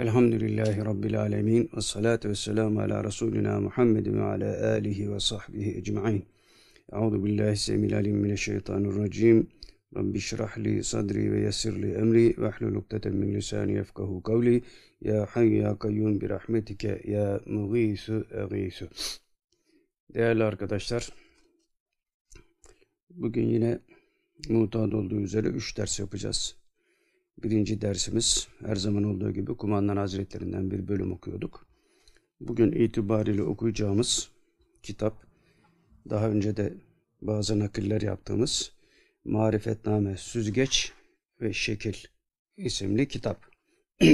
Elhamdülillahi Rabbil alemin. Ve salatu ve selamu ala Resulina Muhammed ve ala alihi ve sahbihi ecma'in. Euzu billahi semil alim mineşşeytanirracim. Rabbi şrah li sadri ve yessir li emri ve ahlul ukdeten min lisani yefkahu kavli. Ya hayy ya kayyum bi rahmetike ya mughisu egisu. Değerli arkadaşlar, bugün yine mutat olduğu üzere üç ders yapacağız. Birinci dersimiz her zaman olduğu gibi Kumandan Hazretlerinden bir bölüm okuyorduk. Bugün itibariyle okuyacağımız kitap daha önce de bazı nakiller yaptığımız Marifetname Süzgeç ve Şekil isimli kitap.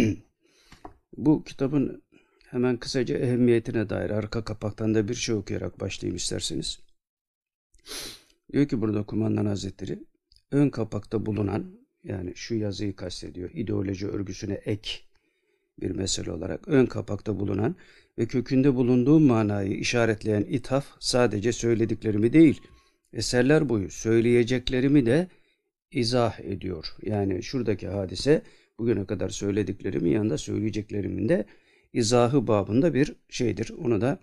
Bu kitabın hemen kısaca ehemmiyetine dair arka kapaktan da bir şey okuyarak başlayayım isterseniz. Diyor ki burada Kumandan Hazretleri ön kapakta bulunan yani şu yazıyı kastediyor. İdeoloji örgüsüne ek bir mesele olarak ön kapakta bulunan ve kökünde bulunduğu manayı işaretleyen ithaf sadece söylediklerimi değil, eserler boyu söyleyeceklerimi de izah ediyor. Yani şuradaki hadise bugüne kadar söylediklerimin yanında söyleyeceklerimin de izahı babında bir şeydir. Onu da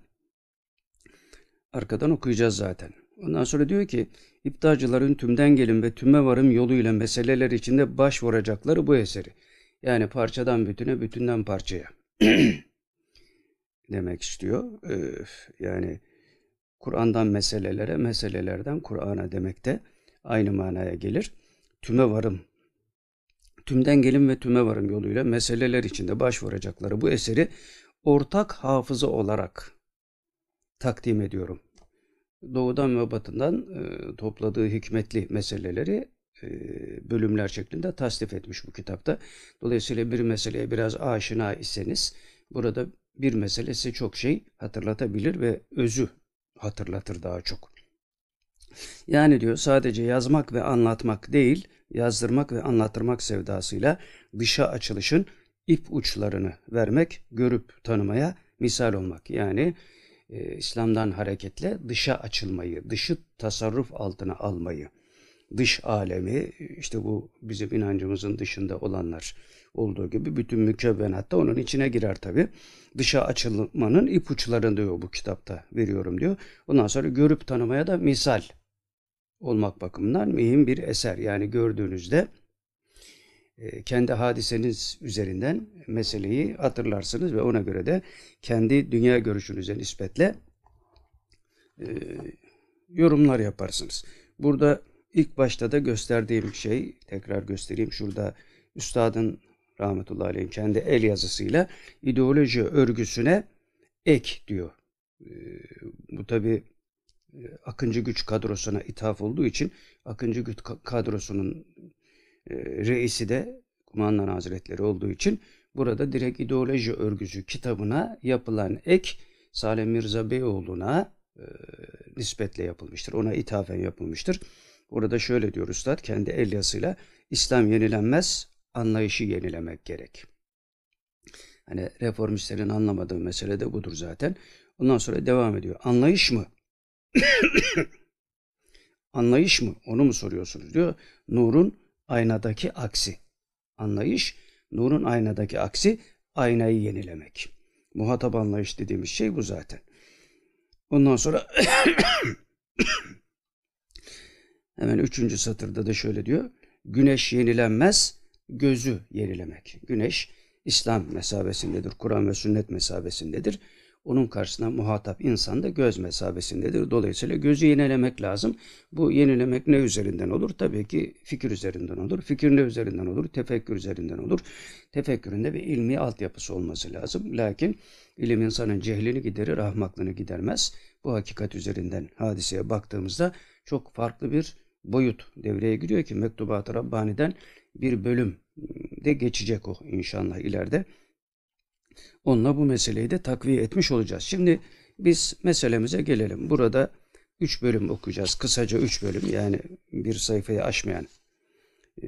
arkadan okuyacağız zaten. Ondan sonra diyor ki İptalcıların tümden gelin ve tüme varım yoluyla meseleler içinde başvuracakları bu eseri. Yani parçadan bütüne, bütünden parçaya. demek istiyor. Yani Kur'an'dan meselelere, meselelerden Kur'an'a demek de aynı manaya gelir. Tüme varım, tümden gelin ve tüme varım yoluyla meseleler içinde başvuracakları bu eseri ortak hafıza olarak takdim ediyorum doğudan ve batından e, topladığı hikmetli meseleleri e, bölümler şeklinde tasnif etmiş bu kitapta. Dolayısıyla bir meseleye biraz aşina iseniz burada bir mesele size çok şey hatırlatabilir ve özü hatırlatır daha çok. Yani diyor sadece yazmak ve anlatmak değil, yazdırmak ve anlattırmak sevdasıyla dışa açılışın ip uçlarını vermek, görüp tanımaya misal olmak. Yani e, İslam'dan hareketle dışa açılmayı, dışı tasarruf altına almayı, dış alemi işte bu bizim inancımızın dışında olanlar olduğu gibi bütün mükevvenat da onun içine girer tabi. Dışa açılmanın ipuçlarını diyor bu kitapta veriyorum diyor. Ondan sonra görüp tanımaya da misal olmak bakımından mühim bir eser. Yani gördüğünüzde kendi hadiseniz üzerinden meseleyi hatırlarsınız ve ona göre de kendi dünya görüşünüze nispetle e, yorumlar yaparsınız. Burada ilk başta da gösterdiğim şey, tekrar göstereyim şurada üstadın rahmetullahi aleyh kendi el yazısıyla ideoloji örgüsüne ek diyor. E, bu tabi Akıncı güç kadrosuna ithaf olduğu için Akıncı güç kadrosunun e, reisi de Kumandan Hazretleri olduğu için burada direkt ideoloji örgüsü kitabına yapılan ek Salih Mirza Beyoğlu'na e, nispetle yapılmıştır. Ona ithafen yapılmıştır. Orada şöyle diyor Üstad kendi el yazısıyla İslam yenilenmez, anlayışı yenilemek gerek. Hani reformistlerin anlamadığı mesele de budur zaten. Ondan sonra devam ediyor. Anlayış mı? anlayış mı? Onu mu soruyorsunuz diyor. Nur'un aynadaki aksi. Anlayış, nurun aynadaki aksi aynayı yenilemek. Muhatap anlayış dediğimiz şey bu zaten. Ondan sonra hemen üçüncü satırda da şöyle diyor. Güneş yenilenmez, gözü yenilemek. Güneş İslam mesabesindedir, Kur'an ve sünnet mesabesindedir. Onun karşısında muhatap insan da göz mesabesindedir. Dolayısıyla gözü yenilemek lazım. Bu yenilemek ne üzerinden olur? Tabii ki fikir üzerinden olur. Fikir ne üzerinden olur? Tefekkür üzerinden olur. Tefekküründe bir ilmi altyapısı olması lazım. Lakin ilim insanın cehlini giderir, ahmaklığını gidermez. Bu hakikat üzerinden hadiseye baktığımızda çok farklı bir boyut devreye giriyor ki Mektubat-ı Rabbani'den bir bölüm de geçecek o inşallah ileride. Onunla bu meseleyi de takviye etmiş olacağız. Şimdi biz meselemize gelelim. Burada üç bölüm okuyacağız. Kısaca üç bölüm yani bir sayfayı aşmayan e,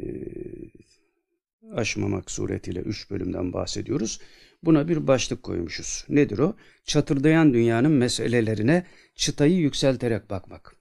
aşmamak suretiyle üç bölümden bahsediyoruz. Buna bir başlık koymuşuz. Nedir o? Çatırdayan dünyanın meselelerine çıtayı yükselterek bakmak.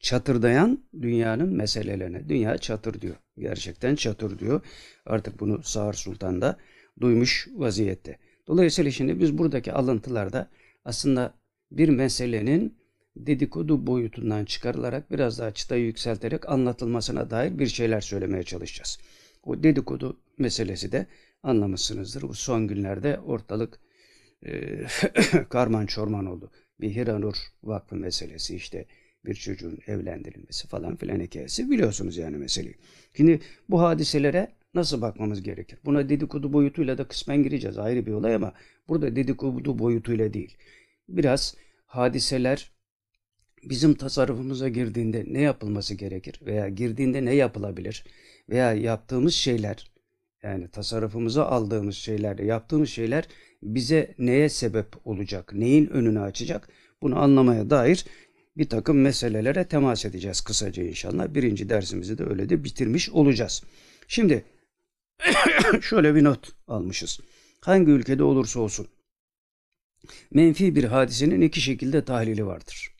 Çatırdayan dünyanın meselelerine. Dünya çatır diyor. Gerçekten çatır diyor. Artık bunu Sağır Sultan da duymuş vaziyette. Dolayısıyla şimdi biz buradaki alıntılarda aslında bir meselenin dedikodu boyutundan çıkarılarak biraz daha çıtayı yükselterek anlatılmasına dair bir şeyler söylemeye çalışacağız. O dedikodu meselesi de anlamışsınızdır. Bu son günlerde ortalık e, karman çorman oldu. Bir Hiranur Vakfı meselesi işte bir çocuğun evlendirilmesi falan filan hikayesi biliyorsunuz yani meseleyi. Şimdi bu hadiselere nasıl bakmamız gerekir? Buna dedikodu boyutuyla da kısmen gireceğiz ayrı bir olay ama burada dedikodu boyutuyla değil. Biraz hadiseler bizim tasarrufumuza girdiğinde ne yapılması gerekir veya girdiğinde ne yapılabilir veya yaptığımız şeyler yani tasarrufumuza aldığımız şeyler, yaptığımız şeyler bize neye sebep olacak, neyin önünü açacak bunu anlamaya dair bir takım meselelere temas edeceğiz kısaca inşallah. Birinci dersimizi de öyle de bitirmiş olacağız. Şimdi şöyle bir not almışız. Hangi ülkede olursa olsun menfi bir hadisenin iki şekilde tahlili vardır.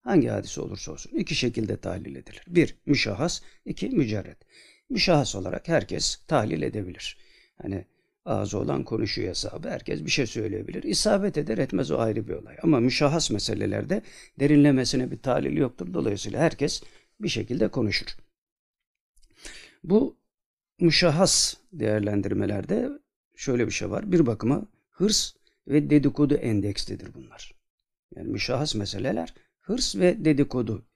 Hangi hadise olursa olsun iki şekilde tahlil edilir. Bir, müşahhas, iki, mücerret. Müşahhas olarak herkes tahlil edebilir. Hani ağzı olan konuşuyor hesabı. Herkes bir şey söyleyebilir. İsabet eder etmez o ayrı bir olay. Ama müşahhas meselelerde derinlemesine bir tahlil yoktur. Dolayısıyla herkes bir şekilde konuşur. Bu müşahhas değerlendirmelerde şöyle bir şey var. Bir bakıma hırs ve dedikodu endekslidir bunlar. Yani müşahhas meseleler hırs ve dedikodu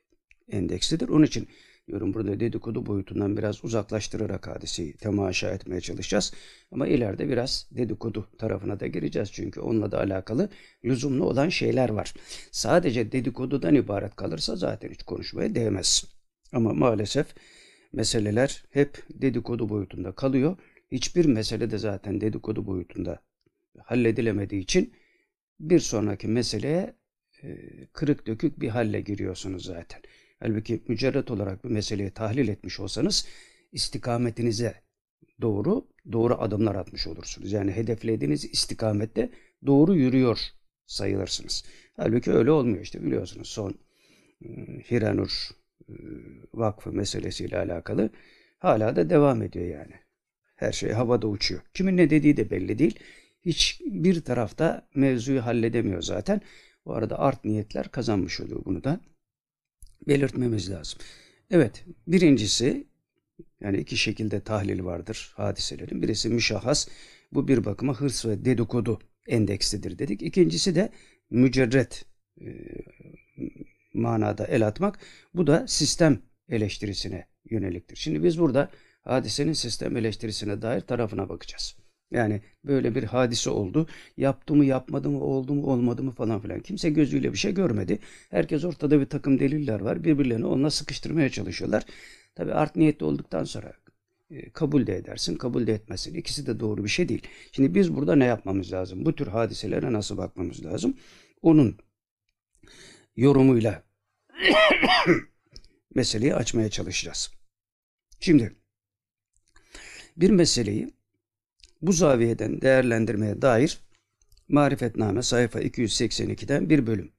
endeksidir. Onun için diyorum burada dedikodu boyutundan biraz uzaklaştırarak hadiseyi temaşa etmeye çalışacağız. Ama ileride biraz dedikodu tarafına da gireceğiz. Çünkü onunla da alakalı lüzumlu olan şeyler var. Sadece dedikodudan ibaret kalırsa zaten hiç konuşmaya değmez. Ama maalesef meseleler hep dedikodu boyutunda kalıyor. Hiçbir mesele de zaten dedikodu boyutunda halledilemediği için bir sonraki meseleye e, kırık dökük bir halle giriyorsunuz zaten. Halbuki mücerret olarak bir meseleyi tahlil etmiş olsanız istikametinize doğru doğru adımlar atmış olursunuz. Yani hedeflediğiniz istikamette doğru yürüyor sayılırsınız. Halbuki öyle olmuyor işte biliyorsunuz son e, Hiranur Vakfı meselesiyle alakalı hala da devam ediyor yani. Her şey havada uçuyor. Kimin ne dediği de belli değil. Hiç bir tarafta mevzuyu halledemiyor zaten. Bu arada art niyetler kazanmış oluyor bunu da belirtmemiz lazım. Evet, birincisi yani iki şekilde tahlil vardır hadiselerin. Birisi müşahhas. Bu bir bakıma hırs ve dedikodu endeksidir dedik. İkincisi de mücerret e, manada el atmak. Bu da sistem eleştirisine yöneliktir. Şimdi biz burada hadisenin sistem eleştirisine dair tarafına bakacağız. Yani böyle bir hadise oldu. Yaptı mı yapmadı mı oldu mu olmadı mı falan filan. Kimse gözüyle bir şey görmedi. Herkes ortada bir takım deliller var. Birbirlerini onunla sıkıştırmaya çalışıyorlar. Tabi art niyetli olduktan sonra e, kabul de edersin, kabul de etmezsin. İkisi de doğru bir şey değil. Şimdi biz burada ne yapmamız lazım? Bu tür hadiselere nasıl bakmamız lazım? Onun yorumuyla meseleyi açmaya çalışacağız. Şimdi bir meseleyi bu zaviyeden değerlendirmeye dair Marifetname sayfa 282'den bir bölüm.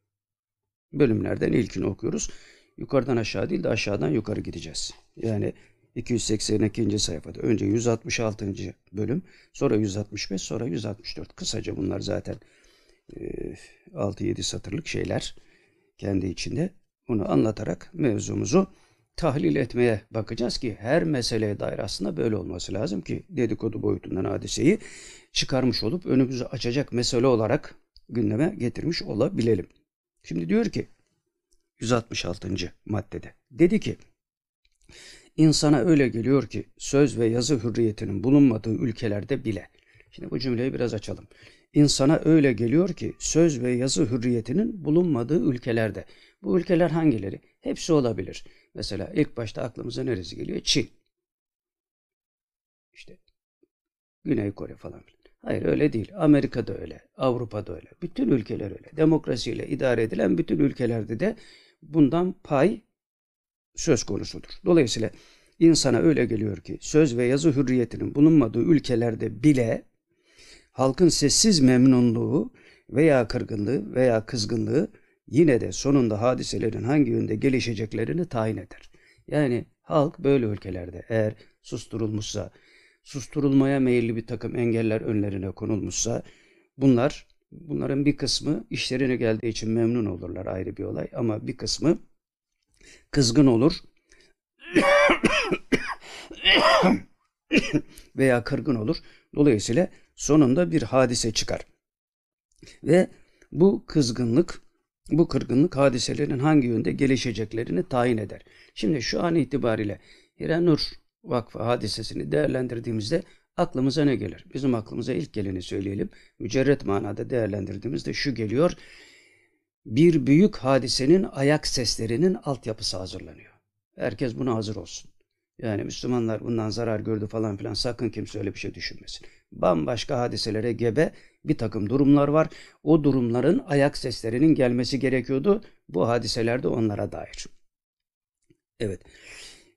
Bölümlerden ilkini okuyoruz. Yukarıdan aşağı değil de aşağıdan yukarı gideceğiz. Yani 282. sayfada önce 166. bölüm, sonra 165, sonra 164. Kısaca bunlar zaten 6-7 satırlık şeyler kendi içinde. Bunu anlatarak mevzumuzu tahlil etmeye bakacağız ki her meseleye dair aslında böyle olması lazım ki dedikodu boyutundan hadiseyi çıkarmış olup önümüzü açacak mesele olarak gündeme getirmiş olabilelim. Şimdi diyor ki 166. maddede dedi ki insana öyle geliyor ki söz ve yazı hürriyetinin bulunmadığı ülkelerde bile Şimdi bu cümleyi biraz açalım. İnsana öyle geliyor ki söz ve yazı hürriyetinin bulunmadığı ülkelerde. Bu ülkeler hangileri? Hepsi olabilir. Mesela ilk başta aklımıza neresi geliyor? Çin. İşte Güney Kore falan. Hayır öyle değil. Amerika'da öyle. Avrupa'da öyle. Bütün ülkeler öyle. Demokrasiyle idare edilen bütün ülkelerde de bundan pay söz konusudur. Dolayısıyla insana öyle geliyor ki söz ve yazı hürriyetinin bulunmadığı ülkelerde bile halkın sessiz memnunluğu veya kırgınlığı veya kızgınlığı yine de sonunda hadiselerin hangi yönde gelişeceklerini tayin eder. Yani halk böyle ülkelerde eğer susturulmuşsa, susturulmaya meyilli bir takım engeller önlerine konulmuşsa bunlar bunların bir kısmı işlerine geldiği için memnun olurlar ayrı bir olay ama bir kısmı kızgın olur veya kırgın olur. Dolayısıyla sonunda bir hadise çıkar. Ve bu kızgınlık, bu kırgınlık hadiselerin hangi yönde gelişeceklerini tayin eder. Şimdi şu an itibariyle Hiranur Vakfı hadisesini değerlendirdiğimizde aklımıza ne gelir? Bizim aklımıza ilk geleni söyleyelim. Mücerret manada değerlendirdiğimizde şu geliyor. Bir büyük hadisenin ayak seslerinin altyapısı hazırlanıyor. Herkes buna hazır olsun. Yani Müslümanlar bundan zarar gördü falan filan sakın kimse öyle bir şey düşünmesin. Bambaşka hadiselere gebe bir takım durumlar var. O durumların ayak seslerinin gelmesi gerekiyordu. Bu hadiselerde onlara dair. Evet.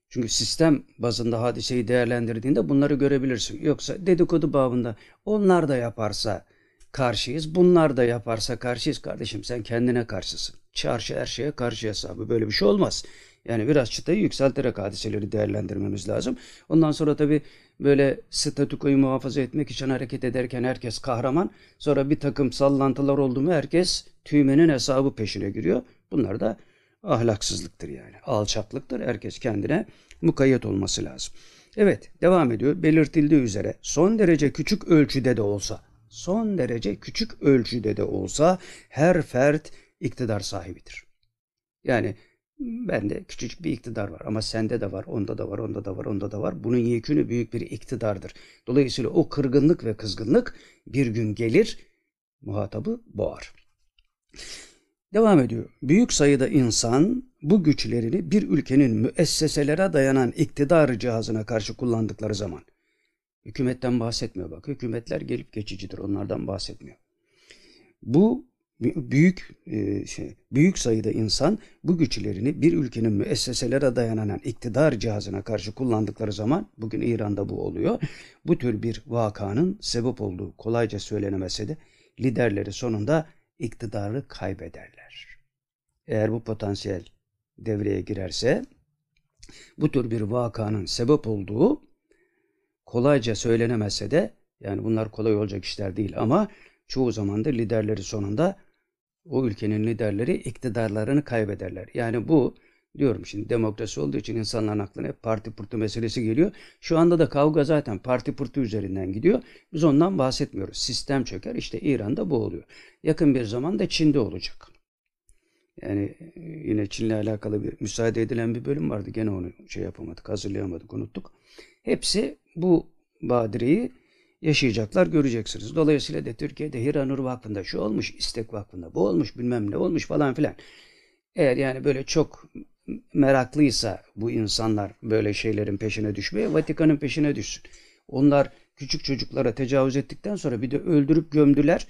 Çünkü sistem bazında hadiseyi değerlendirdiğinde bunları görebilirsin. Yoksa dedikodu babında onlar da yaparsa karşıyız, bunlar da yaparsa karşıyız. Kardeşim sen kendine karşısın. Çarşı her şeye karşı hesabı. Böyle bir şey olmaz. Yani biraz çıtayı yükselterek hadiseleri değerlendirmemiz lazım. Ondan sonra tabii böyle statükoyu muhafaza etmek için hareket ederken herkes kahraman. Sonra bir takım sallantılar oldu mu herkes tüymenin hesabı peşine giriyor. Bunlar da ahlaksızlıktır yani. Alçaklıktır. Herkes kendine mukayyet olması lazım. Evet devam ediyor. Belirtildiği üzere son derece küçük ölçüde de olsa son derece küçük ölçüde de olsa her fert iktidar sahibidir. Yani bende küçücük bir iktidar var ama sende de var, onda da var, onda da var, onda da var. Bunun yekünü büyük bir iktidardır. Dolayısıyla o kırgınlık ve kızgınlık bir gün gelir, muhatabı boğar. Devam ediyor. Büyük sayıda insan bu güçlerini bir ülkenin müesseselere dayanan iktidar cihazına karşı kullandıkları zaman hükümetten bahsetmiyor bak. Hükümetler gelip geçicidir. Onlardan bahsetmiyor. Bu büyük e, şey, büyük sayıda insan bu güçlerini bir ülkenin müesseselere dayanan iktidar cihazına karşı kullandıkları zaman bugün İran'da bu oluyor. Bu tür bir vakanın sebep olduğu kolayca söylenemese de liderleri sonunda iktidarı kaybederler. Eğer bu potansiyel devreye girerse bu tür bir vakanın sebep olduğu kolayca söylenemese de yani bunlar kolay olacak işler değil ama çoğu zaman da liderleri sonunda o ülkenin liderleri iktidarlarını kaybederler. Yani bu diyorum şimdi demokrasi olduğu için insanların aklına hep parti pırtı meselesi geliyor. Şu anda da kavga zaten parti pırtı üzerinden gidiyor. Biz ondan bahsetmiyoruz. Sistem çöker. İşte İran'da bu oluyor. Yakın bir zamanda Çin'de olacak. Yani e, yine Çin'le alakalı bir müsaade edilen bir bölüm vardı. Gene onu şey yapamadık, hazırlayamadık, unuttuk. Hepsi bu badireyi yaşayacaklar göreceksiniz. Dolayısıyla de Türkiye'de Hiranur Vakfı'nda şu olmuş, İstek Vakfı'nda bu olmuş, bilmem ne olmuş falan filan. Eğer yani böyle çok meraklıysa bu insanlar böyle şeylerin peşine düşmeye Vatikan'ın peşine düşsün. Onlar küçük çocuklara tecavüz ettikten sonra bir de öldürüp gömdüler.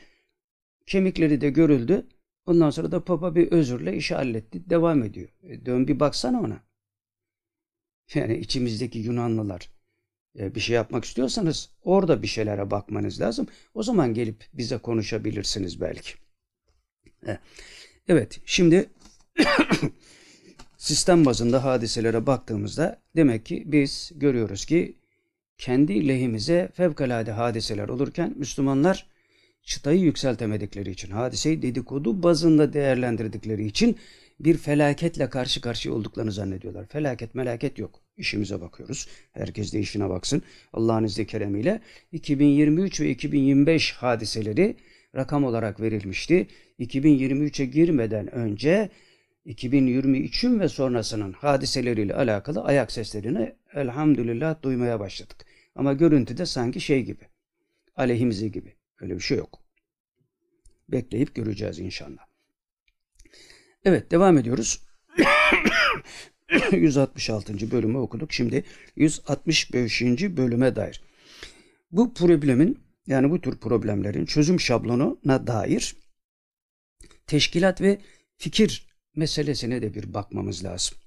Kemikleri de görüldü. Ondan sonra da Papa bir özürle işi halletti. Devam ediyor. E dön bir baksana ona. Yani içimizdeki Yunanlılar bir şey yapmak istiyorsanız orada bir şeylere bakmanız lazım. O zaman gelip bize konuşabilirsiniz belki. E, evet şimdi sistem bazında hadiselere baktığımızda demek ki biz görüyoruz ki kendi lehimize fevkalade hadiseler olurken Müslümanlar çıtayı yükseltemedikleri için, hadiseyi dedikodu bazında değerlendirdikleri için bir felaketle karşı karşıya olduklarını zannediyorlar. Felaket melaket yok. İşimize bakıyoruz. Herkes de işine baksın. Allah'ın izniyle keremiyle 2023 ve 2025 hadiseleri rakam olarak verilmişti. 2023'e girmeden önce 2023'ün ve sonrasının hadiseleriyle alakalı ayak seslerini elhamdülillah duymaya başladık. Ama görüntüde sanki şey gibi, aleyhimize gibi. Öyle bir şey yok. Bekleyip göreceğiz inşallah. Evet devam ediyoruz. 166. bölümü okuduk. Şimdi 165. bölüme dair. Bu problemin yani bu tür problemlerin çözüm şablonuna dair teşkilat ve fikir meselesine de bir bakmamız lazım.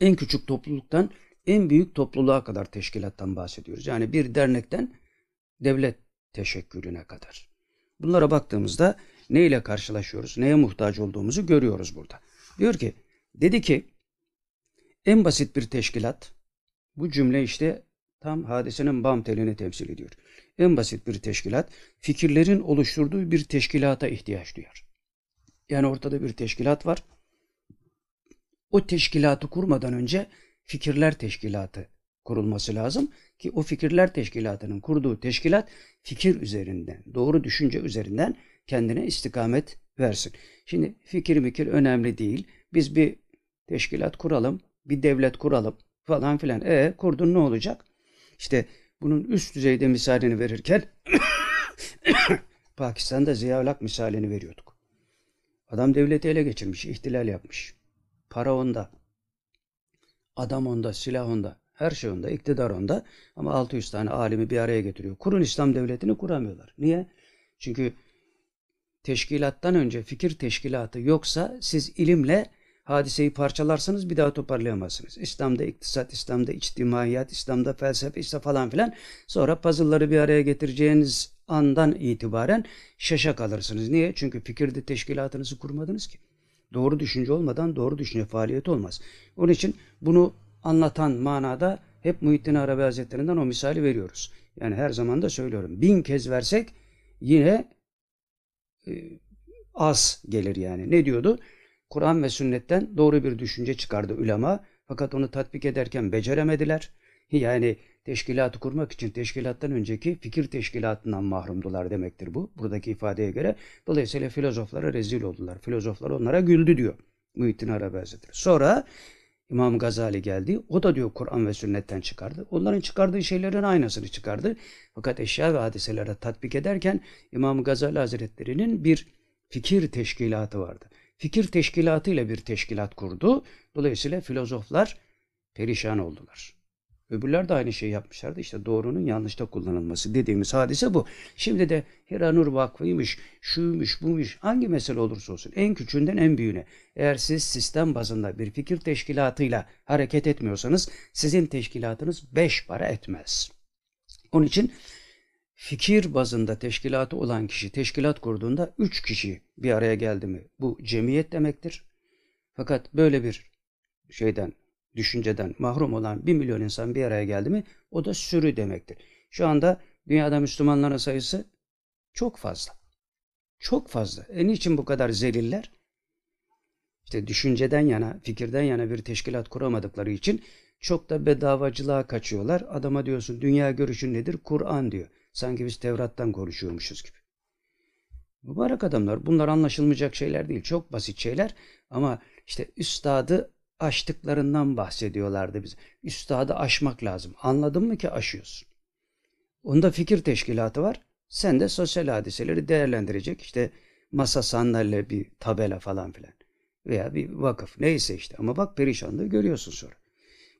En küçük topluluktan en büyük topluluğa kadar teşkilattan bahsediyoruz. Yani bir dernekten devlet teşekkürüne kadar. Bunlara baktığımızda ne ile karşılaşıyoruz, neye muhtaç olduğumuzu görüyoruz burada. Diyor ki, dedi ki en basit bir teşkilat, bu cümle işte Tam hadisenin bam telini temsil ediyor. En basit bir teşkilat fikirlerin oluşturduğu bir teşkilata ihtiyaç duyar. Yani ortada bir teşkilat var. O teşkilatı kurmadan önce fikirler teşkilatı kurulması lazım ki o fikirler teşkilatının kurduğu teşkilat fikir üzerinden, doğru düşünce üzerinden kendine istikamet versin. Şimdi fikir mikir önemli değil. Biz bir teşkilat kuralım, bir devlet kuralım falan filan. E kurdun ne olacak? İşte bunun üst düzeyde misalini verirken Pakistan'da Ziyaulak misalini veriyorduk. Adam devleti ele geçirmiş, ihtilal yapmış. Para onda. Adam onda, silah onda. Her şey onda, iktidar onda. Ama 600 tane alimi bir araya getiriyor. Kurun İslam devletini kuramıyorlar. Niye? Çünkü teşkilattan önce fikir teşkilatı yoksa siz ilimle hadiseyi parçalarsanız bir daha toparlayamazsınız. İslam'da iktisat, İslam'da içtimaiyat, İslam'da felsefe işte falan filan. Sonra puzzle'ları bir araya getireceğiniz andan itibaren şaşa kalırsınız. Niye? Çünkü fikirde teşkilatınızı kurmadınız ki. Doğru düşünce olmadan doğru düşünce faaliyeti olmaz. Onun için bunu anlatan manada hep Muhittin Arabi Hazretlerinden o misali veriyoruz. Yani her zaman da söylüyorum. Bin kez versek yine e, az gelir yani. Ne diyordu? Kur'an ve sünnetten doğru bir düşünce çıkardı ulema. Fakat onu tatbik ederken beceremediler. Yani teşkilatı kurmak için teşkilattan önceki fikir teşkilatından mahrumdular demektir bu. Buradaki ifadeye göre. Dolayısıyla filozoflara rezil oldular. Filozoflar onlara güldü diyor. Muhittin Arabi Hazretleri. Sonra İmam Gazali geldi. O da diyor Kur'an ve sünnetten çıkardı. Onların çıkardığı şeylerin aynısını çıkardı. Fakat eşya ve hadiselere tatbik ederken İmam Gazali Hazretleri'nin bir fikir teşkilatı vardı. Fikir teşkilatı ile bir teşkilat kurdu. Dolayısıyla filozoflar perişan oldular. Öbürler de aynı şeyi yapmışlardı. İşte doğrunun yanlışta kullanılması dediğimiz hadise bu. Şimdi de Hiranur Vakfı'ymış, şuymuş, buymuş, hangi mesele olursa olsun en küçüğünden en büyüğüne. Eğer siz sistem bazında bir fikir teşkilatıyla hareket etmiyorsanız sizin teşkilatınız beş para etmez. Onun için fikir bazında teşkilatı olan kişi teşkilat kurduğunda üç kişi bir araya geldi mi bu cemiyet demektir. Fakat böyle bir şeyden düşünceden mahrum olan bir milyon insan bir araya geldi mi o da sürü demektir. Şu anda dünyada Müslümanların sayısı çok fazla. Çok fazla. E niçin bu kadar zeliller? İşte düşünceden yana, fikirden yana bir teşkilat kuramadıkları için çok da bedavacılığa kaçıyorlar. Adama diyorsun dünya görüşün nedir? Kur'an diyor. Sanki biz Tevrat'tan konuşuyormuşuz gibi. Mübarek adamlar bunlar anlaşılmayacak şeyler değil. Çok basit şeyler ama işte üstadı aştıklarından bahsediyorlardı bize. Üstadı aşmak lazım. Anladın mı ki aşıyorsun. Onda fikir teşkilatı var. Sen de sosyal hadiseleri değerlendirecek işte masa sandalye bir tabela falan filan. Veya bir vakıf neyse işte. Ama bak perişanlığı görüyorsun sonra.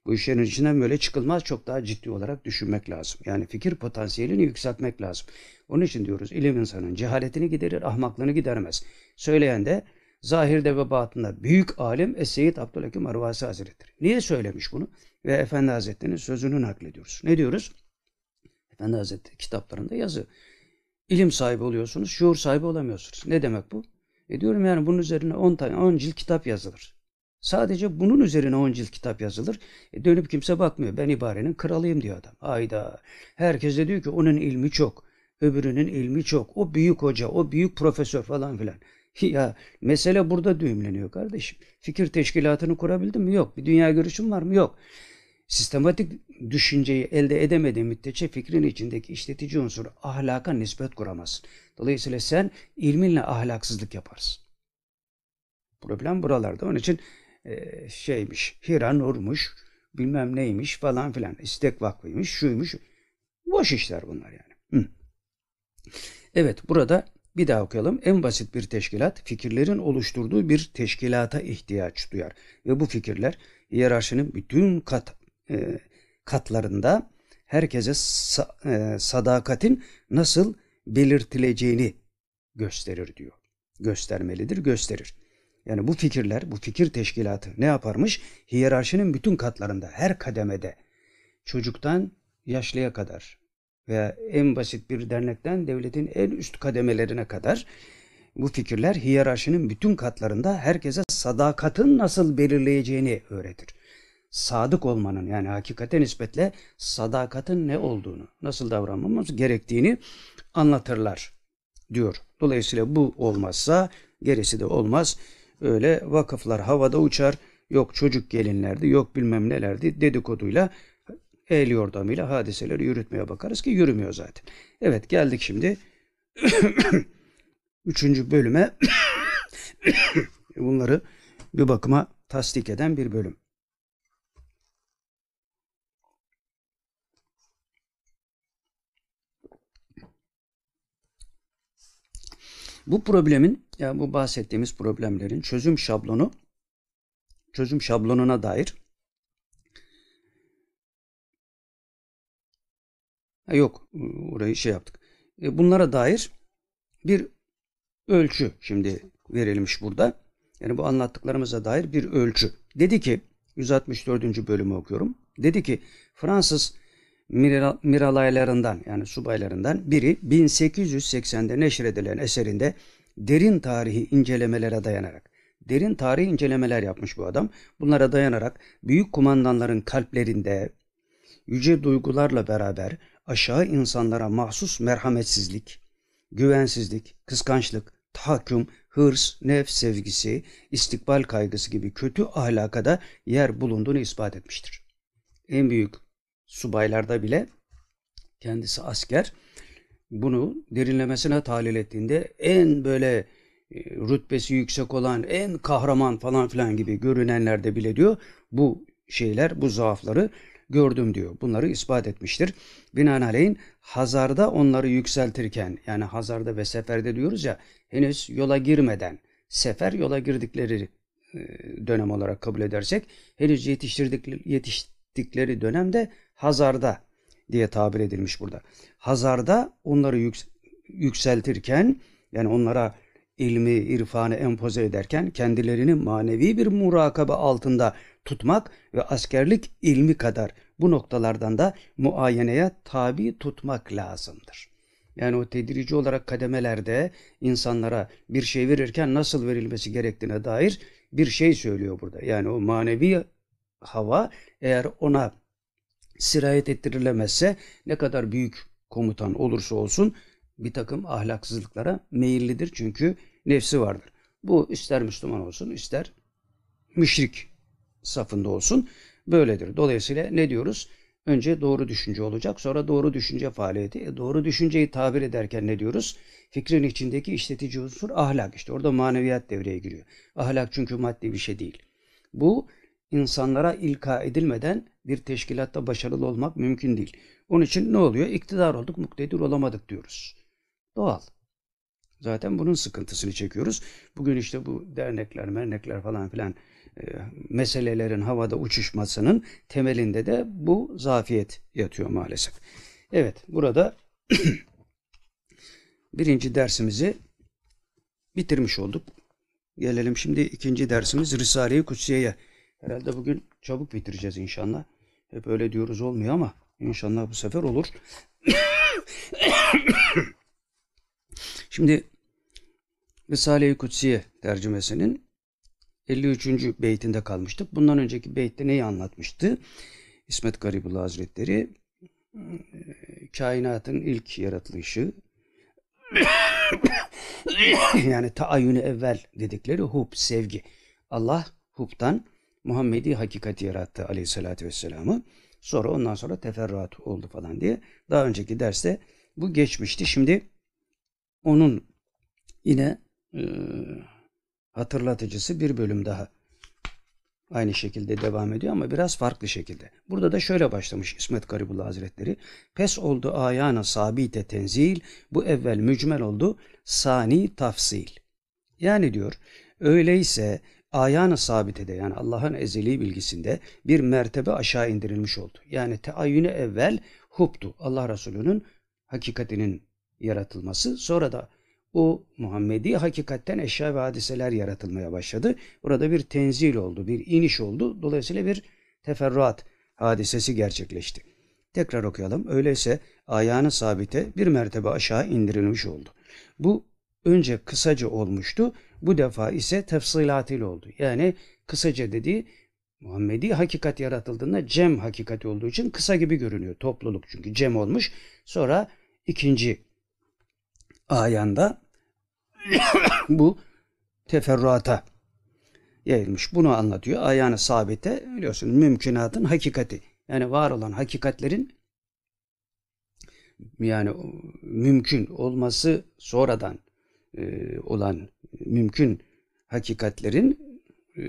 Bu işlerin içinden böyle çıkılmaz çok daha ciddi olarak düşünmek lazım. Yani fikir potansiyelini yükseltmek lazım. Onun için diyoruz ilim insanın cehaletini giderir, ahmaklığını gidermez. Söyleyen de zahirde ve batında büyük alim Es-Seyyid Abdülhakim Arvasi Hazretleri. Niye söylemiş bunu? Ve Efendi Hazretleri'nin sözünü naklediyoruz. Ne diyoruz? Efendi Hazretleri kitaplarında yazı. İlim sahibi oluyorsunuz, şuur sahibi olamıyorsunuz. Ne demek bu? E diyorum yani bunun üzerine 10 tane 10 cilt kitap yazılır. Sadece bunun üzerine 10 cilt kitap yazılır. E dönüp kimse bakmıyor. Ben ibarenin kralıyım diyor adam. Hayda. Herkes de diyor ki onun ilmi çok. Öbürünün ilmi çok. O büyük hoca, o büyük profesör falan filan. Ya mesele burada düğümleniyor kardeşim. Fikir teşkilatını kurabildin mi? Yok. Bir dünya görüşün var mı? Yok. Sistematik düşünceyi elde edemediğin müddetçe fikrin içindeki işletici unsur ahlaka nispet kuramazsın. Dolayısıyla sen ilminle ahlaksızlık yaparsın. Problem buralarda. Onun için e, şeymiş, Hira Nur'muş, bilmem neymiş falan filan. İstek Vakfı'ymış, şuymuş. Boş işler bunlar yani. Hı. Evet burada bir daha okuyalım. En basit bir teşkilat fikirlerin oluşturduğu bir teşkilata ihtiyaç duyar. Ve bu fikirler hiyerarşinin bütün kat, e, katlarında herkese sa, e, sadakatin nasıl belirtileceğini gösterir diyor. Göstermelidir, gösterir. Yani bu fikirler, bu fikir teşkilatı ne yaparmış? Hiyerarşinin bütün katlarında, her kademede çocuktan yaşlıya kadar veya en basit bir dernekten devletin en üst kademelerine kadar bu fikirler hiyerarşinin bütün katlarında herkese sadakatın nasıl belirleyeceğini öğretir. sadık olmanın yani hakikate nispetle sadakatin ne olduğunu, nasıl davranmamız gerektiğini anlatırlar diyor. Dolayısıyla bu olmazsa gerisi de olmaz. Öyle vakıflar havada uçar. Yok çocuk gelinlerdi, yok bilmem nelerdi dedikoduyla el yordamıyla hadiseleri yürütmeye bakarız ki yürümüyor zaten. Evet geldik şimdi üçüncü bölüme. Bunları bir bakıma tasdik eden bir bölüm. Bu problemin yani bu bahsettiğimiz problemlerin çözüm şablonu çözüm şablonuna dair ha yok orayı şey yaptık. E, bunlara dair bir ölçü şimdi verilmiş burada. Yani bu anlattıklarımıza dair bir ölçü. Dedi ki 164. bölümü okuyorum. Dedi ki Fransız miralaylarından yani subaylarından biri 1880'de neşredilen eserinde derin tarihi incelemelere dayanarak derin tarihi incelemeler yapmış bu adam. Bunlara dayanarak büyük kumandanların kalplerinde yüce duygularla beraber aşağı insanlara mahsus merhametsizlik, güvensizlik, kıskançlık, tahakküm, hırs, nefs sevgisi, istikbal kaygısı gibi kötü ahlakada yer bulunduğunu ispat etmiştir. En büyük subaylarda bile kendisi asker bunu derinlemesine tahlil ettiğinde en böyle e, rütbesi yüksek olan en kahraman falan filan gibi görünenlerde bile diyor bu şeyler bu zaafları gördüm diyor. Bunları ispat etmiştir. Binaenaleyh Hazar'da onları yükseltirken yani Hazar'da ve Sefer'de diyoruz ya henüz yola girmeden Sefer yola girdikleri e, dönem olarak kabul edersek henüz yetiştirdik, yetiştikleri dönemde Hazar'da diye tabir edilmiş burada. Hazar'da onları yüks yükseltirken yani onlara ilmi, irfanı empoze ederken kendilerini manevi bir murakabe altında tutmak ve askerlik ilmi kadar bu noktalardan da muayeneye tabi tutmak lazımdır. Yani o tedrici olarak kademelerde insanlara bir şey verirken nasıl verilmesi gerektiğine dair bir şey söylüyor burada. Yani o manevi hava eğer ona sirayet ettirilemezse ne kadar büyük komutan olursa olsun bir takım ahlaksızlıklara meyillidir. Çünkü nefsi vardır. Bu ister Müslüman olsun ister müşrik safında olsun böyledir. Dolayısıyla ne diyoruz? Önce doğru düşünce olacak sonra doğru düşünce faaliyeti. E doğru düşünceyi tabir ederken ne diyoruz? Fikrin içindeki işletici unsur ahlak. İşte orada maneviyat devreye giriyor. Ahlak çünkü maddi bir şey değil. Bu insanlara ilka edilmeden bir teşkilatta başarılı olmak mümkün değil. Onun için ne oluyor? İktidar olduk, muktedir olamadık diyoruz. Doğal. Zaten bunun sıkıntısını çekiyoruz. Bugün işte bu dernekler, mernekler falan filan e, meselelerin havada uçuşmasının temelinde de bu zafiyet yatıyor maalesef. Evet, burada birinci dersimizi bitirmiş olduk. Gelelim şimdi ikinci dersimiz Risale-i Kutsiye'ye. Herhalde bugün çabuk bitireceğiz inşallah. Hep öyle diyoruz olmuyor ama inşallah bu sefer olur. Şimdi Risale-i Kutsiye tercümesinin 53. beytinde kalmıştık. Bundan önceki beytte neyi anlatmıştı? İsmet Garibullah Hazretleri kainatın ilk yaratılışı yani taayyünü evvel dedikleri hub, sevgi. Allah hub'tan Muhammedi hakikati yarattı aleyhissalatü vesselam'ı. Sonra ondan sonra teferruat oldu falan diye. Daha önceki derste bu geçmişti. Şimdi onun yine e, hatırlatıcısı bir bölüm daha aynı şekilde devam ediyor ama biraz farklı şekilde. Burada da şöyle başlamış İsmet Garibullah Hazretleri. Pes oldu ayana sabite tenzil, bu evvel mücmel oldu sani tafsil. Yani diyor, öyleyse ayan-ı sabitede yani Allah'ın ezeli bilgisinde bir mertebe aşağı indirilmiş oldu. Yani teayyüne evvel hubdu. Allah Resulü'nün hakikatinin yaratılması. Sonra da o Muhammedi hakikatten eşya ve hadiseler yaratılmaya başladı. Burada bir tenzil oldu, bir iniş oldu. Dolayısıyla bir teferruat hadisesi gerçekleşti. Tekrar okuyalım. Öyleyse ayağını sabite bir mertebe aşağı indirilmiş oldu. Bu önce kısaca olmuştu. Bu defa ise tefsilatıyla oldu. Yani kısaca dediği Muhammedi hakikat yaratıldığında cem hakikati olduğu için kısa gibi görünüyor. Topluluk çünkü cem olmuş. Sonra ikinci ayanda bu teferruata yayılmış. Bunu anlatıyor. Ayağını sabite biliyorsun mümkünatın hakikati. Yani var olan hakikatlerin yani mümkün olması sonradan olan mümkün hakikatlerin e,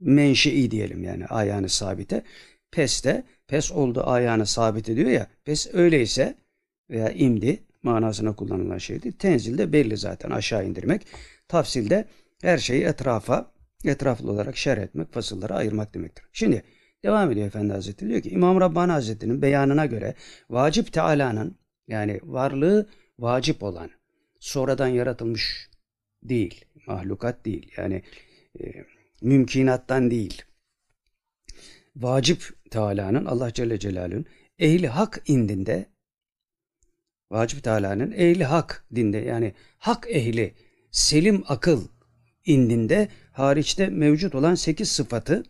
menşei diyelim yani ayağını sabite. Pes de pes oldu ayağını sabit ediyor ya pes öyleyse veya imdi manasına kullanılan şeydi. Tenzilde belli zaten aşağı indirmek. Tafsilde her şeyi etrafa etraflı olarak şerh etmek, fasılları ayırmak demektir. Şimdi devam ediyor Efendi Hazretleri diyor ki İmam Rabbani Hazretleri'nin beyanına göre vacip Teala'nın yani varlığı vacip olan sonradan yaratılmış değil, mahlukat değil. Yani e, mümkinattan değil. Vacip Teala'nın Allah Celle Celaluhu'nun ehli hak indinde Vacip Teala'nın ehli hak dinde yani hak ehli selim akıl indinde hariçte mevcut olan sekiz sıfatı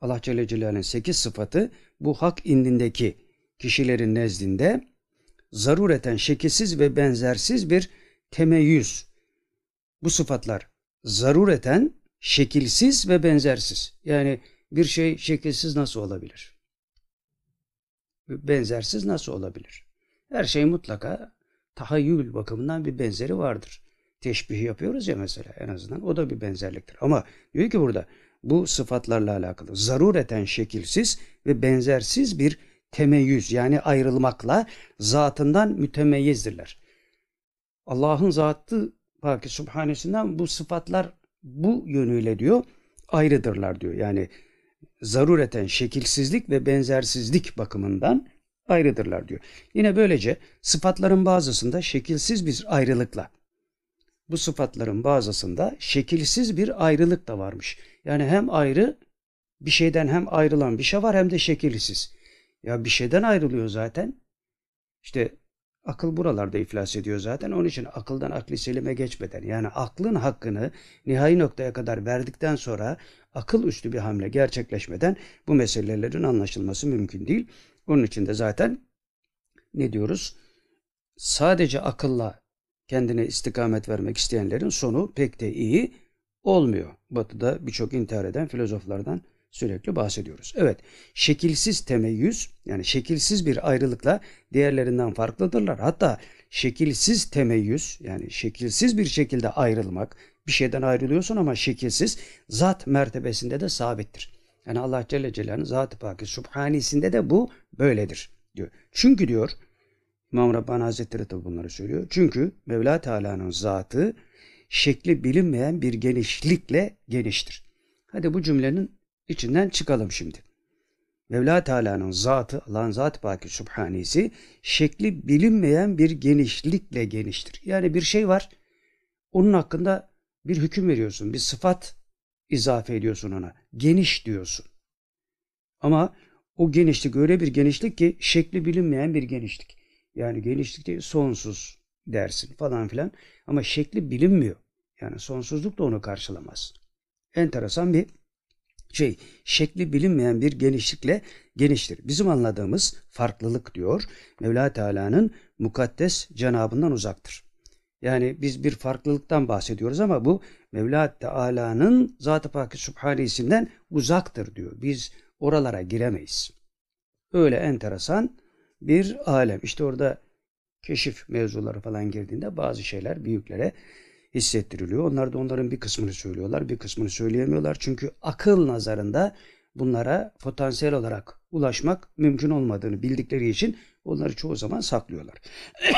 Allah Celle Celaluhu'nun sekiz sıfatı bu hak indindeki kişilerin nezdinde zarureten şekilsiz ve benzersiz bir temeyyüz. Bu sıfatlar zarureten şekilsiz ve benzersiz. Yani bir şey şekilsiz nasıl olabilir? Benzersiz nasıl olabilir? Her şey mutlaka tahayyül bakımından bir benzeri vardır. Teşbih yapıyoruz ya mesela en azından o da bir benzerliktir. Ama diyor ki burada bu sıfatlarla alakalı zarureten şekilsiz ve benzersiz bir temeyyüz yani ayrılmakla zatından mütemeyyizdirler. Allah'ın zatı Paki Subhanesinden bu sıfatlar bu yönüyle diyor ayrıdırlar diyor. Yani zarureten şekilsizlik ve benzersizlik bakımından ayrıdırlar diyor. Yine böylece sıfatların bazısında şekilsiz bir ayrılıkla bu sıfatların bazısında şekilsiz bir ayrılık da varmış. Yani hem ayrı bir şeyden hem ayrılan bir şey var hem de şekilsiz. Ya bir şeyden ayrılıyor zaten. İşte akıl buralarda iflas ediyor zaten. Onun için akıldan akli selime geçmeden yani aklın hakkını nihai noktaya kadar verdikten sonra akıl üstü bir hamle gerçekleşmeden bu meselelerin anlaşılması mümkün değil. Onun için de zaten ne diyoruz? Sadece akılla kendine istikamet vermek isteyenlerin sonu pek de iyi olmuyor. Batı'da birçok intihar eden filozoflardan sürekli bahsediyoruz. Evet, şekilsiz temeyyüz yani şekilsiz bir ayrılıkla diğerlerinden farklıdırlar. Hatta şekilsiz temeyyüz yani şekilsiz bir şekilde ayrılmak, bir şeyden ayrılıyorsun ama şekilsiz zat mertebesinde de sabittir. Yani Allah Celle Celaluhu'nun zat-ı pakı subhanisinde de bu böyledir diyor. Çünkü diyor İmam Rabbani Hazretleri de bunları söylüyor. Çünkü Mevla Teala'nın zatı şekli bilinmeyen bir genişlikle geniştir. Hadi bu cümlenin içinden çıkalım şimdi. Mevla Teala'nın zatı, Allah'ın zat-ı paki subhanesi şekli bilinmeyen bir genişlikle geniştir. Yani bir şey var, onun hakkında bir hüküm veriyorsun, bir sıfat izafe ediyorsun ona. Geniş diyorsun. Ama o genişlik öyle bir genişlik ki şekli bilinmeyen bir genişlik. Yani genişlik değil sonsuz dersin falan filan. Ama şekli bilinmiyor. Yani sonsuzluk da onu karşılamaz. Enteresan bir şey şekli bilinmeyen bir genişlikle geniştir. Bizim anladığımız farklılık diyor Mevla Teala'nın mukaddes cenabından uzaktır. Yani biz bir farklılıktan bahsediyoruz ama bu Mevla Teala'nın Zat-ı Pakı Sübhanesinden uzaktır diyor. Biz oralara giremeyiz. Öyle enteresan bir alem. İşte orada keşif mevzuları falan girdiğinde bazı şeyler büyüklere hissettiriliyor. Onlar da onların bir kısmını söylüyorlar, bir kısmını söyleyemiyorlar. Çünkü akıl nazarında bunlara potansiyel olarak ulaşmak mümkün olmadığını bildikleri için onları çoğu zaman saklıyorlar.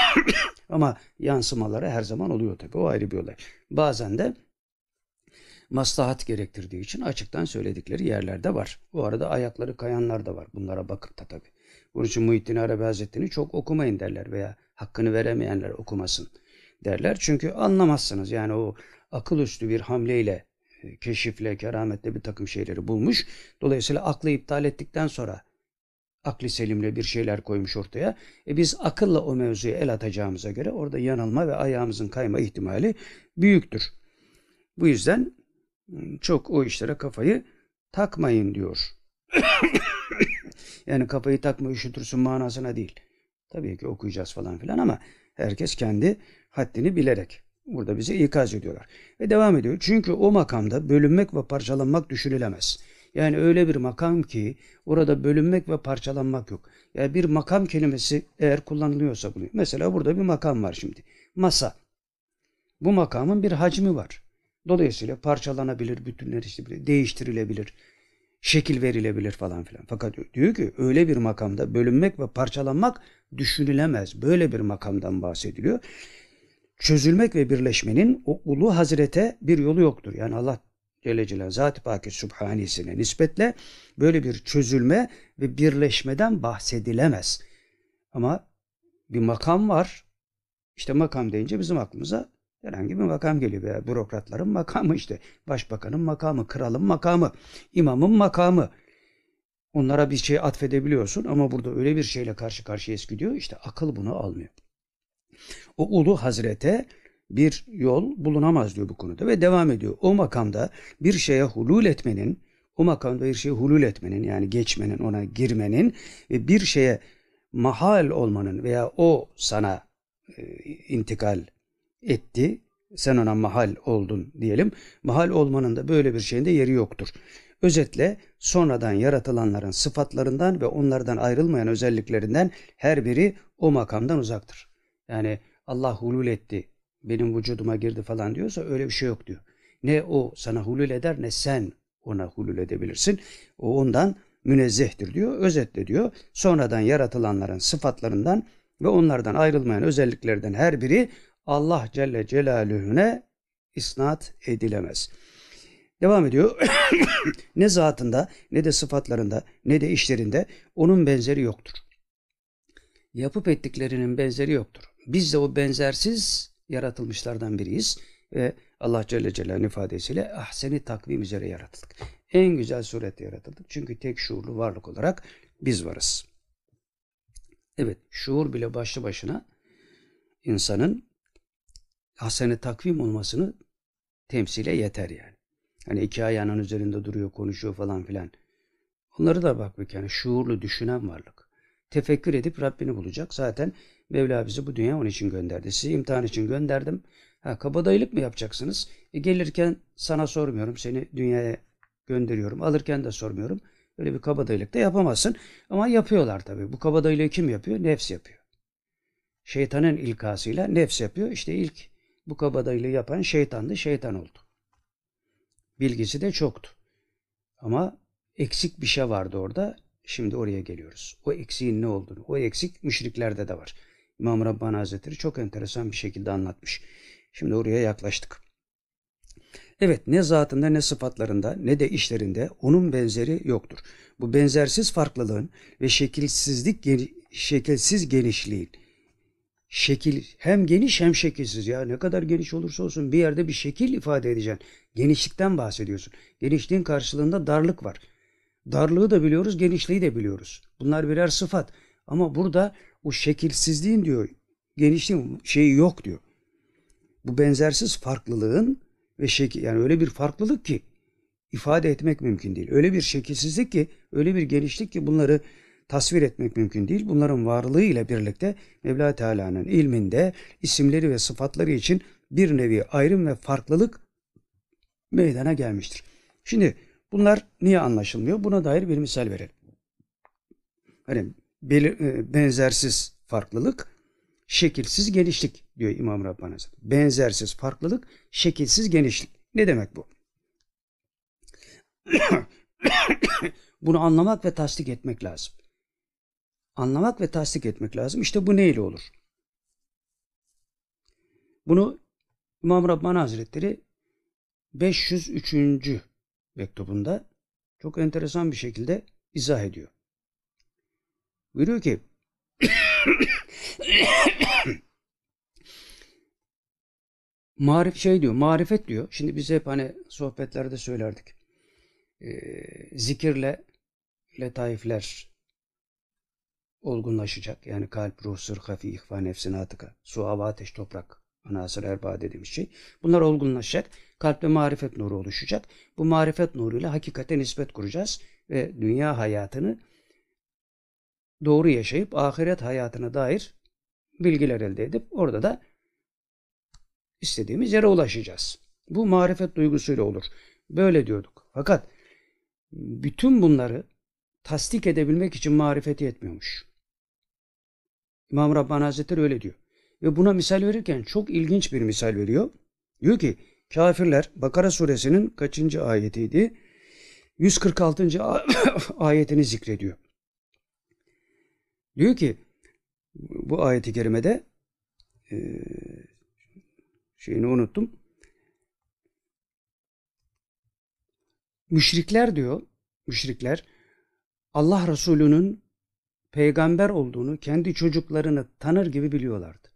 Ama yansımaları her zaman oluyor tabii. O ayrı bir olay. Bazen de maslahat gerektirdiği için açıktan söyledikleri yerlerde var. Bu arada ayakları kayanlar da var. Bunlara bakıp da tabii. Bunun için Muhittin Arabi Hazretleri'ni çok okumayın derler veya hakkını veremeyenler okumasın derler. Çünkü anlamazsınız. Yani o akıl üstü bir hamleyle, e, keşifle, kerametle bir takım şeyleri bulmuş. Dolayısıyla aklı iptal ettikten sonra akli selimle bir şeyler koymuş ortaya. E biz akılla o mevzuya el atacağımıza göre orada yanılma ve ayağımızın kayma ihtimali büyüktür. Bu yüzden ıı, çok o işlere kafayı takmayın diyor. yani kafayı takma üşütürsün manasına değil. Tabii ki okuyacağız falan filan ama herkes kendi haddini bilerek burada bize ikaz ediyorlar. Ve devam ediyor. Çünkü o makamda bölünmek ve parçalanmak düşünülemez. Yani öyle bir makam ki orada bölünmek ve parçalanmak yok. Yani bir makam kelimesi eğer kullanılıyorsa bunu. Mesela burada bir makam var şimdi. Masa. Bu makamın bir hacmi var. Dolayısıyla parçalanabilir, bütünleştirilebilir, değiştirilebilir, şekil verilebilir falan filan. Fakat diyor ki öyle bir makamda bölünmek ve parçalanmak düşünülemez. Böyle bir makamdan bahsediliyor. Çözülmek ve birleşmenin o ulu hazrete bir yolu yoktur. Yani Allah Celle Celaluhu Zat-ı Paki Sübhanisine nispetle böyle bir çözülme ve birleşmeden bahsedilemez. Ama bir makam var. İşte makam deyince bizim aklımıza herhangi bir makam geliyor veya bürokratların makamı işte. Başbakanın makamı, kralın makamı, imamın makamı. Onlara bir şey atfedebiliyorsun ama burada öyle bir şeyle karşı karşıyayız gidiyor. İşte akıl bunu almıyor. O ulu hazrete bir yol bulunamaz diyor bu konuda ve devam ediyor. O makamda bir şeye hulul etmenin, o makamda bir şeye hulul etmenin yani geçmenin, ona girmenin ve bir şeye mahal olmanın veya o sana e, intikal etti, sen ona mahal oldun diyelim. Mahal olmanın da böyle bir şeyin de yeri yoktur. Özetle sonradan yaratılanların sıfatlarından ve onlardan ayrılmayan özelliklerinden her biri o makamdan uzaktır. Yani Allah hulul etti, benim vücuduma girdi falan diyorsa öyle bir şey yok diyor. Ne o sana hulul eder ne sen ona hulul edebilirsin. O ondan münezzehtir diyor. Özetle diyor. Sonradan yaratılanların sıfatlarından ve onlardan ayrılmayan özelliklerden her biri Allah Celle Celaluhu'ne isnat edilemez. Devam ediyor. ne zatında ne de sıfatlarında ne de işlerinde onun benzeri yoktur. Yapıp ettiklerinin benzeri yoktur. Biz de o benzersiz yaratılmışlardan biriyiz ve Allah Celle Celaluhu'nun ifadesiyle ahseni takvim üzere yaratıldık. En güzel surette yaratıldık. Çünkü tek şuurlu varlık olarak biz varız. Evet, şuur bile başlı başına insanın ahseni takvim olmasını temsile yeter yani. Hani iki ayağının üzerinde duruyor, konuşuyor falan filan. Onları da bak bir yani şuurlu düşünen varlık. Tefekkür edip Rabbini bulacak. Zaten Mevla bizi bu dünya onun için gönderdi. Sizi imtihan için gönderdim. Ha, kabadayılık mı yapacaksınız? E, gelirken sana sormuyorum. Seni dünyaya gönderiyorum. Alırken de sormuyorum. Öyle bir kabadayılık da yapamazsın. Ama yapıyorlar tabii. Bu kabadayılığı kim yapıyor? Nefs yapıyor. Şeytanın ilkasıyla nefs yapıyor. İşte ilk bu kabadayılığı yapan şeytandı. Şeytan oldu. Bilgisi de çoktu. Ama eksik bir şey vardı orada. Şimdi oraya geliyoruz. O eksiğin ne olduğunu. O eksik müşriklerde de var. İmam Rabbani Hazretleri çok enteresan bir şekilde anlatmış. Şimdi oraya yaklaştık. Evet ne zatında ne sıfatlarında ne de işlerinde onun benzeri yoktur. Bu benzersiz farklılığın ve şekilsizlik şekilsiz genişliğin şekil hem geniş hem şekilsiz ya ne kadar geniş olursa olsun bir yerde bir şekil ifade edeceksin. Genişlikten bahsediyorsun. Genişliğin karşılığında darlık var. Darlığı da biliyoruz, genişliği de biliyoruz. Bunlar birer sıfat. Ama burada o şekilsizliğin diyor, genişliğin şeyi yok diyor. Bu benzersiz farklılığın ve şekil yani öyle bir farklılık ki ifade etmek mümkün değil. Öyle bir şekilsizlik ki, öyle bir genişlik ki bunları tasvir etmek mümkün değil. Bunların varlığı ile birlikte Mevla Teala'nın ilminde isimleri ve sıfatları için bir nevi ayrım ve farklılık meydana gelmiştir. Şimdi bunlar niye anlaşılmıyor? Buna dair bir misal verelim. Hani belir, e, benzersiz farklılık, şekilsiz genişlik diyor İmam Rabbani Hazretleri. Benzersiz farklılık, şekilsiz genişlik. Ne demek bu? Bunu anlamak ve tasdik etmek lazım. Anlamak ve tasdik etmek lazım. İşte bu neyle olur? Bunu İmam Rabbani Hazretleri 503. mektubunda çok enteresan bir şekilde izah ediyor. Buyuruyor ki marif şey diyor, marifet diyor. Şimdi biz hep hani sohbetlerde söylerdik. Ee, zikirle letaifler olgunlaşacak. Yani kalp, ruh, sır, hafi, ihva, nefsin, atıka, su, hava, ateş, toprak, anasır, erba dediğimiz şey. Bunlar olgunlaşacak. Kalpte marifet nuru oluşacak. Bu marifet nuruyla hakikate nispet kuracağız ve dünya hayatını doğru yaşayıp ahiret hayatına dair bilgiler elde edip orada da istediğimiz yere ulaşacağız. Bu marifet duygusuyla olur. Böyle diyorduk. Fakat bütün bunları tasdik edebilmek için marifeti yetmiyormuş. İmam Rabbani Hazretleri öyle diyor. Ve buna misal verirken çok ilginç bir misal veriyor. Diyor ki kafirler Bakara suresinin kaçıncı ayetiydi? 146. ayetini zikrediyor. Diyor ki bu ayeti kerimede e, şeyini unuttum. Müşrikler diyor, müşrikler Allah Resulü'nün peygamber olduğunu kendi çocuklarını tanır gibi biliyorlardı.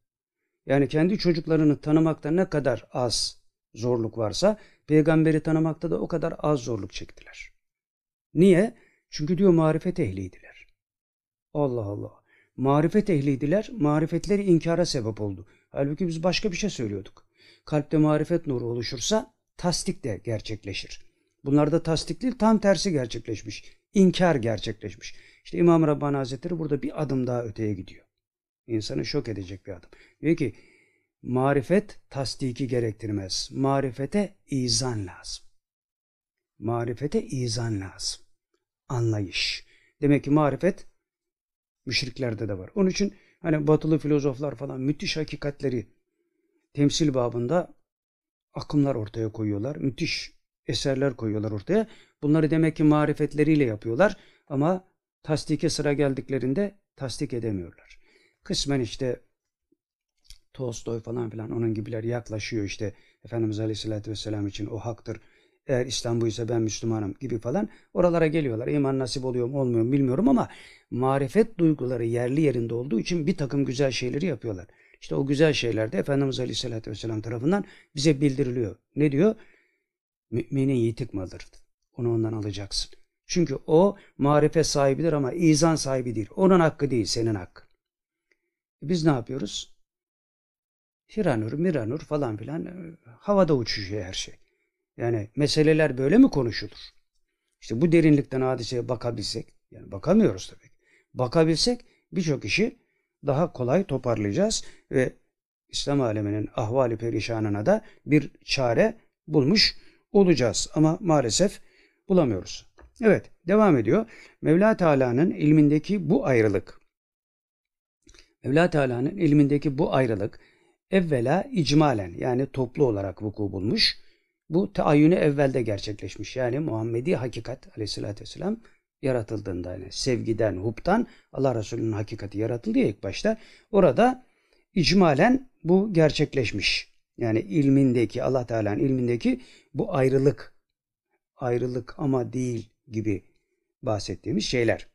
Yani kendi çocuklarını tanımakta ne kadar az zorluk varsa peygamberi tanımakta da o kadar az zorluk çektiler. Niye? Çünkü diyor marifet ehliydiler. Allah Allah. Marifet ehliydiler, marifetleri inkara sebep oldu. Halbuki biz başka bir şey söylüyorduk. Kalpte marifet nuru oluşursa tasdik de gerçekleşir. Bunlarda tasdik değil tam tersi gerçekleşmiş. İnkar gerçekleşmiş. İşte İmam Rabbani Hazretleri burada bir adım daha öteye gidiyor. İnsanı şok edecek bir adım. Diyor ki marifet tasdiki gerektirmez. Marifete izan lazım. Marifete izan lazım. Anlayış. Demek ki marifet müşriklerde de var. Onun için hani batılı filozoflar falan müthiş hakikatleri temsil babında akımlar ortaya koyuyorlar. Müthiş eserler koyuyorlar ortaya. Bunları demek ki marifetleriyle yapıyorlar ama tasdike sıra geldiklerinde tasdik edemiyorlar. Kısmen işte Tolstoy falan filan onun gibiler yaklaşıyor işte Efendimiz Aleyhisselatü Vesselam için o haktır. Eğer İslam buysa ben Müslümanım gibi falan oralara geliyorlar. İman nasip oluyor mu olmuyor mu bilmiyorum ama marifet duyguları yerli yerinde olduğu için bir takım güzel şeyleri yapıyorlar. İşte o güzel şeyler de Efendimiz Aleyhisselatü Vesselam tarafından bize bildiriliyor. Ne diyor? Müminin yitik malıdır. Onu ondan alacaksın. Çünkü o marifet sahibidir ama izan sahibidir. Onun hakkı değil, senin hakkın. E biz ne yapıyoruz? Hiranur, Miranur falan filan e, havada uçuşuyor her şey. Yani meseleler böyle mi konuşulur? İşte bu derinlikten hadiseye bakabilsek, yani bakamıyoruz tabii. Bakabilsek birçok işi daha kolay toparlayacağız ve İslam aleminin ahvali perişanına da bir çare bulmuş olacağız. Ama maalesef bulamıyoruz. Evet devam ediyor. Mevla Teala'nın ilmindeki bu ayrılık Mevla Teala'nın ilmindeki bu ayrılık evvela icmalen yani toplu olarak vuku bulmuş. Bu teayyünü evvelde gerçekleşmiş. Yani Muhammedi hakikat aleyhissalatü vesselam yaratıldığında yani sevgiden, huptan Allah Resulü'nün hakikati yaratıldı ya ilk başta. Orada icmalen bu gerçekleşmiş. Yani ilmindeki Allah Teala'nın ilmindeki bu ayrılık ayrılık ama değil gibi bahsettiğimiz şeyler.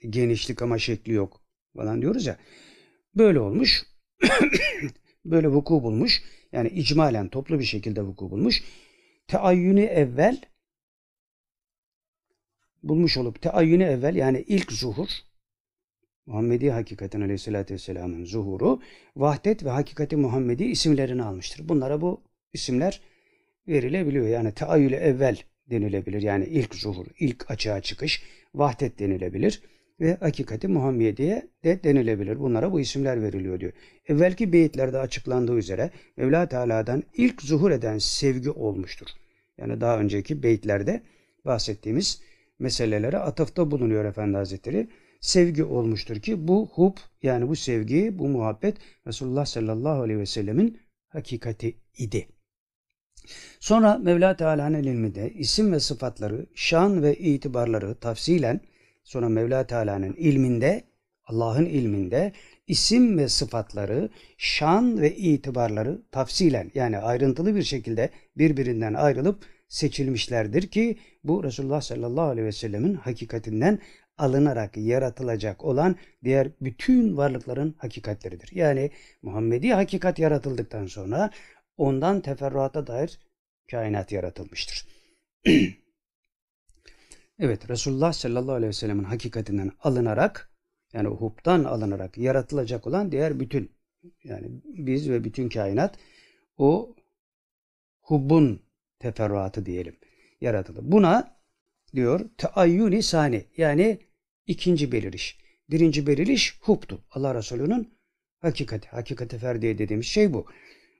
Genişlik ama şekli yok falan diyoruz ya. Böyle olmuş. böyle vuku bulmuş. Yani icmalen toplu bir şekilde vuku bulmuş. Teayyünü evvel bulmuş olup teayyünü evvel yani ilk zuhur Muhammedi hakikatin aleyhissalatü vesselamın zuhuru vahdet ve hakikati Muhammedi isimlerini almıştır. Bunlara bu isimler verilebiliyor. Yani teayyülü evvel denilebilir. Yani ilk zuhur, ilk açığa çıkış, vahdet denilebilir ve hakikati Muhammediye de denilebilir. Bunlara bu isimler veriliyor diyor. Evvelki beyitlerde açıklandığı üzere Mevla Teala'dan ilk zuhur eden sevgi olmuştur. Yani daha önceki beyitlerde bahsettiğimiz meselelere atıfta bulunuyor Efendi Hazretleri. Sevgi olmuştur ki bu hub yani bu sevgi, bu muhabbet Resulullah sallallahu aleyhi ve sellemin hakikati idi. Sonra Mevla Teala'nın ilminde isim ve sıfatları, şan ve itibarları tafsilen sonra Mevla Teala'nın ilminde, Allah'ın ilminde isim ve sıfatları, şan ve itibarları tafsilen yani ayrıntılı bir şekilde birbirinden ayrılıp seçilmişlerdir ki bu Resulullah sallallahu aleyhi ve sellemin hakikatinden alınarak yaratılacak olan diğer bütün varlıkların hakikatleridir. Yani Muhammedi hakikat yaratıldıktan sonra ondan teferruata dair kainat yaratılmıştır. evet Resulullah sallallahu aleyhi ve sellemin hakikatinden alınarak yani huptan alınarak yaratılacak olan diğer bütün yani biz ve bütün kainat o hubbun teferruatı diyelim yaratıldı. Buna diyor teayyuni sani yani ikinci beliriş. Birinci beliriş hubtu. Allah Resulü'nün hakikati, hakikati ferdiye dediğimiz şey bu.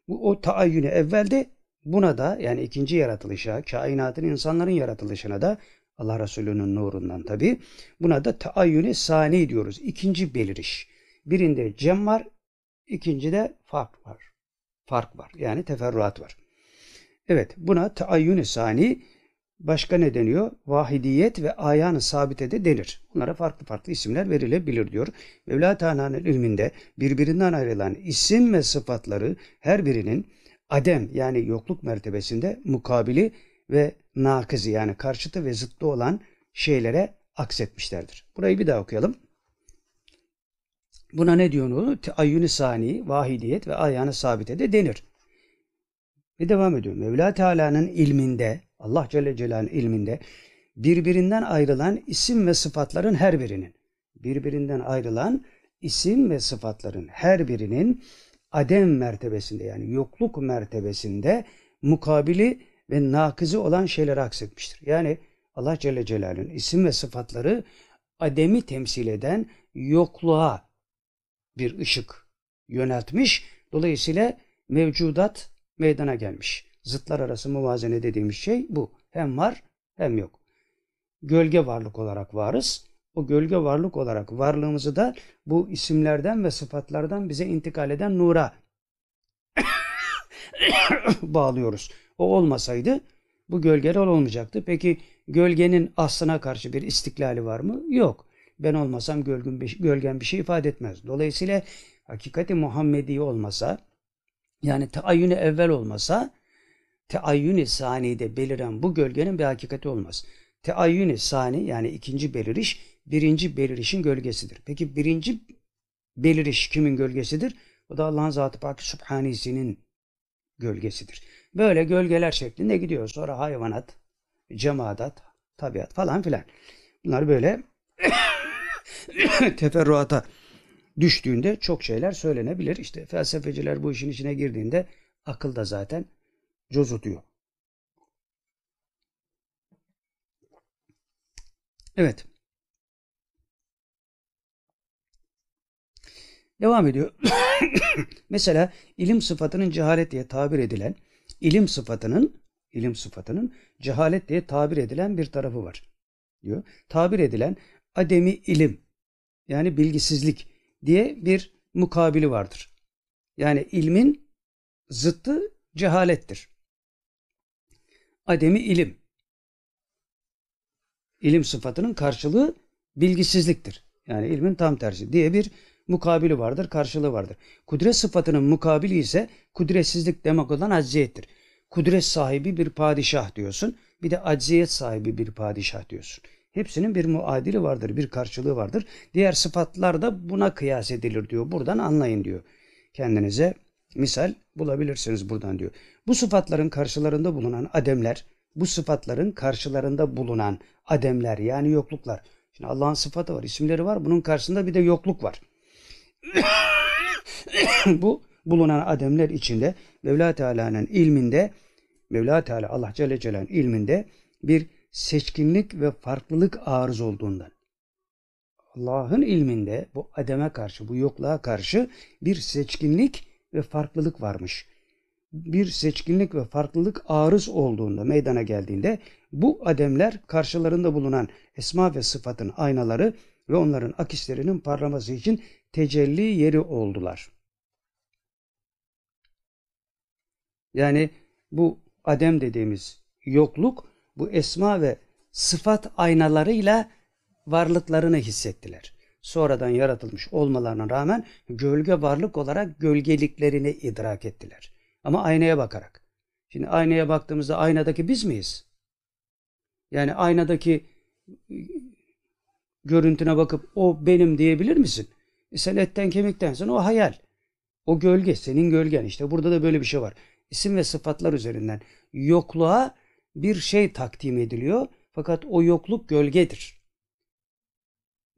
Bu o taayyuni evvelde buna da yani ikinci yaratılışa, kainatın insanların yaratılışına da Allah Resulü'nün nurundan tabi. Buna da taayyuni sani diyoruz. İkinci beliriş. Birinde cem var, ikincide fark var. Fark var. Yani teferruat var. Evet buna taayyuni sani başka ne deniyor? Vahidiyet ve ayan-ı sabite de denir. Bunlara farklı farklı isimler verilebilir diyor. Mevla Teala'nın ilminde birbirinden ayrılan isim ve sıfatları her birinin adem yani yokluk mertebesinde mukabili ve nakızı yani karşıtı ve zıttı olan şeylere aksetmişlerdir. Burayı bir daha okuyalım. Buna ne diyor onu? Teayyün-i sani, vahidiyet ve ayan-ı sabite de denir. Ve devam ediyor. Mevla Teala'nın ilminde, Allah Celle Celal'in ilminde birbirinden ayrılan isim ve sıfatların her birinin, birbirinden ayrılan isim ve sıfatların her birinin adem mertebesinde yani yokluk mertebesinde mukabili ve nakızı olan şeyleri aksetmiştir. Yani Allah Celle Celal'in isim ve sıfatları ademi temsil eden yokluğa bir ışık yöneltmiş. Dolayısıyla mevcudat meydana gelmiş. Zıtlar arası muvazene dediğimiz şey bu. Hem var hem yok. Gölge varlık olarak varız. O gölge varlık olarak varlığımızı da bu isimlerden ve sıfatlardan bize intikal eden nura bağlıyoruz. O olmasaydı bu gölgeler olmayacaktı. Peki gölgenin aslına karşı bir istiklali var mı? Yok. Ben olmasam gölgen bir, gölgen bir şey ifade etmez. Dolayısıyla hakikati Muhammedi olmasa yani teayyünü evvel olmasa teayyünü saniyede beliren bu gölgenin bir hakikati olmaz. Teayyünü sani yani ikinci beliriş birinci belirişin gölgesidir. Peki birinci beliriş kimin gölgesidir? O da Allah'ın zatı pak Subhanisi'nin gölgesidir. Böyle gölgeler şeklinde gidiyor. Sonra hayvanat, cemaat, tabiat falan filan. Bunlar böyle teferruata düştüğünde çok şeyler söylenebilir. İşte felsefeciler bu işin içine girdiğinde akıl da zaten cozutuyor. Evet. Devam ediyor. Mesela ilim sıfatının cehalet diye tabir edilen ilim sıfatının ilim sıfatının cehalet diye tabir edilen bir tarafı var. diyor. Tabir edilen ademi ilim yani bilgisizlik diye bir mukabili vardır. Yani ilmin zıttı cehalettir. Ademi ilim. İlim sıfatının karşılığı bilgisizliktir. Yani ilmin tam tersi diye bir mukabili vardır, karşılığı vardır. Kudret sıfatının mukabili ise kudretsizlik demek olan acziyettir. Kudret sahibi bir padişah diyorsun. Bir de acziyet sahibi bir padişah diyorsun. Hepsinin bir muadili vardır, bir karşılığı vardır. Diğer sıfatlar da buna kıyas edilir diyor. Buradan anlayın diyor. Kendinize misal bulabilirsiniz buradan diyor. Bu sıfatların karşılarında bulunan ademler, bu sıfatların karşılarında bulunan ademler yani yokluklar. Şimdi Allah'ın sıfatı var, isimleri var. Bunun karşısında bir de yokluk var. Bu bulunan ademler içinde Mevla Teala'nın ilminde Mevla Teala Allah Celle Celal'in ilminde bir seçkinlik ve farklılık arız olduğundan. Allah'ın ilminde bu ademe karşı, bu yokluğa karşı bir seçkinlik ve farklılık varmış. Bir seçkinlik ve farklılık arız olduğunda, meydana geldiğinde bu ademler karşılarında bulunan esma ve sıfatın aynaları ve onların akislerinin parlaması için tecelli yeri oldular. Yani bu adem dediğimiz yokluk bu esma ve sıfat aynalarıyla varlıklarını hissettiler. Sonradan yaratılmış olmalarına rağmen gölge varlık olarak gölgeliklerini idrak ettiler. Ama aynaya bakarak. Şimdi aynaya baktığımızda aynadaki biz miyiz? Yani aynadaki görüntüne bakıp o benim diyebilir misin? E sen etten kemiktensin o hayal. O gölge senin gölgen işte burada da böyle bir şey var. İsim ve sıfatlar üzerinden yokluğa bir şey takdim ediliyor fakat o yokluk gölgedir.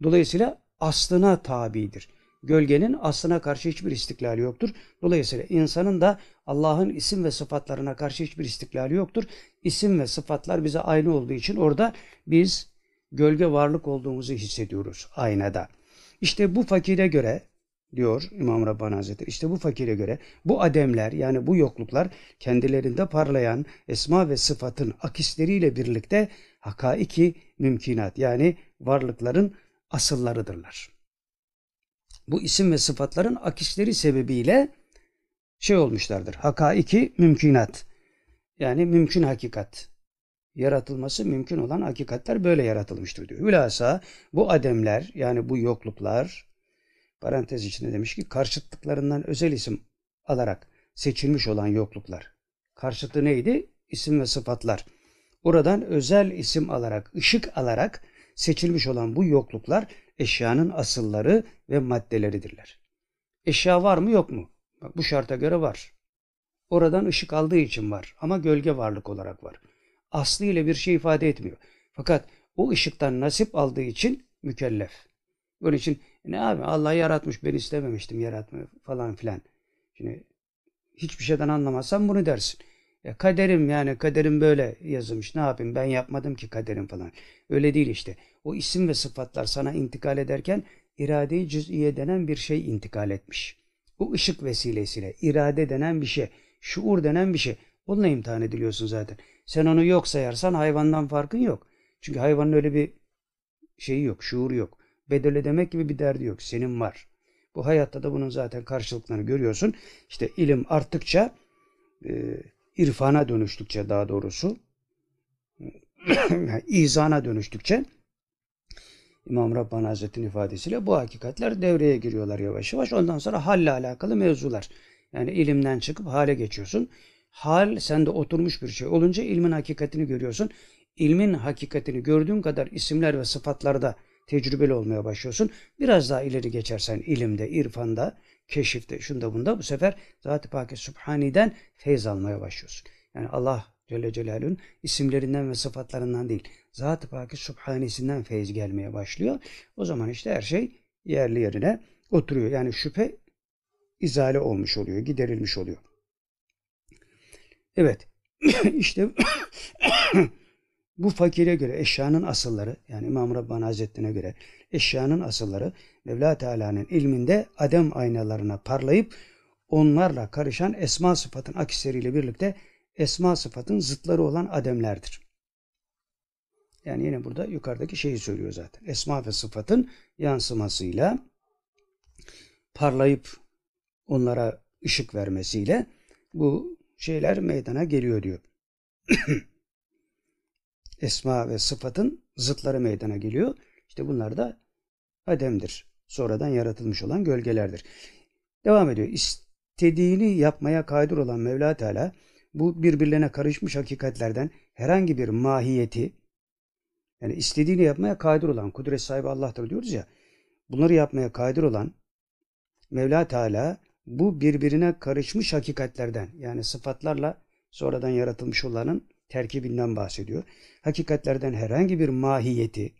Dolayısıyla aslına tabidir. gölgenin aslına karşı hiçbir istiklali yoktur. Dolayısıyla insanın da Allah'ın isim ve sıfatlarına karşı hiçbir istiklali yoktur. İsim ve sıfatlar bize aynı olduğu için orada biz gölge varlık olduğumuzu hissediyoruz aynada. İşte bu fakire göre diyor İmam Rabbani Hazretleri. İşte bu fakire göre bu ademler yani bu yokluklar kendilerinde parlayan esma ve sıfatın akisleriyle birlikte hakaiki mümkinat yani varlıkların asıllarıdırlar. Bu isim ve sıfatların akisleri sebebiyle şey olmuşlardır. Hakaiki mümkinat. Yani mümkün hakikat. Yaratılması mümkün olan hakikatler böyle yaratılmıştır diyor. Hülasa bu ademler yani bu yokluklar parantez içinde demiş ki karşıtlıklarından özel isim alarak seçilmiş olan yokluklar. Karşıtı neydi? İsim ve sıfatlar. Oradan özel isim alarak, ışık alarak seçilmiş olan bu yokluklar eşyanın asılları ve maddeleridirler. Eşya var mı yok mu? Bak bu şarta göre var. Oradan ışık aldığı için var ama gölge varlık olarak var. Aslı ile bir şey ifade etmiyor. Fakat o ışıktan nasip aldığı için mükellef. Bunun için ne abi Allah yaratmış ben istememiştim yaratma falan filan. Şimdi hiçbir şeyden anlamazsan bunu dersin. Ya kaderim yani kaderim böyle yazılmış. Ne yapayım ben yapmadım ki kaderim falan. Öyle değil işte. O isim ve sıfatlar sana intikal ederken irade-i cüz'iye denen bir şey intikal etmiş. Bu ışık vesilesiyle irade denen bir şey, şuur denen bir şey. Onunla imtihan ediliyorsun zaten. Sen onu yok sayarsan hayvandan farkın yok. Çünkü hayvanın öyle bir şeyi yok, şuuru yok. Bedel demek gibi bir derdi yok. Senin var. Bu hayatta da bunun zaten karşılıklarını görüyorsun. İşte ilim arttıkça, e, irfana dönüştükçe daha doğrusu, izana dönüştükçe İmam Rabbani Hazretleri'nin ifadesiyle bu hakikatler devreye giriyorlar yavaş yavaş. Ondan sonra halle alakalı mevzular. Yani ilimden çıkıp hale geçiyorsun. Hal sende oturmuş bir şey olunca ilmin hakikatini görüyorsun. İlmin hakikatini gördüğün kadar isimler ve sıfatlarda tecrübeli olmaya başlıyorsun. Biraz daha ileri geçersen ilimde, irfanda, keşifte, şunda bunda bu sefer Zat-ı Pâke Sübhani'den feyz almaya başlıyorsun. Yani Allah Celle Celaluhu'nun isimlerinden ve sıfatlarından değil, Zat-ı Pâke Sübhanesinden feyz gelmeye başlıyor. O zaman işte her şey yerli yerine oturuyor. Yani şüphe izale olmuş oluyor, giderilmiş oluyor. Evet, işte bu fakire göre eşyanın asılları yani İmam Rabbani Hazretleri'ne göre eşyanın asılları Mevla Teala'nın ilminde adem aynalarına parlayıp onlarla karışan esma sıfatın akisleriyle birlikte esma sıfatın zıtları olan ademlerdir. Yani yine burada yukarıdaki şeyi söylüyor zaten. Esma ve sıfatın yansımasıyla parlayıp onlara ışık vermesiyle bu şeyler meydana geliyor diyor. Esma ve sıfatın zıtları meydana geliyor. İşte bunlar da ademdir. Sonradan yaratılmış olan gölgelerdir. Devam ediyor. İstediğini yapmaya kadir olan Mevla Teala bu birbirlerine karışmış hakikatlerden herhangi bir mahiyeti yani istediğini yapmaya kadir olan kudret sahibi Allah'tır diyoruz ya. Bunları yapmaya kadir olan Mevla Teala bu birbirine karışmış hakikatlerden yani sıfatlarla sonradan yaratılmış olanın terkibinden bahsediyor. Hakikatlerden herhangi bir mahiyeti,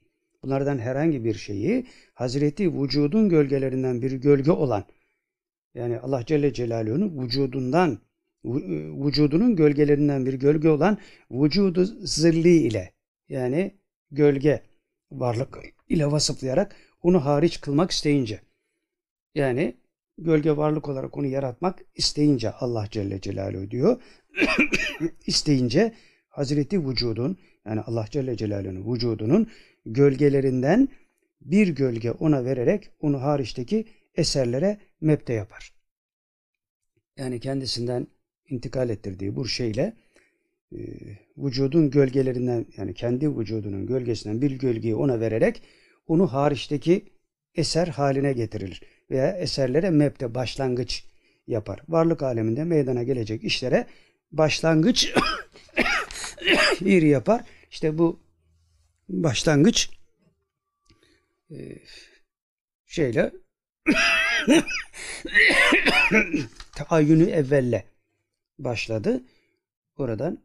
bunlardan herhangi bir şeyi Hazreti vücudun gölgelerinden bir gölge olan yani Allah Celle Celaluhu'nun vücudundan vücudunun gölgelerinden bir gölge olan vücudu zilli ile yani gölge varlık ile vasıflayarak onu hariç kılmak isteyince yani gölge varlık olarak onu yaratmak isteyince Allah Celle Celaluhu diyor. isteyince Hazreti vücudun yani Allah Celle Celaluhu'nun vücudunun gölgelerinden bir gölge ona vererek onu hariçteki eserlere mepte yapar. Yani kendisinden intikal ettirdiği bu şeyle e, vücudun gölgelerinden yani kendi vücudunun gölgesinden bir gölgeyi ona vererek onu hariçteki eser haline getirilir. Veya eserlere mepte başlangıç yapar. Varlık aleminde meydana gelecek işlere başlangıç bir yapar. İşte bu başlangıç e, şeyle taayyünü evvelle başladı. Oradan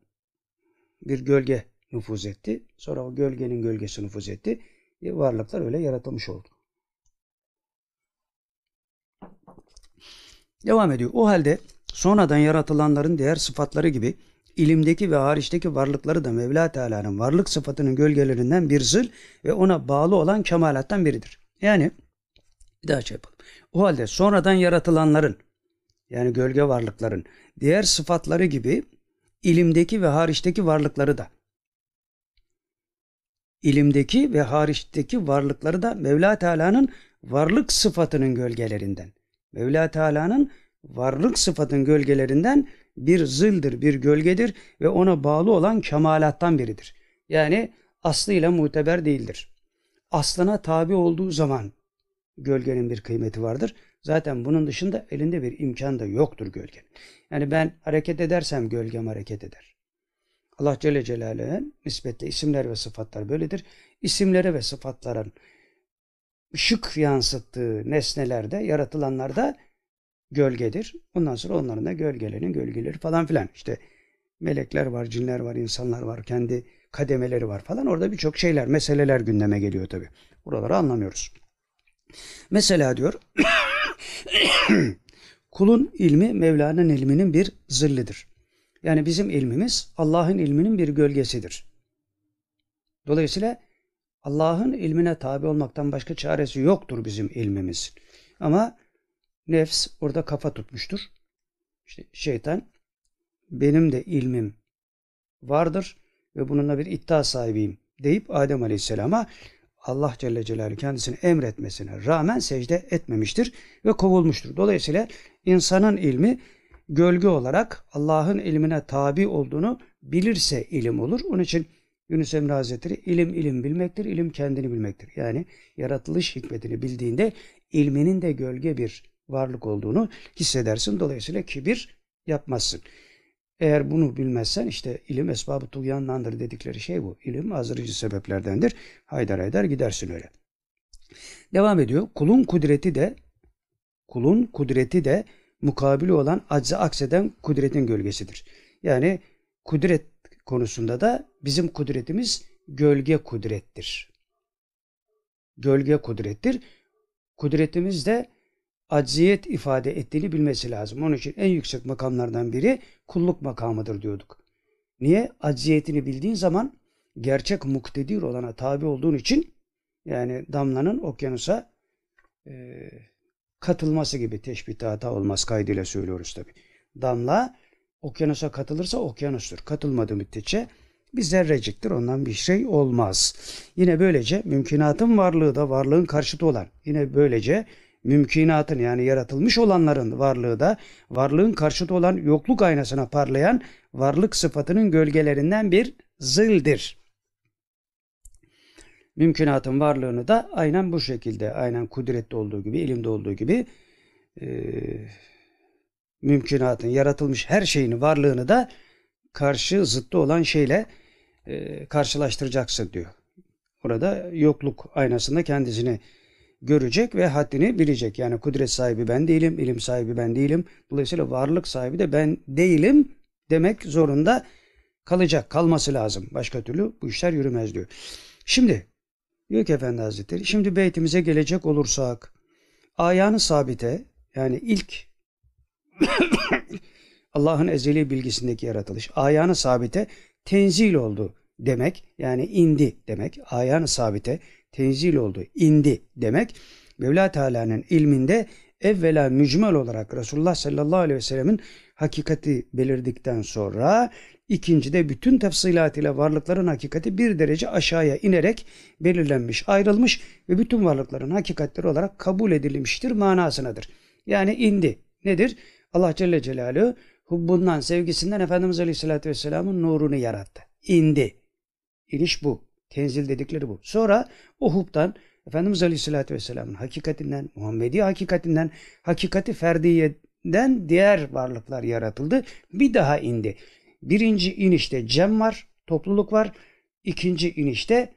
bir gölge nüfuz etti. Sonra o gölgenin gölgesi nüfuz etti. E, varlıklar öyle yaratılmış oldu. Devam ediyor. O halde sonradan yaratılanların diğer sıfatları gibi ilimdeki ve hariçteki varlıkları da Mevla Teala'nın varlık sıfatının gölgelerinden bir zıl ve ona bağlı olan kemalattan biridir. Yani bir daha şey yapalım. O halde sonradan yaratılanların yani gölge varlıkların diğer sıfatları gibi ilimdeki ve hariçteki varlıkları da ilimdeki ve hariçteki varlıkları da Mevla Teala'nın varlık sıfatının gölgelerinden. Mevla Teala'nın varlık sıfatın gölgelerinden bir zıldır, bir gölgedir ve ona bağlı olan kemalattan biridir. Yani aslıyla muteber değildir. Aslına tabi olduğu zaman gölgenin bir kıymeti vardır. Zaten bunun dışında elinde bir imkan da yoktur gölgenin. Yani ben hareket edersem gölgem hareket eder. Allah Celle Celaluhu'nun nispetle isimler ve sıfatlar böyledir. İsimlere ve sıfatların ışık yansıttığı nesnelerde, yaratılanlarda gölgedir. Ondan sonra onların da gölgelerin gölgeleri falan filan. İşte melekler var, cinler var, insanlar var, kendi kademeleri var falan. Orada birçok şeyler, meseleler gündeme geliyor tabi. Buraları anlamıyoruz. Mesela diyor kulun ilmi Mevla'nın ilminin bir zillidir. Yani bizim ilmimiz Allah'ın ilminin bir gölgesidir. Dolayısıyla Allah'ın ilmine tabi olmaktan başka çaresi yoktur bizim ilmimiz. Ama nefs orada kafa tutmuştur. İşte şeytan benim de ilmim vardır ve bununla bir iddia sahibiyim deyip Adem Aleyhisselam'a Allah Celle Celaluhu kendisini emretmesine rağmen secde etmemiştir ve kovulmuştur. Dolayısıyla insanın ilmi gölge olarak Allah'ın ilmine tabi olduğunu bilirse ilim olur. Onun için Yunus Emre Hazretleri ilim ilim bilmektir, ilim kendini bilmektir. Yani yaratılış hikmetini bildiğinde ilminin de gölge bir varlık olduğunu hissedersin. Dolayısıyla kibir yapmazsın. Eğer bunu bilmezsen işte ilim esbabı tuğyandandır dedikleri şey bu. İlim azdırıcı sebeplerdendir. Haydar haydar gidersin öyle. Devam ediyor. Kulun kudreti de kulun kudreti de mukabili olan aczı akseden kudretin gölgesidir. Yani kudret konusunda da bizim kudretimiz gölge kudrettir. Gölge kudrettir. Kudretimiz de acziyet ifade ettiğini bilmesi lazım. Onun için en yüksek makamlardan biri kulluk makamıdır diyorduk. Niye? Acziyetini bildiğin zaman gerçek muktedir olana tabi olduğun için yani damlanın okyanusa e, katılması gibi teşbihte hata olmaz kaydıyla söylüyoruz tabi. Damla okyanusa katılırsa okyanustur. Katılmadığı müddetçe bir zerreciktir. Ondan bir şey olmaz. Yine böylece mümkünatın varlığı da varlığın karşıtı olan. Yine böylece mümkünatın yani yaratılmış olanların varlığı da varlığın karşıtı olan yokluk aynasına parlayan varlık sıfatının gölgelerinden bir zıldır. Mümkünatın varlığını da aynen bu şekilde, aynen kudrette olduğu gibi, ilimde olduğu gibi e, mümkünatın, yaratılmış her şeyin varlığını da karşı zıttı olan şeyle e, karşılaştıracaksın diyor. Orada yokluk aynasında kendisini görecek ve haddini bilecek. Yani kudret sahibi ben değilim, ilim sahibi ben değilim. Dolayısıyla varlık sahibi de ben değilim demek zorunda kalacak, kalması lazım. Başka türlü bu işler yürümez diyor. Şimdi diyor ki Efendi Hazretleri, şimdi beytimize gelecek olursak ayağını sabite yani ilk Allah'ın ezeli bilgisindeki yaratılış ayağını sabite tenzil oldu demek yani indi demek ayağını sabite tenzil oldu, indi demek. Mevla Teala'nın ilminde evvela mücmel olarak Resulullah sallallahu aleyhi ve sellemin hakikati belirdikten sonra ikinci de bütün tefsilatıyla varlıkların hakikati bir derece aşağıya inerek belirlenmiş, ayrılmış ve bütün varlıkların hakikatleri olarak kabul edilmiştir manasınadır. Yani indi. Nedir? Allah Celle Celaluhu hubbundan, sevgisinden Efendimiz Aleyhisselatü Vesselam'ın nurunu yarattı. İndi. İniş bu. Tenzil dedikleri bu. Sonra o hubdan Efendimiz Aleyhisselatü Vesselam'ın hakikatinden, Muhammedi hakikatinden, hakikati ferdiyeden diğer varlıklar yaratıldı. Bir daha indi. Birinci inişte cem var, topluluk var. İkinci inişte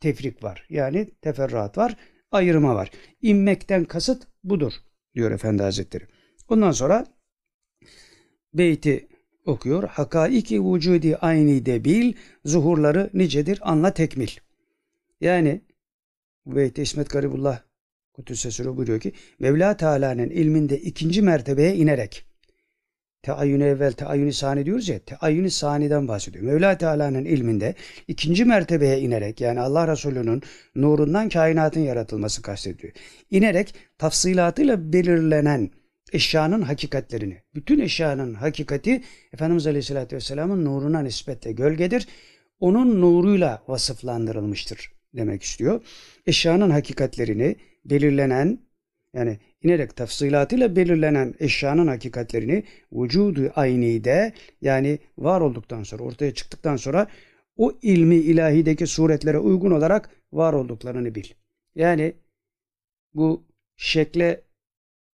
tefrik var. Yani teferruat var, ayrıma var. İnmekten kasıt budur diyor Efendi Hazretleri. Ondan sonra beyti okuyor. Hakaiki vücudi aynı de bil, zuhurları nicedir anla tekmil. Yani bu beyti İsmet Garibullah Kudüs'e buyuruyor ki Mevla Teala'nın ilminde ikinci mertebeye inerek teayyün evvel, teayyün sani diyoruz ya, teayyün saniden bahsediyor. Mevla Teala'nın ilminde ikinci mertebeye inerek yani Allah Resulü'nün nurundan kainatın yaratılması kastediyor. İnerek tafsilatıyla belirlenen eşyanın hakikatlerini, bütün eşyanın hakikati Efendimiz Aleyhisselatü Vesselam'ın nuruna nispetle gölgedir. Onun nuruyla vasıflandırılmıştır demek istiyor. Eşyanın hakikatlerini belirlenen yani inerek tafsilatıyla belirlenen eşyanın hakikatlerini vücudu aynide yani var olduktan sonra ortaya çıktıktan sonra o ilmi ilahideki suretlere uygun olarak var olduklarını bil. Yani bu şekle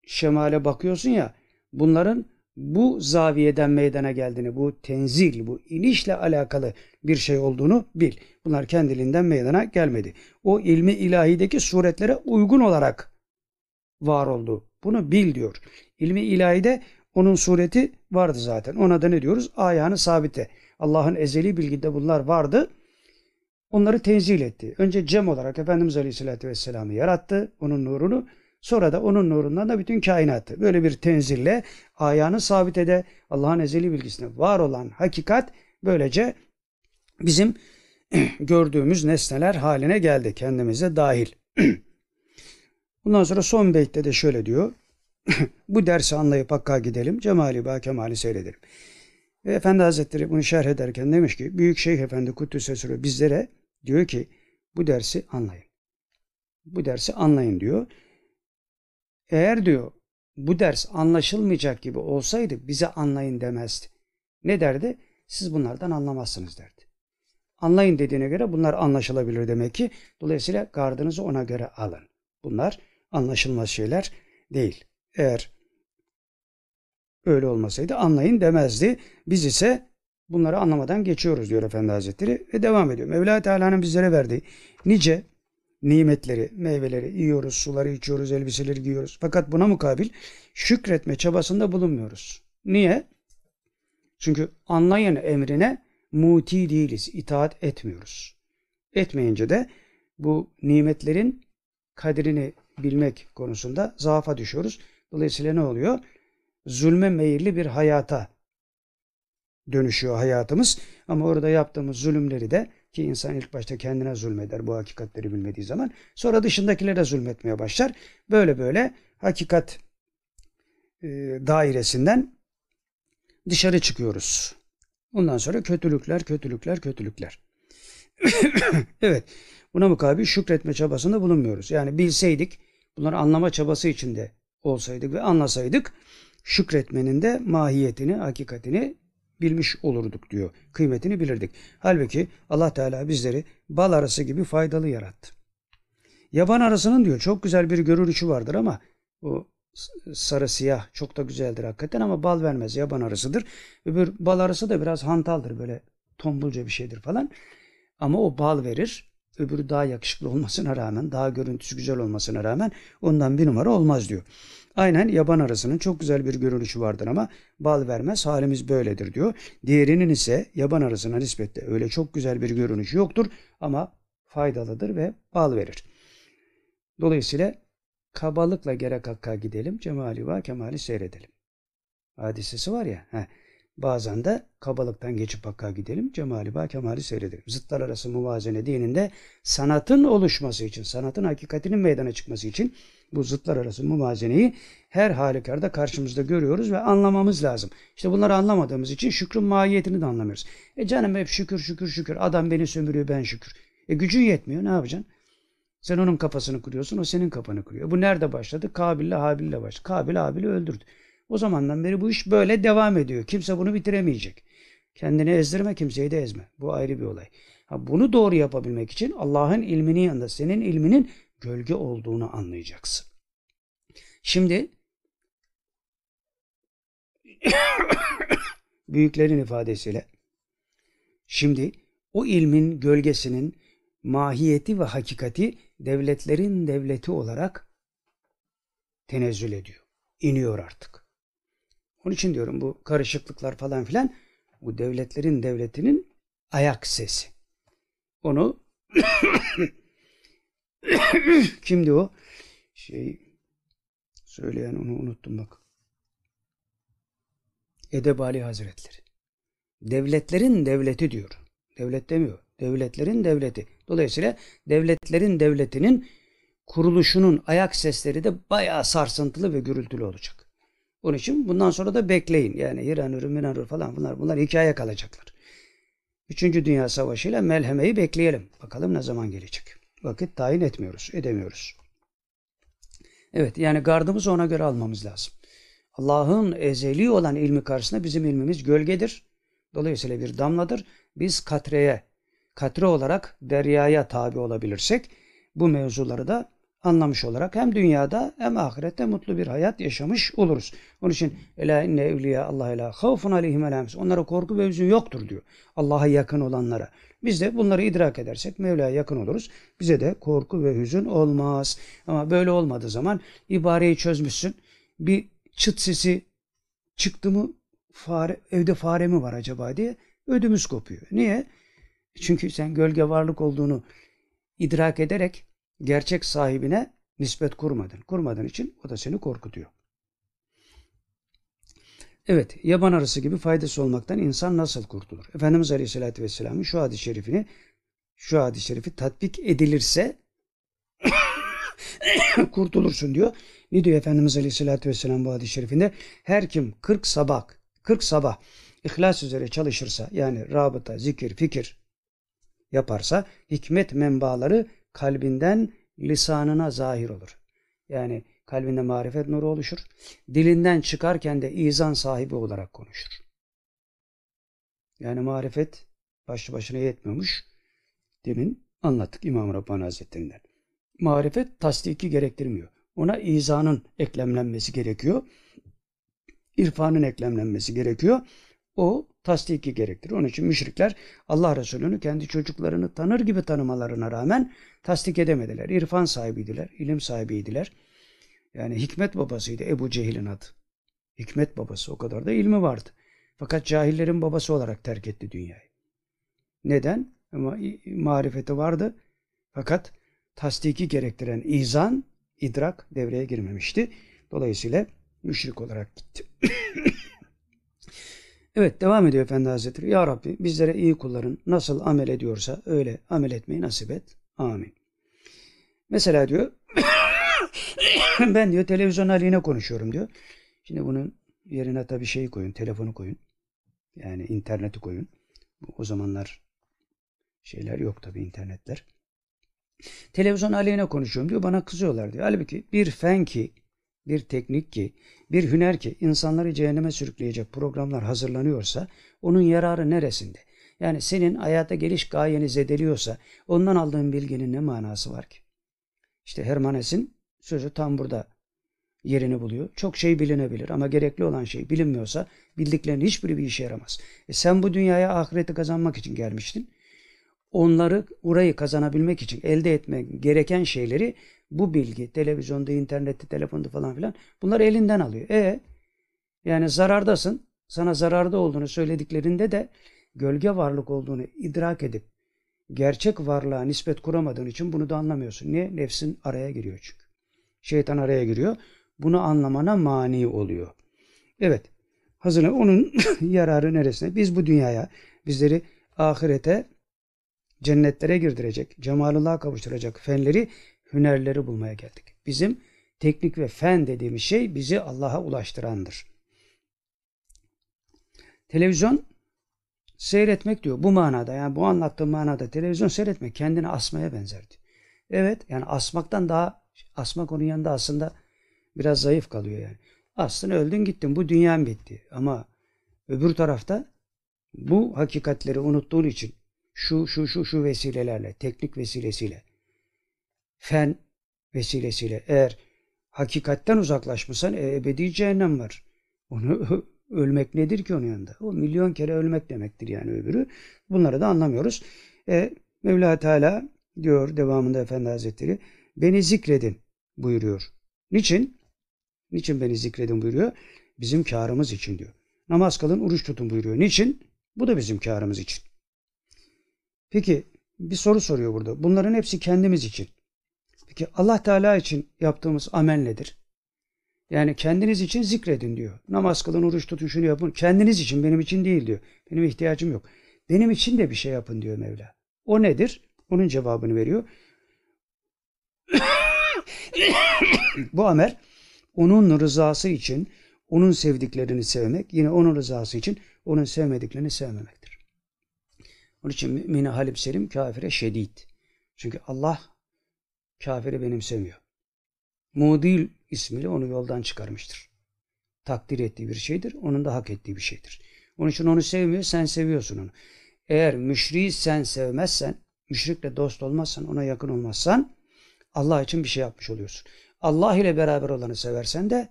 şemale bakıyorsun ya bunların bu zaviyeden meydana geldiğini, bu tenzil, bu inişle alakalı bir şey olduğunu bil. Bunlar kendiliğinden meydana gelmedi. O ilmi ilahideki suretlere uygun olarak var oldu. Bunu bil diyor. İlmi ilahide onun sureti vardı zaten. Ona da ne diyoruz? Ayağını sabite. Allah'ın ezeli bilgide bunlar vardı. Onları tenzil etti. Önce cem olarak Efendimiz Aleyhisselatü Vesselam'ı yarattı. Onun nurunu. Sonra da onun nurundan da bütün kainatı. Böyle bir tenzille ayağını sabitede Allah'ın ezeli bilgisine var olan hakikat böylece bizim gördüğümüz nesneler haline geldi. Kendimize dahil. Bundan sonra son beytte de şöyle diyor. bu dersi anlayıp Hakk'a gidelim. Cemali ba kemali seyredelim. Ve Efendi Hazretleri bunu şerh ederken demiş ki Büyük Şeyh Efendi Kuddüs'e sürü bizlere diyor ki bu dersi anlayın. Bu dersi anlayın diyor. Eğer diyor bu ders anlaşılmayacak gibi olsaydı bize anlayın demezdi. Ne derdi? Siz bunlardan anlamazsınız derdi. Anlayın dediğine göre bunlar anlaşılabilir demek ki. Dolayısıyla gardınızı ona göre alın. Bunlar anlaşılmaz şeyler değil. Eğer öyle olmasaydı anlayın demezdi. Biz ise bunları anlamadan geçiyoruz diyor Efendi Hazretleri ve devam ediyor. Mevla Teala'nın bizlere verdiği nice nimetleri, meyveleri yiyoruz, suları içiyoruz, elbiseleri giyiyoruz. Fakat buna mukabil şükretme çabasında bulunmuyoruz. Niye? Çünkü anlayın emrine muti değiliz, itaat etmiyoruz. Etmeyince de bu nimetlerin kadrini bilmek konusunda zaafa düşüyoruz. Dolayısıyla ne oluyor? Zulme meyilli bir hayata dönüşüyor hayatımız. Ama orada yaptığımız zulümleri de ki insan ilk başta kendine zulmeder bu hakikatleri bilmediği zaman. Sonra dışındakilere zulmetmeye başlar. Böyle böyle hakikat e, dairesinden dışarı çıkıyoruz. Ondan sonra kötülükler, kötülükler, kötülükler. evet. Buna mukabil şükretme çabasında bulunmuyoruz. Yani bilseydik, bunları anlama çabası içinde olsaydık ve anlasaydık şükretmenin de mahiyetini, hakikatini bilmiş olurduk diyor. Kıymetini bilirdik. Halbuki Allah Teala bizleri bal arası gibi faydalı yarattı. Yaban arasının diyor çok güzel bir görünüşü vardır ama o sarı siyah çok da güzeldir hakikaten ama bal vermez. Yaban arasıdır. Öbür bal arası da biraz hantaldır böyle tombulca bir şeydir falan. Ama o bal verir. Öbürü daha yakışıklı olmasına rağmen, daha görüntüsü güzel olmasına rağmen ondan bir numara olmaz diyor. Aynen yaban arasının çok güzel bir görünüşü vardır ama bal vermez halimiz böyledir diyor. Diğerinin ise yaban arasına nispetle öyle çok güzel bir görünüşü yoktur ama faydalıdır ve bal verir. Dolayısıyla kabalıkla gerek hakka gidelim, cemali va kemali seyredelim. Hadisesi var ya, heh, Bazen de kabalıktan geçip hakka gidelim, cemali ba kemali seyredelim. Zıtlar arası muvazene dininde sanatın oluşması için, sanatın hakikatinin meydana çıkması için bu zıtlar arası muvazeneyi her halükarda karşımızda görüyoruz ve anlamamız lazım. İşte bunları anlamadığımız için şükrün mahiyetini de anlamıyoruz. E canım hep şükür şükür şükür. Adam beni sömürüyor ben şükür. E gücün yetmiyor ne yapacaksın? Sen onun kafasını kuruyorsun, o senin kafanı kuruyor. Bu nerede başladı? Kabil'le Habil'le başladı. Kabil Habil'i öldürdü. O zamandan beri bu iş böyle devam ediyor. Kimse bunu bitiremeyecek. Kendini ezdirme, kimseyi de ezme. Bu ayrı bir olay. Ha, bunu doğru yapabilmek için Allah'ın ilminin yanında senin ilminin gölge olduğunu anlayacaksın. Şimdi büyüklerin ifadesiyle şimdi o ilmin gölgesinin mahiyeti ve hakikati devletlerin devleti olarak tenezzül ediyor. İniyor artık. Onun için diyorum bu karışıklıklar falan filan bu devletlerin devletinin ayak sesi. Onu kimdi o? şey söyleyen onu unuttum bak. Edebali Hazretleri. Devletlerin devleti diyor. Devlet demiyor. Devletlerin devleti. Dolayısıyla devletlerin devletinin kuruluşunun ayak sesleri de bayağı sarsıntılı ve gürültülü olacak. Onun için bundan sonra da bekleyin. Yani İranür, Minarür falan bunlar bunlar hikaye kalacaklar. Üçüncü Dünya Savaşı ile melhemeyi bekleyelim. Bakalım ne zaman gelecek. Vakit tayin etmiyoruz, edemiyoruz. Evet yani gardımızı ona göre almamız lazım. Allah'ın ezeli olan ilmi karşısında bizim ilmimiz gölgedir. Dolayısıyla bir damladır. Biz katreye, katre olarak deryaya tabi olabilirsek bu mevzuları da anlamış olarak hem dünyada hem ahirette mutlu bir hayat yaşamış oluruz. Onun için ela inne evliya Allah ela havfun aleyhim elamiz. Onlara korku ve hüzün yoktur diyor. Allah'a yakın olanlara. Biz de bunları idrak edersek Mevla'ya yakın oluruz. Bize de korku ve hüzün olmaz. Ama böyle olmadığı zaman ibareyi çözmüşsün. Bir çıt sesi çıktı mı fare, evde fare mi var acaba diye ödümüz kopuyor. Niye? Çünkü sen gölge varlık olduğunu idrak ederek gerçek sahibine nispet kurmadın. Kurmadığın için o da seni korkutuyor. Evet, yaban arısı gibi faydası olmaktan insan nasıl kurtulur? Efendimiz Aleyhisselatü Vesselam'ın şu hadis-i şerifini, şu hadis-i şerifi tatbik edilirse kurtulursun diyor. Ne diyor Efendimiz Aleyhisselatü Vesselam bu hadis-i şerifinde? Her kim 40 sabah, 40 sabah ihlas üzere çalışırsa yani rabıta, zikir, fikir yaparsa hikmet menbaları kalbinden lisanına zahir olur. Yani kalbinde marifet nuru oluşur. Dilinden çıkarken de izan sahibi olarak konuşur. Yani marifet başlı başına yetmiyormuş. Demin anlattık İmam Rabbani Hazretlerinden. Marifet tasdiki gerektirmiyor. Ona izanın eklemlenmesi gerekiyor. İrfanın eklemlenmesi gerekiyor. O tasdiki gerektirir. Onun için müşrikler Allah Resulü'nü kendi çocuklarını tanır gibi tanımalarına rağmen tasdik edemediler. İrfan sahibiydiler, ilim sahibiydiler. Yani hikmet babasıydı Ebu Cehil'in adı. Hikmet babası o kadar da ilmi vardı. Fakat cahillerin babası olarak terk etti dünyayı. Neden? Ama marifeti vardı. Fakat tasdiki gerektiren izan, idrak devreye girmemişti. Dolayısıyla müşrik olarak gitti. Evet devam ediyor Efendi Hazretleri. Ya Rabbi bizlere iyi kulların nasıl amel ediyorsa öyle amel etmeyi nasip et. Amin. Mesela diyor ben diyor televizyon haline konuşuyorum diyor. Şimdi bunun yerine tabii şeyi koyun, telefonu koyun. Yani interneti koyun. O zamanlar şeyler yok tabii internetler. Televizyon aleyhine konuşuyorum diyor. Bana kızıyorlar diyor. Halbuki bir fen ki bir teknik ki, bir hüner ki insanları cehenneme sürükleyecek programlar hazırlanıyorsa onun yararı neresinde? Yani senin hayata geliş gayeni zedeliyorsa ondan aldığın bilginin ne manası var ki? İşte Hermanes'in sözü tam burada yerini buluyor. Çok şey bilinebilir ama gerekli olan şey bilinmiyorsa bildiklerinin hiçbiri bir işe yaramaz. E sen bu dünyaya ahireti kazanmak için gelmiştin. Onları orayı kazanabilmek için elde etmek gereken şeyleri bu bilgi televizyonda, internette, telefonda falan filan bunlar elinden alıyor. E yani zarardasın. Sana zararda olduğunu söylediklerinde de gölge varlık olduğunu idrak edip gerçek varlığa nispet kuramadığın için bunu da anlamıyorsun. Niye? Nefsin araya giriyor çünkü. Şeytan araya giriyor. Bunu anlamana mani oluyor. Evet. Hazır onun yararı neresine? Biz bu dünyaya bizleri ahirete cennetlere girdirecek, cemalullah'a kavuşturacak fenleri hünerleri bulmaya geldik. Bizim teknik ve fen dediğimiz şey bizi Allah'a ulaştırandır. Televizyon seyretmek diyor bu manada yani bu anlattığım manada televizyon seyretmek kendini asmaya benzerdi. Evet yani asmaktan daha asmak onun yanında aslında biraz zayıf kalıyor yani. Aslında öldün gittin bu dünyan bitti ama öbür tarafta bu hakikatleri unuttuğun için şu şu şu şu vesilelerle teknik vesilesiyle fen vesilesiyle eğer hakikatten uzaklaşmışsan e, ebedi cehennem var. Onu ölmek nedir ki onun yanında? O milyon kere ölmek demektir yani öbürü. Bunları da anlamıyoruz. E, Mevla Teala diyor devamında Efendi Hazretleri beni zikredin buyuruyor. Niçin? Niçin beni zikredin buyuruyor? Bizim karımız için diyor. Namaz kılın, oruç tutun buyuruyor. Niçin? Bu da bizim karımız için. Peki bir soru soruyor burada. Bunların hepsi kendimiz için. Peki Allah Teala için yaptığımız amel nedir? Yani kendiniz için zikredin diyor. Namaz kılın, oruç tutun, şunu yapın. Kendiniz için, benim için değil diyor. Benim ihtiyacım yok. Benim için de bir şey yapın diyor Mevla. O nedir? Onun cevabını veriyor. Bu amel onun rızası için onun sevdiklerini sevmek, yine onun rızası için onun sevmediklerini sevmemektir. Onun için mümine halip selim, kafire şedid. Çünkü Allah kafiri benimsemiyor. Mudil ismiyle onu yoldan çıkarmıştır. Takdir ettiği bir şeydir, onun da hak ettiği bir şeydir. Onun için onu sevmiyor, sen seviyorsun onu. Eğer müşriği sen sevmezsen, müşrikle dost olmazsan, ona yakın olmazsan Allah için bir şey yapmış oluyorsun. Allah ile beraber olanı seversen de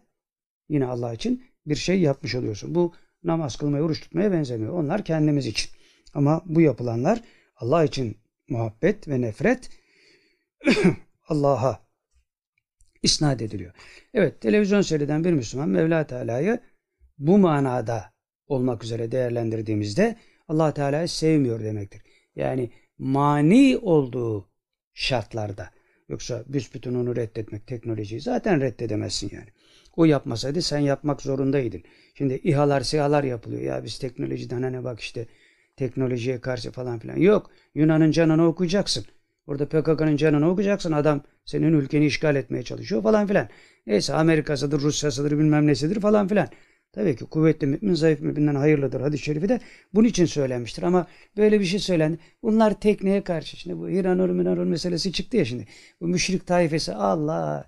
yine Allah için bir şey yapmış oluyorsun. Bu namaz kılmaya, oruç tutmaya benzemiyor. Onlar kendimiz için. Ama bu yapılanlar Allah için muhabbet ve nefret Allah'a isnat ediliyor. Evet, televizyon seyreden bir Müslüman Mevla Teala'yı bu manada olmak üzere değerlendirdiğimizde Allah Teala'yı sevmiyor demektir. Yani mani olduğu şartlarda. Yoksa büsbütün onu reddetmek, teknolojiyi zaten reddedemezsin yani. O yapmasaydı sen yapmak zorundaydın. Şimdi İHA'lar, SİHA'lar yapılıyor. Ya biz teknolojiden hani bak işte teknolojiye karşı falan filan. Yok. Yunan'ın canını okuyacaksın. Orada PKK'nın canını okuyacaksın. Adam senin ülkeni işgal etmeye çalışıyor falan filan. Neyse Amerika'sıdır, Rusya'sıdır bilmem nesidir falan filan. Tabii ki kuvvetli mümin zayıf müminden hayırlıdır hadis-i şerifi de bunun için söylenmiştir. Ama böyle bir şey söylendi. Bunlar tekneye karşı. Şimdi bu İranur Minarur meselesi çıktı ya şimdi. Bu müşrik taifesi Allah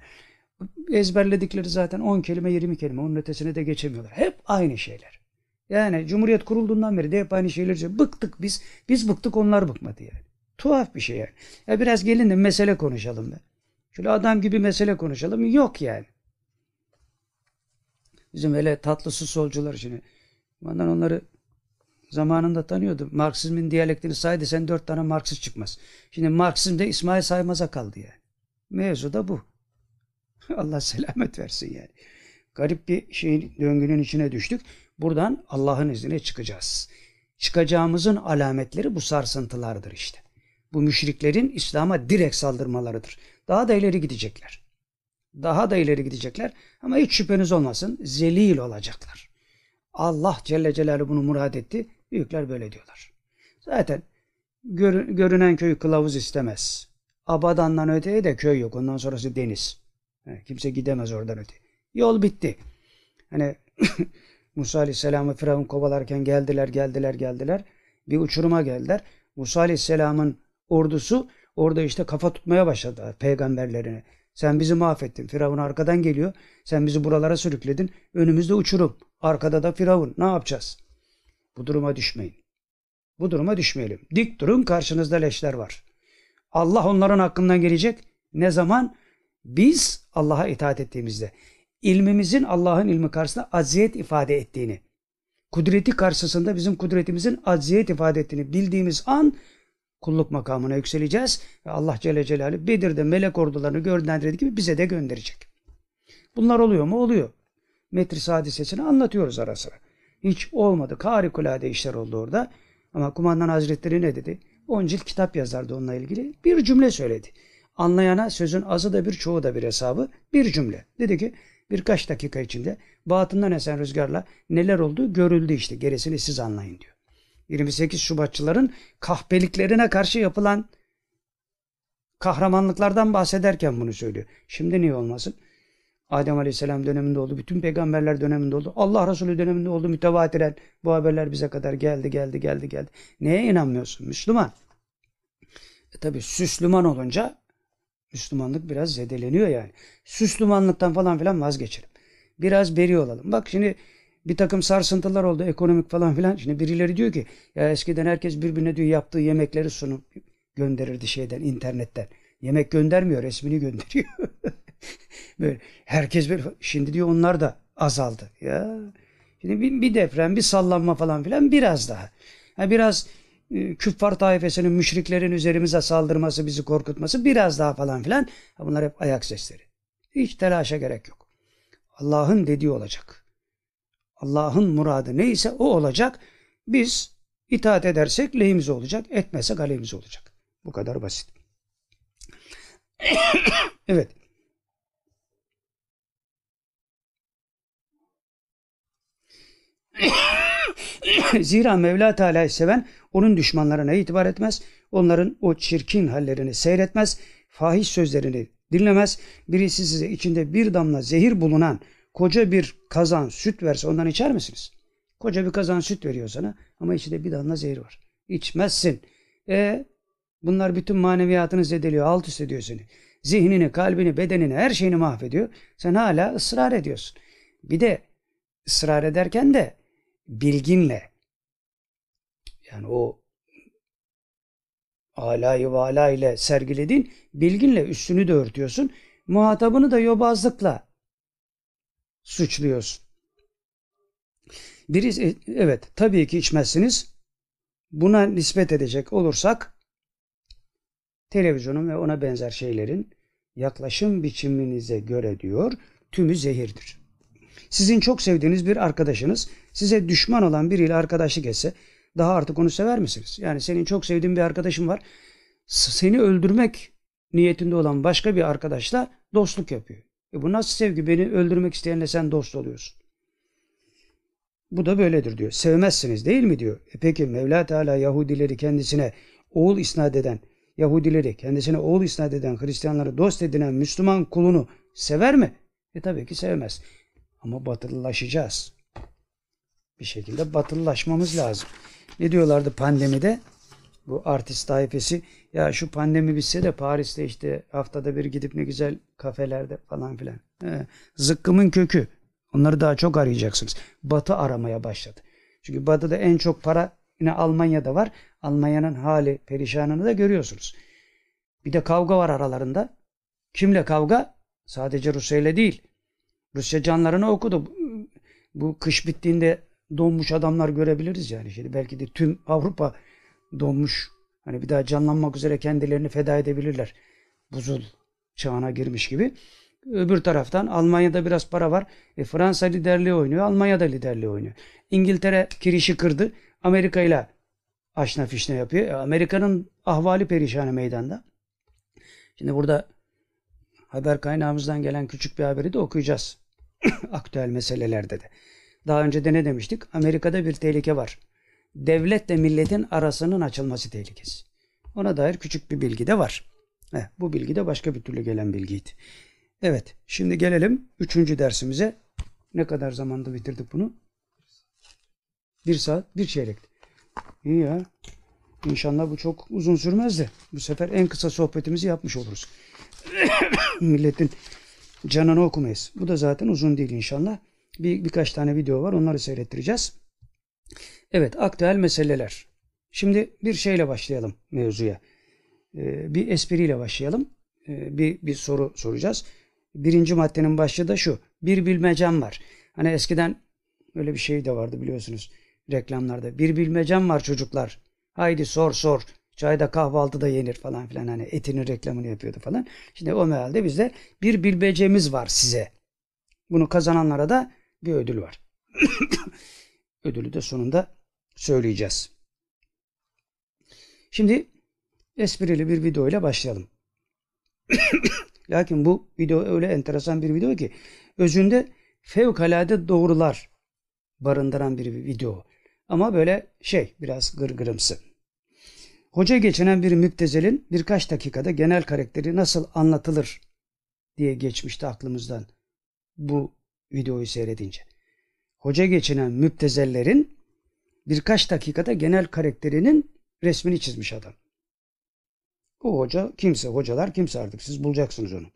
ezberledikleri zaten 10 kelime 20 kelime. Onun ötesine de geçemiyorlar. Hep aynı şeyler. Yani Cumhuriyet kurulduğundan beri de hep aynı şeyler. Bıktık biz. Biz bıktık onlar bıkmadı yani. Tuhaf bir şey yani. Ya biraz gelin de mesele konuşalım be. Şöyle adam gibi mesele konuşalım. Yok yani. Bizim öyle tatlı su solcular şimdi. Ondan onları zamanında tanıyordum. Marksizmin diyalektini saydı sen dört tane Marksist çıkmaz. Şimdi Marksizmde İsmail Saymaz'a kaldı yani. Mevzu da bu. Allah selamet versin yani. Garip bir şeyin döngünün içine düştük. Buradan Allah'ın izniyle çıkacağız. Çıkacağımızın alametleri bu sarsıntılardır işte. Bu müşriklerin İslam'a direkt saldırmalarıdır. Daha da ileri gidecekler. Daha da ileri gidecekler ama hiç şüpheniz olmasın zelil olacaklar. Allah Celle Celaluhu bunu murad etti. Büyükler böyle diyorlar. Zaten gör, görünen köy kılavuz istemez. Abadan'dan öteye de köy yok. Ondan sonrası deniz. Kimse gidemez oradan öte. Yol bitti. Hani Musa Aleyhisselam'ı Firavun kovalarken geldiler, geldiler, geldiler. Bir uçuruma geldiler. Musa Aleyhisselam'ın ordusu orada işte kafa tutmaya başladı peygamberlerine. Sen bizi mahvettin. Firavun arkadan geliyor. Sen bizi buralara sürükledin. Önümüzde uçurum. Arkada da Firavun. Ne yapacağız? Bu duruma düşmeyin. Bu duruma düşmeyelim. Dik durun karşınızda leşler var. Allah onların hakkından gelecek. Ne zaman? Biz Allah'a itaat ettiğimizde. ilmimizin Allah'ın ilmi karşısında aziyet ifade ettiğini, kudreti karşısında bizim kudretimizin aziyet ifade ettiğini bildiğimiz an kulluk makamına yükseleceğiz ve Allah Celle Celaluhu Bedir'de melek ordularını gönderdiği gibi bize de gönderecek. Bunlar oluyor mu? Oluyor. Metris hadisesini anlatıyoruz ara sıra. Hiç olmadı. Harikulade işler oldu orada. Ama kumandan hazretleri ne dedi? 10 cilt kitap yazardı onunla ilgili. Bir cümle söyledi. Anlayana sözün azı da bir çoğu da bir hesabı. Bir cümle. Dedi ki birkaç dakika içinde batından esen rüzgarla neler oldu görüldü işte. Gerisini siz anlayın diyor. 28 Şubatçıların kahpeliklerine karşı yapılan kahramanlıklardan bahsederken bunu söylüyor. Şimdi niye olmasın? Adem Aleyhisselam döneminde oldu. Bütün peygamberler döneminde oldu. Allah Resulü döneminde oldu. Mütevatiren bu haberler bize kadar geldi, geldi, geldi, geldi. Neye inanmıyorsun? Müslüman. E tabi Süslüman olunca Müslümanlık biraz zedeleniyor yani. Süslümanlıktan falan filan vazgeçelim. Biraz beri olalım. Bak şimdi bir takım sarsıntılar oldu ekonomik falan filan. Şimdi birileri diyor ki ya eskiden herkes birbirine diyor yaptığı yemekleri sunup gönderirdi şeyden internetten. Yemek göndermiyor resmini gönderiyor. böyle herkes böyle şimdi diyor onlar da azaldı. Ya şimdi bir, bir deprem bir sallanma falan filan biraz daha. Yani biraz e, küffar taifesinin müşriklerin üzerimize saldırması bizi korkutması biraz daha falan filan. Bunlar hep ayak sesleri. Hiç telaşa gerek yok. Allah'ın dediği olacak. Allah'ın muradı neyse o olacak. Biz itaat edersek lehimize olacak, etmezsek aleyhimize olacak. Bu kadar basit. evet. Zira Mevla Teala'yı seven onun düşmanlarına itibar etmez. Onların o çirkin hallerini seyretmez. Fahiş sözlerini dinlemez. Birisi size içinde bir damla zehir bulunan koca bir kazan süt verse ondan içer misiniz? Koca bir kazan süt veriyor sana ama içinde bir damla zehir var. İçmezsin. E bunlar bütün maneviyatını zedeliyor, alt üst ediyor seni. Zihnini, kalbini, bedenini, her şeyini mahvediyor. Sen hala ısrar ediyorsun. Bir de ısrar ederken de bilginle yani o alayı vala ile sergilediğin bilginle üstünü de örtüyorsun. Muhatabını da yobazlıkla suçluyorsun. Biri evet tabii ki içmezsiniz. Buna nispet edecek olursak televizyonun ve ona benzer şeylerin yaklaşım biçiminize göre diyor tümü zehirdir. Sizin çok sevdiğiniz bir arkadaşınız size düşman olan biriyle arkadaşlık etse daha artık onu sever misiniz? Yani senin çok sevdiğin bir arkadaşın var. Seni öldürmek niyetinde olan başka bir arkadaşla dostluk yapıyor. E bu nasıl sevgi? Beni öldürmek isteyenle sen dost oluyorsun. Bu da böyledir diyor. Sevmezsiniz değil mi diyor. E peki Mevla Teala Yahudileri kendisine oğul isnat eden, Yahudileri kendisine oğul isnat eden, Hristiyanları dost edinen Müslüman kulunu sever mi? E tabii ki sevmez. Ama batılılaşacağız. Bir şekilde batılılaşmamız lazım. Ne diyorlardı pandemide? Bu artist tayfesi ya şu pandemi bitse de Paris'te işte haftada bir gidip ne güzel kafelerde falan filan. He, zıkkımın kökü. Onları daha çok arayacaksınız. Batı aramaya başladı. Çünkü Batı'da en çok para yine Almanya'da var. Almanya'nın hali perişanını da görüyorsunuz. Bir de kavga var aralarında. Kimle kavga? Sadece Rusya ile değil. Rusya canlarını okudu. Bu kış bittiğinde donmuş adamlar görebiliriz yani. Şimdi belki de tüm Avrupa donmuş. Hani bir daha canlanmak üzere kendilerini feda edebilirler. Buzul çağına girmiş gibi. Öbür taraftan Almanya'da biraz para var. E, Fransa liderliği oynuyor. Almanya da liderliği oynuyor. İngiltere kirişi kırdı. Amerika ile aşna fişne yapıyor. E, Amerika'nın ahvali perişanı meydanda. Şimdi burada haber kaynağımızdan gelen küçük bir haberi de okuyacağız. Aktüel meselelerde de. Daha önce de ne demiştik? Amerika'da bir tehlike var. Devletle milletin arasının açılması tehlikesi. Ona dair küçük bir bilgi de var. Heh, bu bilgi de başka bir türlü gelen bilgiydi. Evet, şimdi gelelim üçüncü dersimize. Ne kadar zamanda bitirdik bunu? Bir saat, bir çeyrek. İyi ya. İnşallah bu çok uzun sürmez de. Bu sefer en kısa sohbetimizi yapmış oluruz. Milletin canını okumayız. Bu da zaten uzun değil inşallah. Bir, birkaç tane video var. Onları seyrettireceğiz. Evet, aktüel meseleler. Şimdi bir şeyle başlayalım mevzuya. Ee, bir espriyle başlayalım. Ee, bir, bir soru soracağız. Birinci maddenin başlığı da şu. Bir bilmecem var. Hani eskiden öyle bir şey de vardı biliyorsunuz reklamlarda. Bir bilmecem var çocuklar. Haydi sor sor. Çayda kahvaltıda yenir falan filan. Hani etinin reklamını yapıyordu falan. Şimdi o mealde bizde bir bilmecemiz var size. Bunu kazananlara da bir ödül var. Ödülü de sonunda söyleyeceğiz. Şimdi esprili bir video ile başlayalım. Lakin bu video öyle enteresan bir video ki özünde fevkalade doğrular barındıran bir video. Ama böyle şey biraz gırgırımsı. Hoca geçinen bir müptezelin birkaç dakikada genel karakteri nasıl anlatılır diye geçmişti aklımızdan bu videoyu seyredince. Hoca geçinen müptezellerin birkaç dakikada genel karakterinin resmini çizmiş adam. O hoca kimse, hocalar kimse artık siz bulacaksınız onu.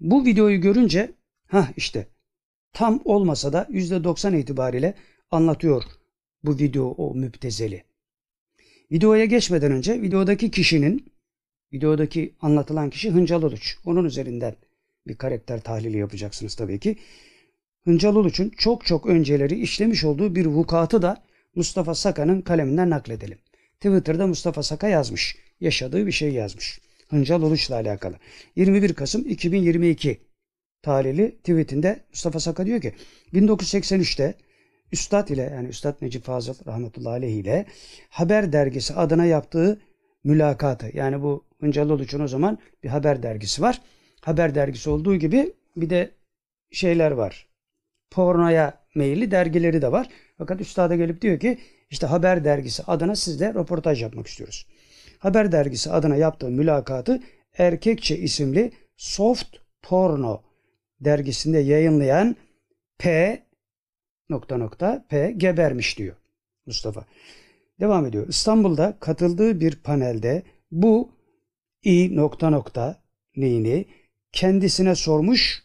Bu videoyu görünce ha işte tam olmasa da %90 itibariyle anlatıyor bu video o müptezeli. Videoya geçmeden önce videodaki kişinin videodaki anlatılan kişi Hıncal Uluç. Onun üzerinden bir karakter tahlili yapacaksınız tabii ki. Hıncal Uluç'un çok çok önceleri işlemiş olduğu bir vukuatı da Mustafa Saka'nın kaleminden nakledelim. Twitter'da Mustafa Saka yazmış. Yaşadığı bir şey yazmış. Hıncal Uluç'la alakalı. 21 Kasım 2022 tarihli tweetinde Mustafa Saka diyor ki 1983'te Üstad ile yani Üstad Necip Fazıl rahmetullahi aleyh ile Haber dergisi adına yaptığı mülakatı yani bu Hıncal Uluç'un o zaman bir haber dergisi var. Haber dergisi olduğu gibi bir de şeyler var. Pornoya meyilli dergileri de var. Fakat üstada gelip diyor ki işte haber dergisi adına sizle röportaj yapmak istiyoruz. Haber dergisi adına yaptığı mülakatı Erkekçe isimli Soft Porno dergisinde yayınlayan P nokta nokta P gebermiş diyor Mustafa. Devam ediyor. İstanbul'da katıldığı bir panelde bu i nokta nokta neyini kendisine sormuş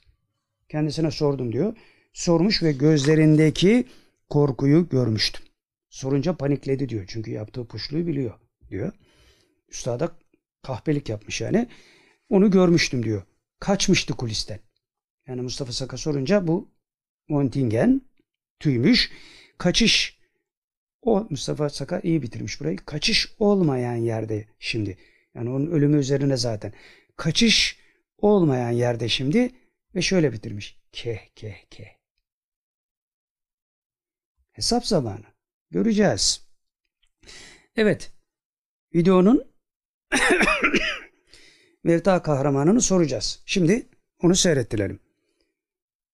kendisine sordum diyor. Sormuş ve gözlerindeki korkuyu görmüştüm. Sorunca panikledi diyor. Çünkü yaptığı puşluğu biliyor diyor. Üstada kahpelik yapmış yani. Onu görmüştüm diyor. Kaçmıştı kulisten. Yani Mustafa Saka sorunca bu Montingen tüymüş. Kaçış o Mustafa Saka iyi bitirmiş burayı. Kaçış olmayan yerde şimdi. Yani onun ölümü üzerine zaten. Kaçış olmayan yerde şimdi ve şöyle bitirmiş. Keh keh keh. Hesap zamanı. Göreceğiz. Evet. Videonun Mevta kahramanını soracağız. Şimdi onu seyrettirelim.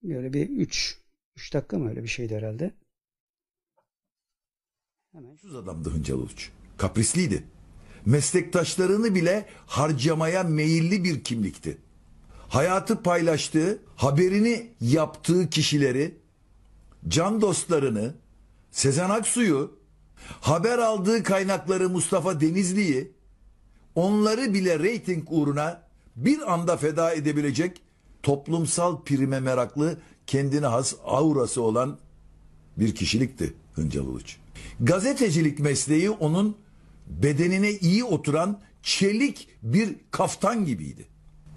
Böyle bir 3 3 dakika mı öyle bir şeydi herhalde. Hemen. Şu adamdı Hıncal Uluç. Kaprisliydi. Meslektaşlarını bile harcamaya meyilli bir kimlikti. Hayatı paylaştığı, haberini yaptığı kişileri, can dostlarını, Sezen Aksu'yu, haber aldığı kaynakları Mustafa Denizli'yi, onları bile reyting uğruna bir anda feda edebilecek toplumsal prime meraklı, kendine has aurası olan bir kişilikti Hıncal Uluç. Gazetecilik mesleği onun bedenine iyi oturan çelik bir kaftan gibiydi.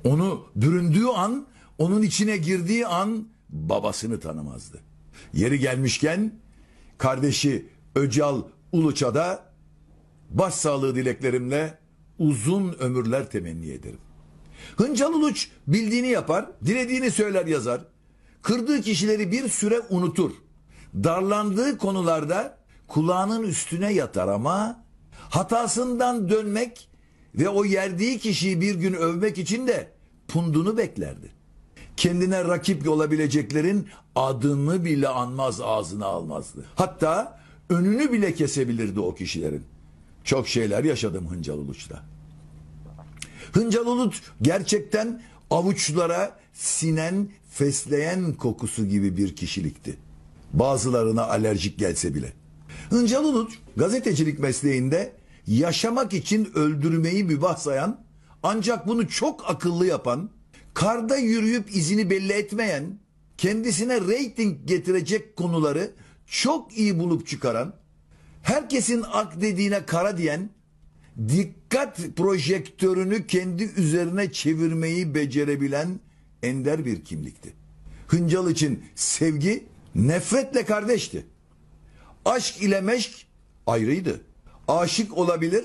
Onu büründüğü an, onun içine girdiği an babasını tanımazdı. Yeri gelmişken kardeşi Öcal Uluç'a da başsağlığı dileklerimle uzun ömürler temenni ederim. Hıncal Uluç bildiğini yapar, dilediğini söyler yazar. Kırdığı kişileri bir süre unutur. Darlandığı konularda kulağının üstüne yatar ama hatasından dönmek ve o yerdiği kişiyi bir gün övmek için de pundunu beklerdi. Kendine rakip olabileceklerin adını bile anmaz ağzına almazdı. Hatta önünü bile kesebilirdi o kişilerin. Çok şeyler yaşadım Hıncal Uluç'ta. Hıncal Uluç gerçekten avuçlara sinen, fesleğen kokusu gibi bir kişilikti. Bazılarına alerjik gelse bile. Hıncal Uluç gazetecilik mesleğinde yaşamak için öldürmeyi mübah sayan ancak bunu çok akıllı yapan, karda yürüyüp izini belli etmeyen, kendisine reyting getirecek konuları çok iyi bulup çıkaran, herkesin ak dediğine kara diyen, dikkat projektörünü kendi üzerine çevirmeyi becerebilen ender bir kimlikti. Hıncal için sevgi nefretle kardeşti. Aşk ile meşk ayrıydı. Aşık olabilir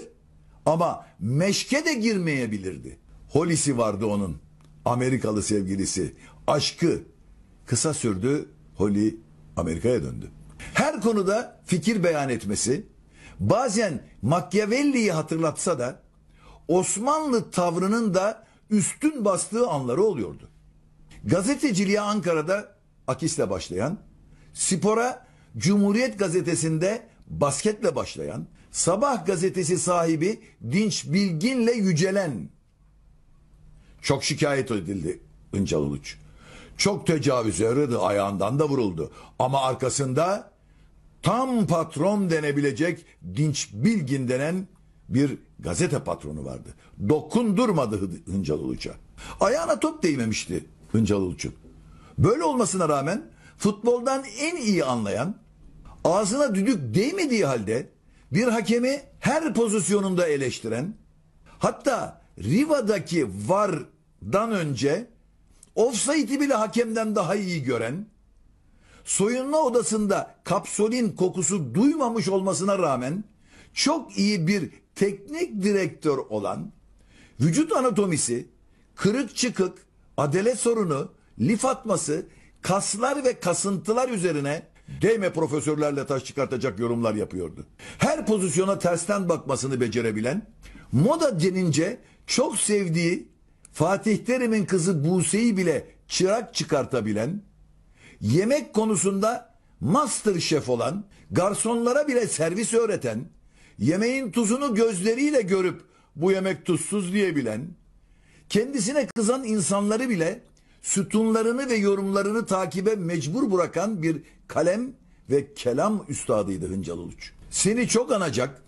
ama meşke de girmeyebilirdi. Holisi vardı onun. Amerikalı sevgilisi. Aşkı kısa sürdü. Holly Amerika'ya döndü. Her konuda fikir beyan etmesi, bazen Machiavelli'yi hatırlatsa da Osmanlı tavrının da üstün bastığı anları oluyordu. Gazeteciliğe Ankara'da Akis'le başlayan, spora Cumhuriyet Gazetesi'nde basketle başlayan, Sabah gazetesi sahibi Dinç Bilgin'le yücelen. Çok şikayet edildi Hıncal Uluç. Çok tecavüze uğradı, ayağından da vuruldu. Ama arkasında tam patron denebilecek Dinç Bilgin denen bir gazete patronu vardı. Dokundurmadı Hıncal Uluç'a. Ayağına top değmemişti Hıncal Uluç'un. Böyle olmasına rağmen futboldan en iyi anlayan, ağzına düdük değmediği halde bir hakemi her pozisyonunda eleştiren, hatta Riva'daki VAR'dan önce offside'i bile hakemden daha iyi gören, soyunma odasında kapsolin kokusu duymamış olmasına rağmen çok iyi bir teknik direktör olan, vücut anatomisi, kırık çıkık, adalet sorunu, lif atması, kaslar ve kasıntılar üzerine değme profesörlerle taş çıkartacak yorumlar yapıyordu. Her pozisyona tersten bakmasını becerebilen, moda denince çok sevdiği Fatih Terim'in kızı Buse'yi bile çırak çıkartabilen, yemek konusunda master şef olan, garsonlara bile servis öğreten, yemeğin tuzunu gözleriyle görüp bu yemek tuzsuz diyebilen, kendisine kızan insanları bile sütunlarını ve yorumlarını takibe mecbur bırakan bir kalem ve kelam üstadıydı Hıncal Uluç. Seni çok anacak,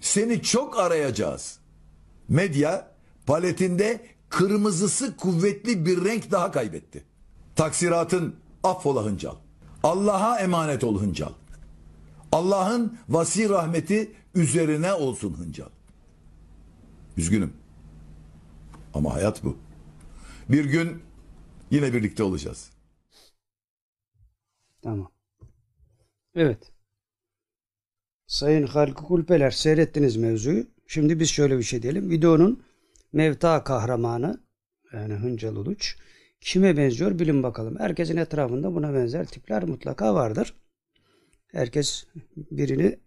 seni çok arayacağız. Medya paletinde kırmızısı kuvvetli bir renk daha kaybetti. Taksiratın affola Hıncal. Allah'a emanet ol Hıncal. Allah'ın vasi rahmeti üzerine olsun Hıncal. Üzgünüm. Ama hayat bu. Bir gün yine birlikte olacağız. Tamam. Evet. Sayın Halkı Kulpeler seyrettiniz mevzuyu. Şimdi biz şöyle bir şey diyelim. Videonun mevta kahramanı yani Hıncal Uluç kime benziyor bilin bakalım. Herkesin etrafında buna benzer tipler mutlaka vardır. Herkes birini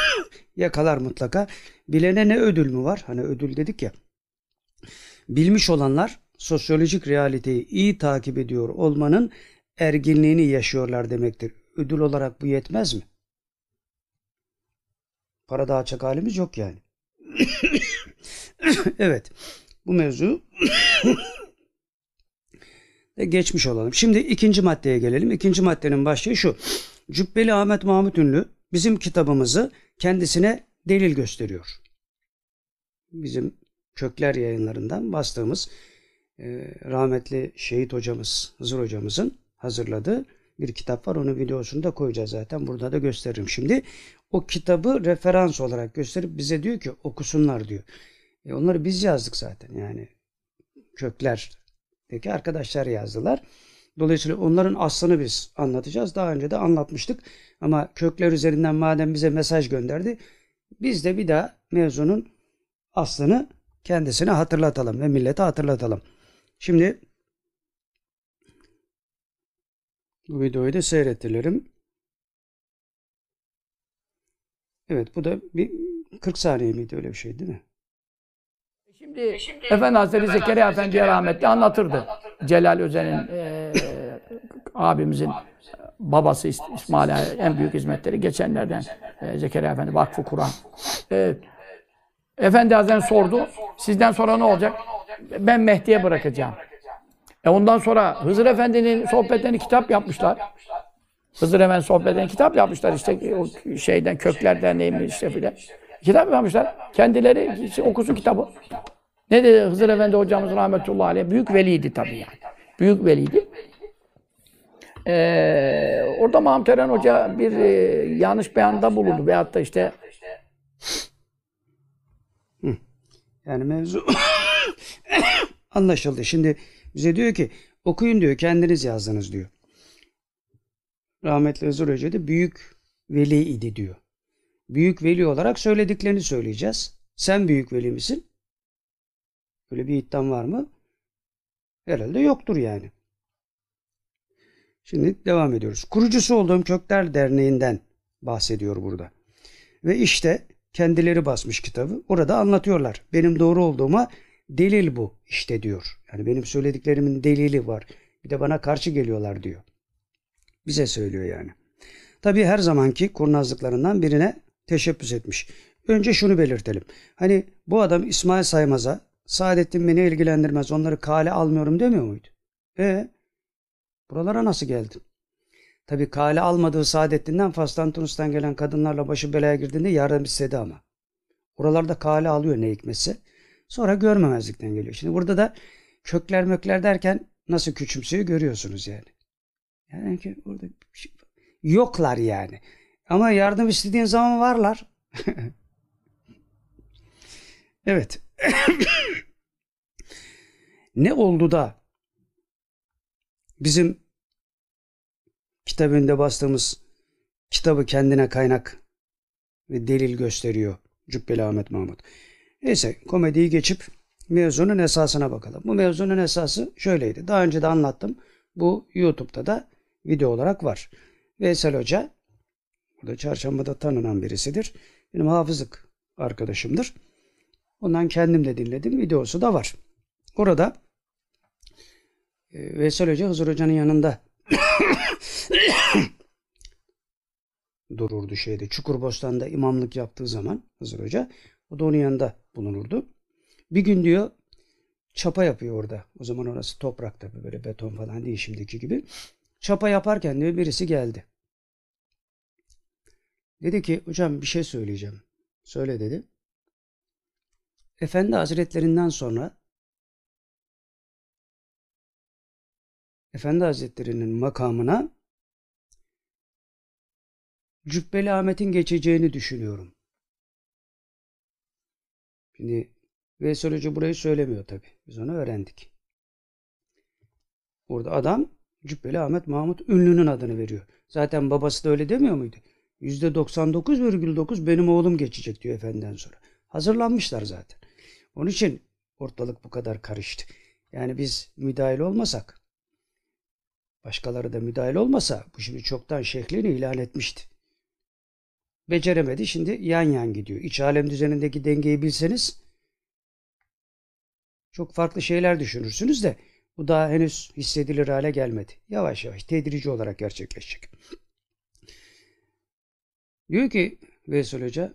yakalar mutlaka. Bilene ne ödül mü var? Hani ödül dedik ya. Bilmiş olanlar sosyolojik realiteyi iyi takip ediyor olmanın erginliğini yaşıyorlar demektir. Ödül olarak bu yetmez mi? Para dağıtacak halimiz yok yani. evet. Bu mevzu geçmiş olalım. Şimdi ikinci maddeye gelelim. İkinci maddenin başlığı şu. Cübbeli Ahmet Mahmut Ünlü bizim kitabımızı kendisine delil gösteriyor. Bizim Kökler yayınlarından bastığımız rahmetli şehit hocamız, Hızır hocamızın hazırladığı bir kitap var. Onun videosunu da koyacağız zaten. Burada da gösteririm. Şimdi o kitabı referans olarak gösterip bize diyor ki okusunlar diyor. E onları biz yazdık zaten. Yani köklerdeki arkadaşlar yazdılar. Dolayısıyla onların aslını biz anlatacağız. Daha önce de anlatmıştık. Ama kökler üzerinden madem bize mesaj gönderdi. Biz de bir daha mevzunun aslını kendisine hatırlatalım ve millete hatırlatalım. Şimdi bu videoyu da seyrettirelim. Evet bu da bir 40 saniye miydi öyle bir şey değil mi? Şimdi, Efendi Hazretleri Zekeriya Efendi'ye rahmetli anlatırdı. Celal Özen'in e, abimizin babası İs- İsmail'e en büyük hizmetleri geçenlerden e, Zekeriya Efendi Vakfı kuran. E, Efendi Hazretleri sordu. Sizden sonra ne olacak? Ben Mehdi'ye bırakacağım. E ondan sonra Hızır Efendi'nin sohbetlerini kitap yapmışlar. Hızır Efendi sohbetlerini kitap yapmışlar işte o şeyden köklerden neymiş işte filan. Kitap yapmışlar. Kendileri okusun kitabı. Ne dedi Hızır Efendi hocamız rahmetullahi aleyh? Büyük veliydi tabii yani. Büyük veliydi. Ee, orada Mahmut Eren Hoca bir e, yanlış beyanda bulundu. Veyahut da işte Yani mevzu anlaşıldı. Şimdi bize diyor ki okuyun diyor kendiniz yazdınız diyor. Rahmetli Hızır Hoca da büyük veli idi diyor. Büyük veli olarak söylediklerini söyleyeceğiz. Sen büyük veli misin? Öyle bir iddian var mı? Herhalde yoktur yani. Şimdi devam ediyoruz. Kurucusu olduğum Kökler Derneği'nden bahsediyor burada. Ve işte kendileri basmış kitabı. Orada anlatıyorlar. Benim doğru olduğuma delil bu işte diyor. Yani benim söylediklerimin delili var. Bir de bana karşı geliyorlar diyor. Bize söylüyor yani. Tabii her zamanki kurnazlıklarından birine teşebbüs etmiş. Önce şunu belirtelim. Hani bu adam İsmail Saymaz'a Saadettin beni ilgilendirmez onları kale almıyorum demiyor muydu? E buralara nasıl geldin? Tabii kale almadığı Saadettin'den Fas'tan Tunus'tan gelen kadınlarla başı belaya girdiğinde yardım istedi ama. Oralarda kale alıyor ne hikmetse. Sonra görmemezlikten geliyor. Şimdi burada da kökler mökler derken nasıl küçümsüyor görüyorsunuz yani. Yani ki şey- yoklar yani. Ama yardım istediğin zaman varlar. evet. ne oldu da bizim kitabında bastığımız kitabı kendine kaynak ve delil gösteriyor Cübbeli Ahmet Mahmut. Neyse komediyi geçip mevzunun esasına bakalım. Bu mevzunun esası şöyleydi. Daha önce de anlattım. Bu YouTube'da da video olarak var. Veysel Hoca, bu da çarşambada tanınan birisidir. Benim hafızlık arkadaşımdır. Ondan kendim de dinledim. Videosu da var. Orada e, Veysel Hoca Hızır Hoca'nın yanında dururdu şeyde. Çukurbostan'da imamlık yaptığı zaman Hızır Hoca o da onun yanında bulunurdu. Bir gün diyor çapa yapıyor orada. O zaman orası toprak tabii böyle beton falan değil şimdiki gibi. Çapa yaparken diyor birisi geldi. Dedi ki hocam bir şey söyleyeceğim. Söyle dedi. Efendi Hazretlerinden sonra Efendi Hazretleri'nin makamına Cübbeli Ahmet'in geçeceğini düşünüyorum. Şimdi Veysel Hoca burayı söylemiyor tabi. Biz onu öğrendik. Orada adam Cübbeli Ahmet Mahmut Ünlü'nün adını veriyor. Zaten babası da öyle demiyor muydu? %99,9 benim oğlum geçecek diyor efendiden sonra. Hazırlanmışlar zaten. Onun için ortalık bu kadar karıştı. Yani biz müdahil olmasak, başkaları da müdahil olmasa bu şimdi çoktan şeklini ilan etmişti. Beceremedi şimdi yan yan gidiyor. İç alem düzenindeki dengeyi bilseniz çok farklı şeyler düşünürsünüz de bu daha henüz hissedilir hale gelmedi. Yavaş yavaş tedrici olarak gerçekleşecek. Diyor ki Veysel Hoca,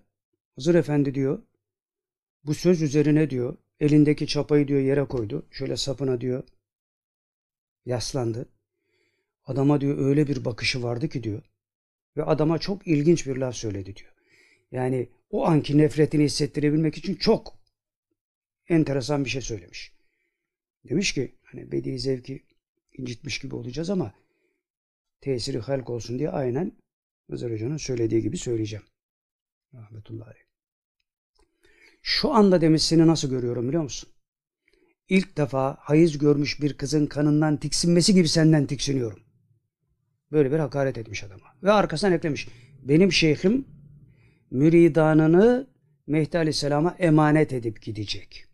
Hızır Efendi diyor, bu söz üzerine diyor, elindeki çapayı diyor yere koydu. Şöyle sapına diyor, yaslandı. Adama diyor öyle bir bakışı vardı ki diyor. Ve adama çok ilginç bir laf söyledi diyor. Yani o anki nefretini hissettirebilmek için çok enteresan bir şey söylemiş. Demiş ki hani bedi zevki incitmiş gibi olacağız ama tesiri halk olsun diye aynen Özer Hoca'nın söylediği gibi söyleyeceğim. Rahmetullahi. Şu anda demiş seni nasıl görüyorum biliyor musun? İlk defa hayız görmüş bir kızın kanından tiksinmesi gibi senden tiksiniyorum. Böyle bir hakaret etmiş adama. Ve arkasından eklemiş. Benim şeyhim müridanını Mehdi Aleyhisselam'a emanet edip gidecek.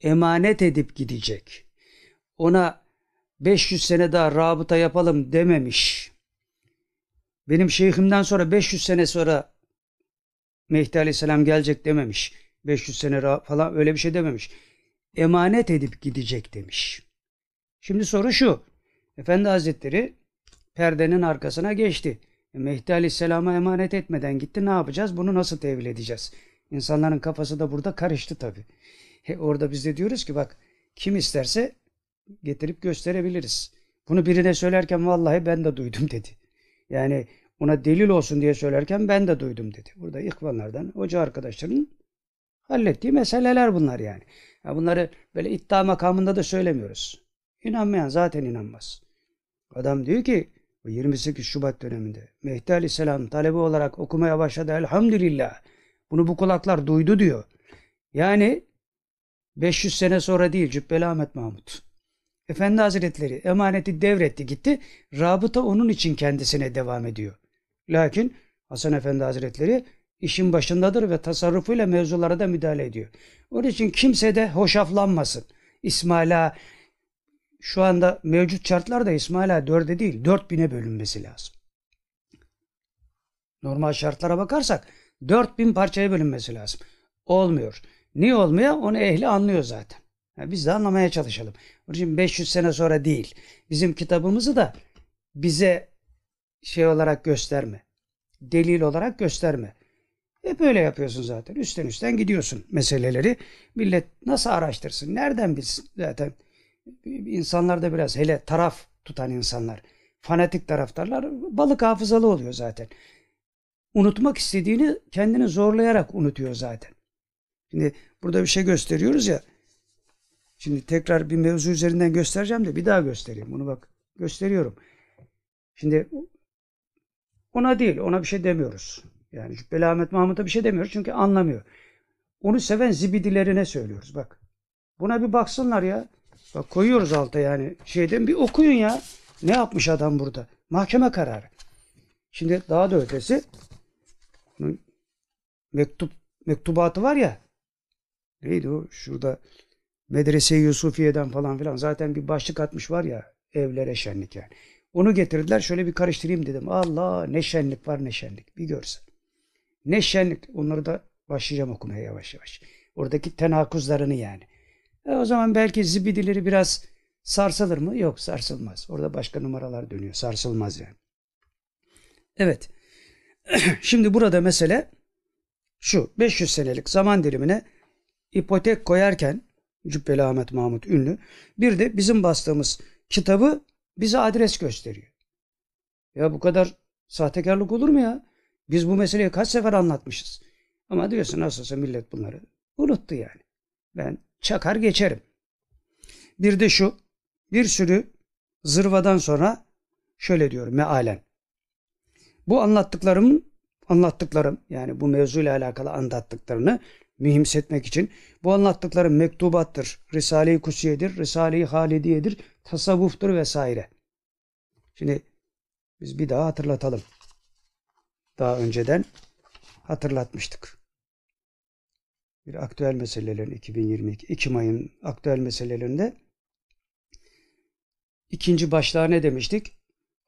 Emanet edip gidecek. Ona 500 sene daha rabıta yapalım dememiş. Benim şeyhimden sonra 500 sene sonra Mehdi Aleyhisselam gelecek dememiş. 500 sene falan öyle bir şey dememiş. Emanet edip gidecek demiş. Şimdi soru şu. Efendi Hazretleri perdenin arkasına geçti. E, Mehdi Aleyhisselam'a emanet etmeden gitti. Ne yapacağız? Bunu nasıl tevil edeceğiz? İnsanların kafası da burada karıştı tabi. He, orada biz de diyoruz ki bak kim isterse getirip gösterebiliriz. Bunu birine söylerken vallahi ben de duydum dedi. Yani ona delil olsun diye söylerken ben de duydum dedi. Burada ihvanlardan, hoca arkadaşların hallettiği meseleler bunlar yani. Ya bunları böyle iddia makamında da söylemiyoruz. İnanmayan zaten inanmaz. Adam diyor ki 28 Şubat döneminde Mehdi Aleyhisselam talebi olarak okumaya başladı elhamdülillah. Bunu bu kulaklar duydu diyor. Yani 500 sene sonra değil Cübbeli Ahmet Mahmut. Efendi Hazretleri emaneti devretti gitti. Rabıta onun için kendisine devam ediyor. Lakin Hasan Efendi Hazretleri işin başındadır ve tasarrufuyla mevzulara da müdahale ediyor. Onun için kimse de hoşaflanmasın. İsmaila şu anda mevcut şartlarda İsmaila 4'e değil 4000'e bölünmesi lazım. Normal şartlara bakarsak 4000 parçaya bölünmesi lazım. Olmuyor. Niye olmuyor? Onu ehli anlıyor zaten. Yani biz de anlamaya çalışalım. Onun için 500 sene sonra değil. Bizim kitabımızı da bize şey olarak gösterme. Delil olarak gösterme. Hep öyle yapıyorsun zaten. Üstten üstten gidiyorsun meseleleri. Millet nasıl araştırsın? Nereden bilsin? Zaten insanlar da biraz hele taraf tutan insanlar, fanatik taraftarlar balık hafızalı oluyor zaten. Unutmak istediğini kendini zorlayarak unutuyor zaten. Şimdi burada bir şey gösteriyoruz ya. Şimdi tekrar bir mevzu üzerinden göstereceğim de bir daha göstereyim. Bunu bak gösteriyorum. Şimdi ona değil ona bir şey demiyoruz. Yani Cübbeli Ahmet Mahmut'a bir şey demiyoruz çünkü anlamıyor. Onu seven zibidilerine söylüyoruz bak. Buna bir baksınlar ya. Bak koyuyoruz alta yani şeyden bir okuyun ya. Ne yapmış adam burada? Mahkeme kararı. Şimdi daha da ötesi mektup mektubatı var ya. Neydi o? Şurada Medrese-i Yusufiye'den falan filan zaten bir başlık atmış var ya evlere şenlik yani. Onu getirdiler. Şöyle bir karıştırayım dedim. Allah ne şenlik var ne şenlik. Bir görsen. Ne şenlik. Onları da başlayacağım okumaya yavaş yavaş. Oradaki tenakuzlarını yani. E o zaman belki zibidileri biraz sarsılır mı? Yok sarsılmaz. Orada başka numaralar dönüyor. Sarsılmaz yani. Evet. Şimdi burada mesele şu. 500 senelik zaman dilimine ipotek koyarken Cübbeli Ahmet Mahmut Ünlü bir de bizim bastığımız kitabı bize adres gösteriyor. Ya bu kadar sahtekarlık olur mu ya? Biz bu meseleyi kaç sefer anlatmışız. Ama diyorsun nasılsa millet bunları unuttu yani. Ben çakar geçerim. Bir de şu bir sürü zırvadan sonra şöyle diyor mealen. Bu anlattıklarım anlattıklarım yani bu mevzuyla alakalı anlattıklarını mühimsetmek için bu anlattıklarım mektubattır, Risale-i Kusiye'dir, Risale-i Halidiye'dir, tasavvuftur vesaire. Şimdi biz bir daha hatırlatalım. Daha önceden hatırlatmıştık. Bir aktüel meselelerin 2022 Ekim ayın aktüel meselelerinde ikinci başlığa ne demiştik?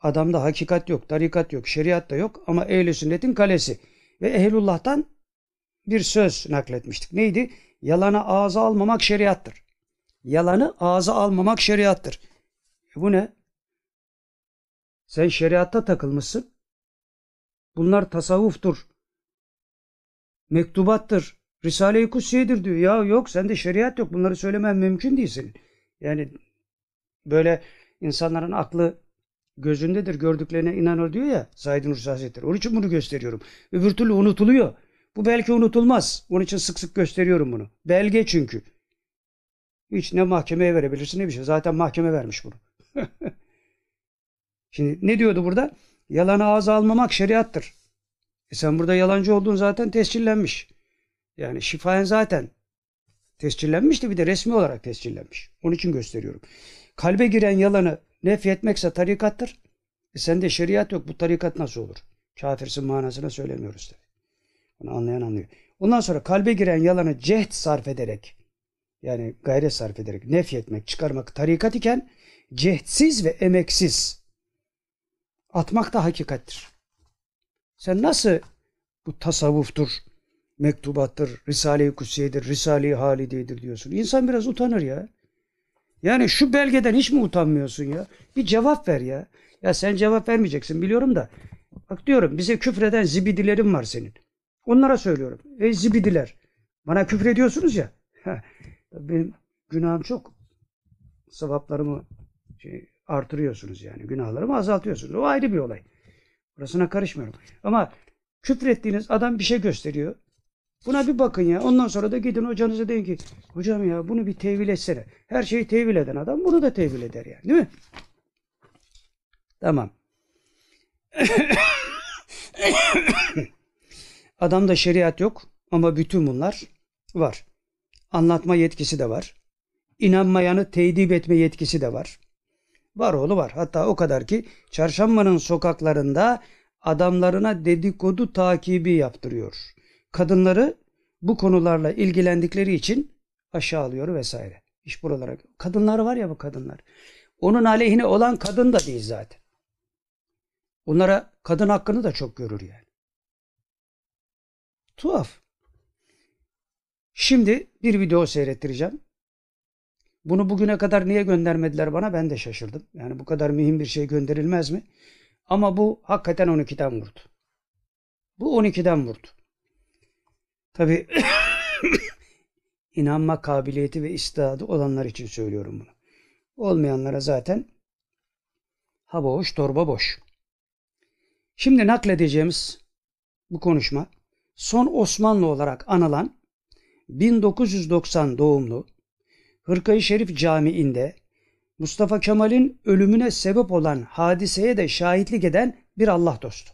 Adamda hakikat yok, tarikat yok, şeriat da yok ama ehl sünnetin kalesi. Ve ehlullah'tan bir söz nakletmiştik. Neydi? Yalanı ağza almamak şeriattır. Yalanı ağza almamak şeriattır. E bu ne? Sen şeriatta takılmışsın. Bunlar tasavvuftur. Mektubattır. Risale-i Kutsiye'dir diyor. Ya yok sende şeriat yok. Bunları söylemen mümkün değil. Yani böyle insanların aklı gözündedir. Gördüklerine inanır diyor ya Said Nursi Hazretleri. Onun için bunu gösteriyorum. Öbür türlü unutuluyor. Bu belki unutulmaz. Onun için sık sık gösteriyorum bunu. Belge çünkü. Hiç ne mahkemeye verebilirsin ne bir şey. Zaten mahkeme vermiş bunu. Şimdi ne diyordu burada? Yalanı ağza almamak şeriattır. E sen burada yalancı olduğun zaten tescillenmiş. Yani şifayen zaten tescillenmişti bir de resmi olarak tescillenmiş. Onun için gösteriyorum. Kalbe giren yalanı nefyetmekse tarikattır. E sende şeriat yok. Bu tarikat nasıl olur? Kafirsin manasına söylemiyoruz tabii. Bunu anlayan anlıyor. Ondan sonra kalbe giren yalanı cehd sarf ederek yani gayret sarf ederek nefyetmek, çıkarmak tarikat iken cehdsiz ve emeksiz atmak da hakikattir. Sen nasıl bu tasavvuftur, mektubattır, Risale-i Kutsiye'dir, Risale-i Halide'dir diyorsun. İnsan biraz utanır ya. Yani şu belgeden hiç mi utanmıyorsun ya? Bir cevap ver ya. Ya sen cevap vermeyeceksin biliyorum da. Bak diyorum bize küfreden zibidilerin var senin. Onlara söylüyorum. Ey zibidiler. Bana küfür ediyorsunuz ya. Benim günahım çok. Sevaplarımı şey, artırıyorsunuz yani. Günahlarımı azaltıyorsunuz. O ayrı bir olay. Burasına karışmıyorum. Ama küfrettiğiniz adam bir şey gösteriyor. Buna bir bakın ya. Ondan sonra da gidin hocanıza deyin ki hocam ya bunu bir tevil etsene. Her şeyi tevil eden adam bunu da tevil eder yani. Değil mi? Tamam. Adamda şeriat yok ama bütün bunlar var. Anlatma yetkisi de var. İnanmayanı teyidip etme yetkisi de var. Var oğlu var. Hatta o kadar ki çarşambanın sokaklarında adamlarına dedikodu takibi yaptırıyor. Kadınları bu konularla ilgilendikleri için aşağılıyor vesaire. İş buralara. Kadınlar var ya bu kadınlar. Onun aleyhine olan kadın da değil zaten. Onlara kadın hakkını da çok görür yani. Tuhaf. Şimdi bir video seyrettireceğim. Bunu bugüne kadar niye göndermediler bana ben de şaşırdım. Yani bu kadar mühim bir şey gönderilmez mi? Ama bu hakikaten 12'den vurdu. Bu 12'den vurdu. Tabi inanma kabiliyeti ve istidadı olanlar için söylüyorum bunu. Olmayanlara zaten ha boş torba boş. Şimdi nakledeceğimiz bu konuşma son Osmanlı olarak anılan 1990 doğumlu Hırkayı Şerif Camii'nde Mustafa Kemal'in ölümüne sebep olan hadiseye de şahitlik eden bir Allah dostu.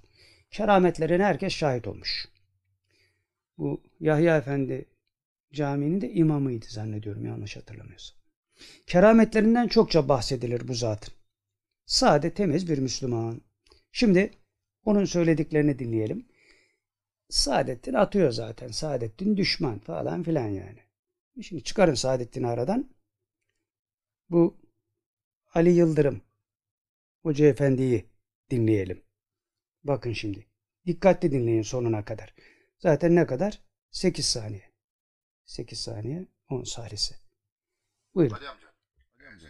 Kerametlerine herkes şahit olmuş. Bu Yahya Efendi Camii'nin de imamıydı zannediyorum yanlış hatırlamıyorsam. Kerametlerinden çokça bahsedilir bu zatın. Sade temiz bir Müslüman. Şimdi onun söylediklerini dinleyelim. Saadettin atıyor zaten. Saadettin düşman falan filan yani. Şimdi çıkarın Saadettin'i aradan. Bu Ali Yıldırım Hoca Efendi'yi dinleyelim. Bakın şimdi. Dikkatli dinleyin sonuna kadar. Zaten ne kadar? 8 saniye. 8 saniye 10 salise. Buyurun. Ali amca. Ali amca.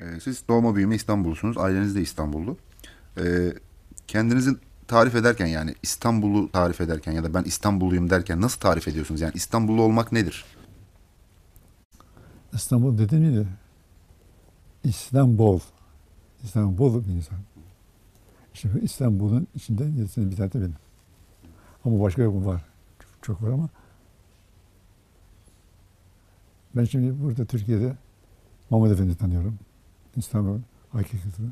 Ee, siz doğma büyüme İstanbullusunuz. Aileniz de İstanbullu. Ee, kendinizi tarif ederken yani İstanbul'u tarif ederken ya da ben İstanbulluyum derken nasıl tarif ediyorsunuz? Yani İstanbullu olmak nedir? İstanbul dedi miydi? İstanbul. İstanbul bir insan. Şimdi İstanbul'un içinde bir tane de benim. Ama başka yok mu var? Çok var ama. Ben şimdi burada Türkiye'de Mahmut Efendi tanıyorum. İstanbul hakikati.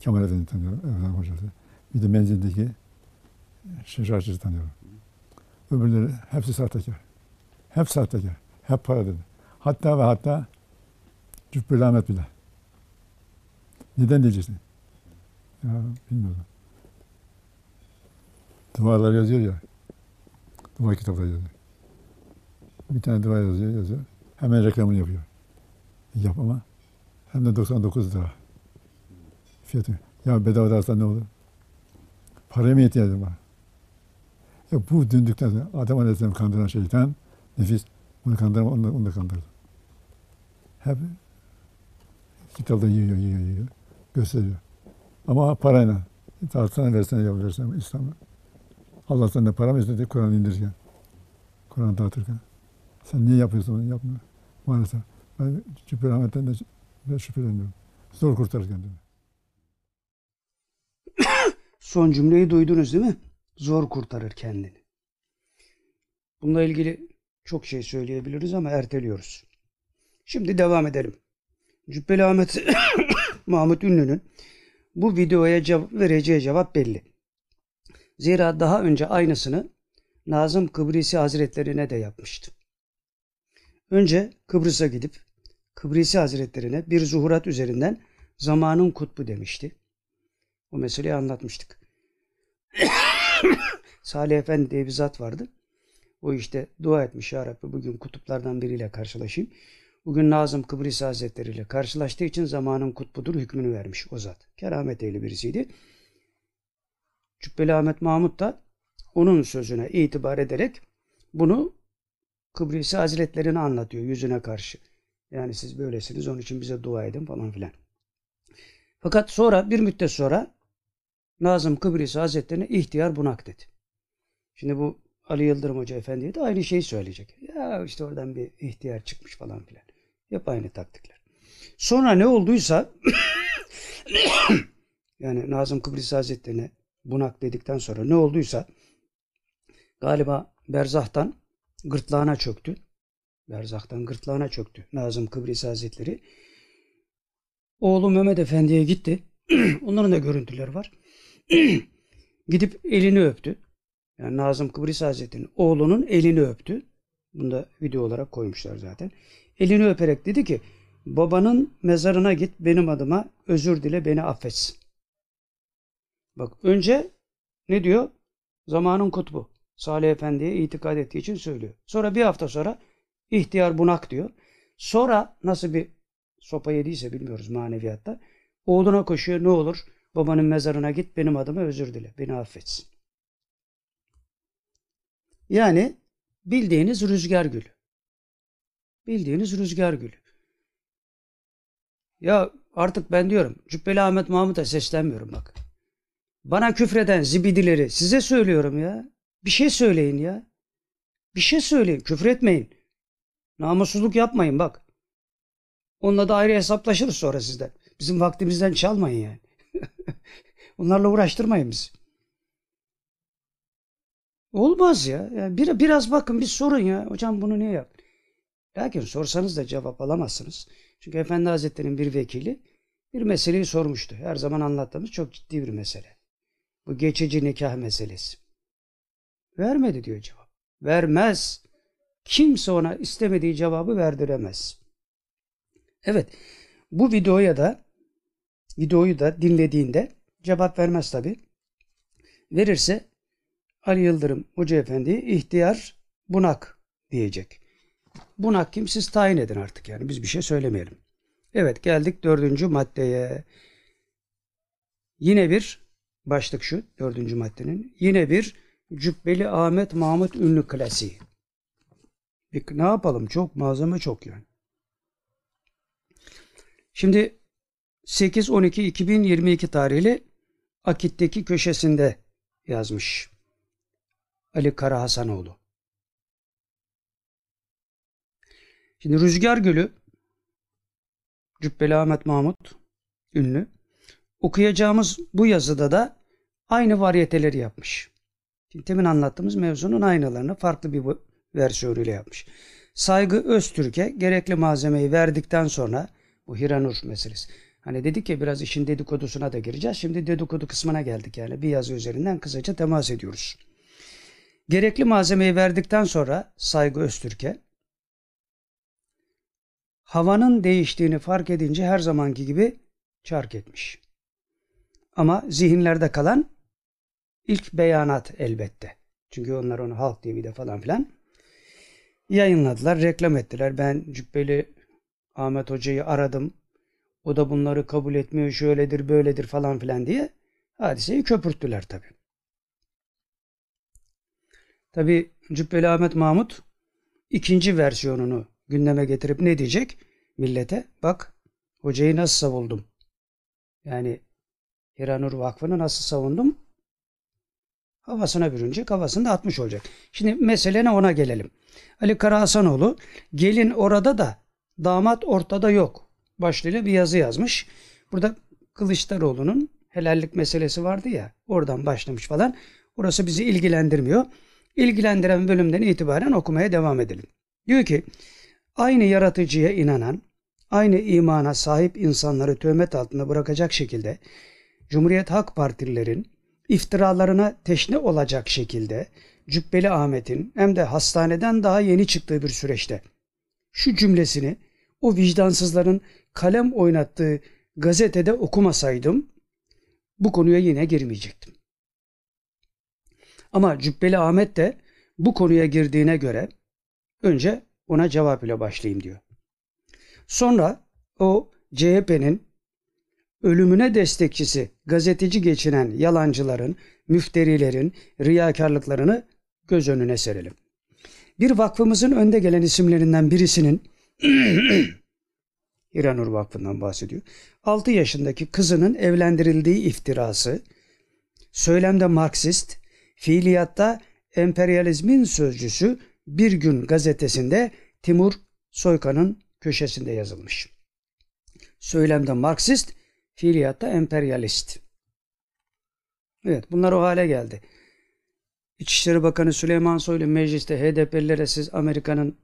Kemal Efendi tanıyorum. Efendim hocası. Bir de menzildeki şaşırtıcı tanıyorum. Öbürleri hepsi sahtekar. Hep sahtekar. Hep para dedi. Hatta ve hatta Cübbeli Ahmet bile. Neden diyeceksin? Ya bilmiyorum. Dualar yazıyor ya. Dua kitapları yazıyor. Bir tane dua yazıyor, yazıyor. Hemen reklamını yapıyor. Yap ama hem de 99 lira. Fiyatı. Ya bedava dersen ne olur? Paraya mı ihtiyacım var? Ya bu döndükten sonra Adem Aleyhisselam kandıran şeytan nefis bunu kandırma onu da, onu da kandırdı. Hep kitapta yiyor, yiyor, yiyor. Gösteriyor. Ama parayla. Tartsana versene ya versene İslam'a. Allah senden para mı istedi Kur'an indirirken? Kur'an dağıtırken. Sen niye yapıyorsun bunu? Yapma. Maalesef. Ben Cübbeli Ahmet'ten de de şüpheleniyorum. Zor kurtarır kendini. Son cümleyi duydunuz değil mi? Zor kurtarır kendini. Bununla ilgili çok şey söyleyebiliriz ama erteliyoruz. Şimdi devam edelim. Cübbeli Ahmet Mahmut Ünlü'nün bu videoya cevap vereceği cevap belli. Zira daha önce aynısını Nazım Kıbrisi Hazretlerine de yapmıştı. Önce Kıbrıs'a gidip Kıbrisi Hazretlerine bir zuhurat üzerinden zamanın kutbu demişti. O meseleyi anlatmıştık. Salih Efendi diye bir zat vardı. O işte dua etmiş ya Rabbi bugün kutuplardan biriyle karşılaşayım. Bugün Nazım Kıbrıs Hazretleri ile karşılaştığı için zamanın kutbudur hükmünü vermiş o zat. Keramet ehli birisiydi. Cübbeli Ahmet Mahmut da onun sözüne itibar ederek bunu Kıbrıs Hazretlerine anlatıyor yüzüne karşı. Yani siz böylesiniz onun için bize dua edin falan filan. Fakat sonra bir müddet sonra Nazım Kıbrıs Hazretlerine ihtiyar bunak dedi. Şimdi bu Ali Yıldırım Hoca Efendi'ye de aynı şeyi söyleyecek. Ya işte oradan bir ihtiyar çıkmış falan filan. Hep aynı taktikler. Sonra ne olduysa yani Nazım Kıbrıs Hazretleri'ne bunak dedikten sonra ne olduysa galiba Berzah'tan gırtlağına çöktü. Berzah'tan gırtlağına çöktü Nazım Kıbrıs Hazretleri. Oğlu Mehmet Efendi'ye gitti. Onların da görüntüleri var. Gidip elini öptü. Yani Nazım Kıbrıs Hazretleri'nin oğlunun elini öptü. Bunu da video olarak koymuşlar zaten. Elini öperek dedi ki babanın mezarına git benim adıma özür dile beni affetsin. Bak önce ne diyor? Zamanın kutbu. Salih Efendi'ye itikad ettiği için söylüyor. Sonra bir hafta sonra ihtiyar bunak diyor. Sonra nasıl bir sopa yediyse bilmiyoruz maneviyatta. Oğluna koşuyor ne olur babanın mezarına git benim adıma özür dile beni affetsin. Yani bildiğiniz rüzgar gülü. Bildiğiniz rüzgar gülü. Ya artık ben diyorum Cübbeli Ahmet Mahmut'a seslenmiyorum bak. Bana küfreden zibidileri size söylüyorum ya. Bir şey söyleyin ya. Bir şey söyleyin. Küfür etmeyin. Namussuzluk yapmayın bak. Onunla da ayrı hesaplaşırız sonra sizden. Bizim vaktimizden çalmayın yani. Onlarla uğraştırmayın bizi. Olmaz ya. Yani bir, biraz bakın bir sorun ya. Hocam bunu niye yaptın? Lakin sorsanız da cevap alamazsınız. Çünkü Efendi Hazretleri'nin bir vekili bir meseleyi sormuştu. Her zaman anlattığımız çok ciddi bir mesele. Bu geçici nikah meselesi. Vermedi diyor cevap. Vermez. Kimse ona istemediği cevabı verdiremez. Evet. Bu videoya da videoyu da dinlediğinde cevap vermez tabi. Verirse Ali Yıldırım Hoca Efendi ihtiyar bunak diyecek. Bunak kim siz tayin edin artık yani biz bir şey söylemeyelim. Evet geldik dördüncü maddeye. Yine bir başlık şu dördüncü maddenin. Yine bir Cübbeli Ahmet Mahmut ünlü klasiği. Bir, ne yapalım? Çok malzeme çok yani. Şimdi 8-12-2022 tarihli Akit'teki köşesinde yazmış. Ali Kara Hasanoğlu. Şimdi Rüzgar Gölü Cübbeli Ahmet Mahmut ünlü. Okuyacağımız bu yazıda da aynı varyeteleri yapmış. Şimdi temin anlattığımız mevzunun aynılarını farklı bir versiyonuyla yapmış. Saygı Öztürk'e gerekli malzemeyi verdikten sonra bu Hiranur meselesi. Hani dedik ya biraz işin dedikodusuna da gireceğiz. Şimdi dedikodu kısmına geldik yani. Bir yazı üzerinden kısaca temas ediyoruz. Gerekli malzemeyi verdikten sonra Saygı Öztürk'e havanın değiştiğini fark edince her zamanki gibi çark etmiş. Ama zihinlerde kalan ilk beyanat elbette. Çünkü onlar onu Halk TV'de falan filan yayınladılar, reklam ettiler. Ben Cübbeli Ahmet Hoca'yı aradım. O da bunları kabul etmiyor, şöyledir, böyledir falan filan diye hadiseyi köpürttüler tabi. Tabi Cübbeli Ahmet Mahmut ikinci versiyonunu gündeme getirip ne diyecek? Millete bak hocayı nasıl savuldum. Yani Hiranur Vakfı'nı nasıl savundum? Havasına bürünce havasını da atmış olacak. Şimdi meselene ona gelelim. Ali Karahasanoğlu gelin orada da damat ortada yok. Başlığıyla bir yazı yazmış. Burada Kılıçdaroğlu'nun helallik meselesi vardı ya oradan başlamış falan. Orası bizi ilgilendirmiyor. İlgilendiren bölümden itibaren okumaya devam edelim. Diyor ki aynı yaratıcıya inanan, aynı imana sahip insanları töhmet altında bırakacak şekilde Cumhuriyet Halk Partililerin iftiralarına teşne olacak şekilde Cübbeli Ahmet'in hem de hastaneden daha yeni çıktığı bir süreçte şu cümlesini o vicdansızların kalem oynattığı gazetede okumasaydım bu konuya yine girmeyecektim. Ama Cübbeli Ahmet de bu konuya girdiğine göre önce ona cevap ile başlayayım diyor. Sonra o CHP'nin ölümüne destekçisi, gazeteci geçinen yalancıların, müfterilerin riyakarlıklarını göz önüne serelim. Bir vakfımızın önde gelen isimlerinden birisinin İranur Vakfı'ndan bahsediyor. 6 yaşındaki kızının evlendirildiği iftirası, söylemde Marksist, fiiliyatta emperyalizmin sözcüsü Bir Gün gazetesinde Timur Soykan'ın köşesinde yazılmış. Söylemde Marksist, fiiliyatta emperyalist. Evet bunlar o hale geldi. İçişleri Bakanı Süleyman Soylu mecliste HDP'lilere siz Amerika'nın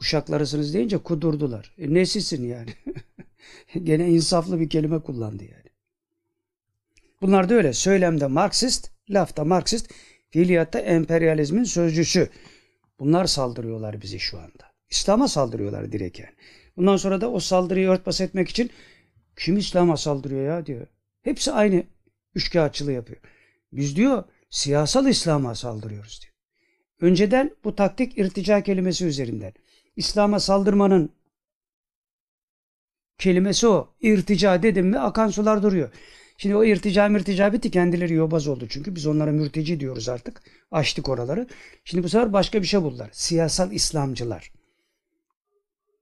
uşaklarısınız deyince kudurdular. E, nesisin yani? Gene insaflı bir kelime kullandı yani. Bunlar da öyle. Söylemde Marksist, lafta Marksist, fiiliyatta emperyalizmin sözcüsü. Bunlar saldırıyorlar bizi şu anda. İslam'a saldırıyorlar direkt yani. Bundan sonra da o saldırıyı örtbas etmek için kim İslam'a saldırıyor ya diyor. Hepsi aynı üçkağıtçılığı yapıyor. Biz diyor siyasal İslam'a saldırıyoruz diyor. Önceden bu taktik irtica kelimesi üzerinden. İslam'a saldırmanın kelimesi o. İrtica dedim mi akan sular duruyor. Şimdi o irtica mürtica bitti kendileri yobaz oldu çünkü biz onlara mürteci diyoruz artık. Açtık oraları. Şimdi bu sefer başka bir şey buldular. Siyasal İslamcılar.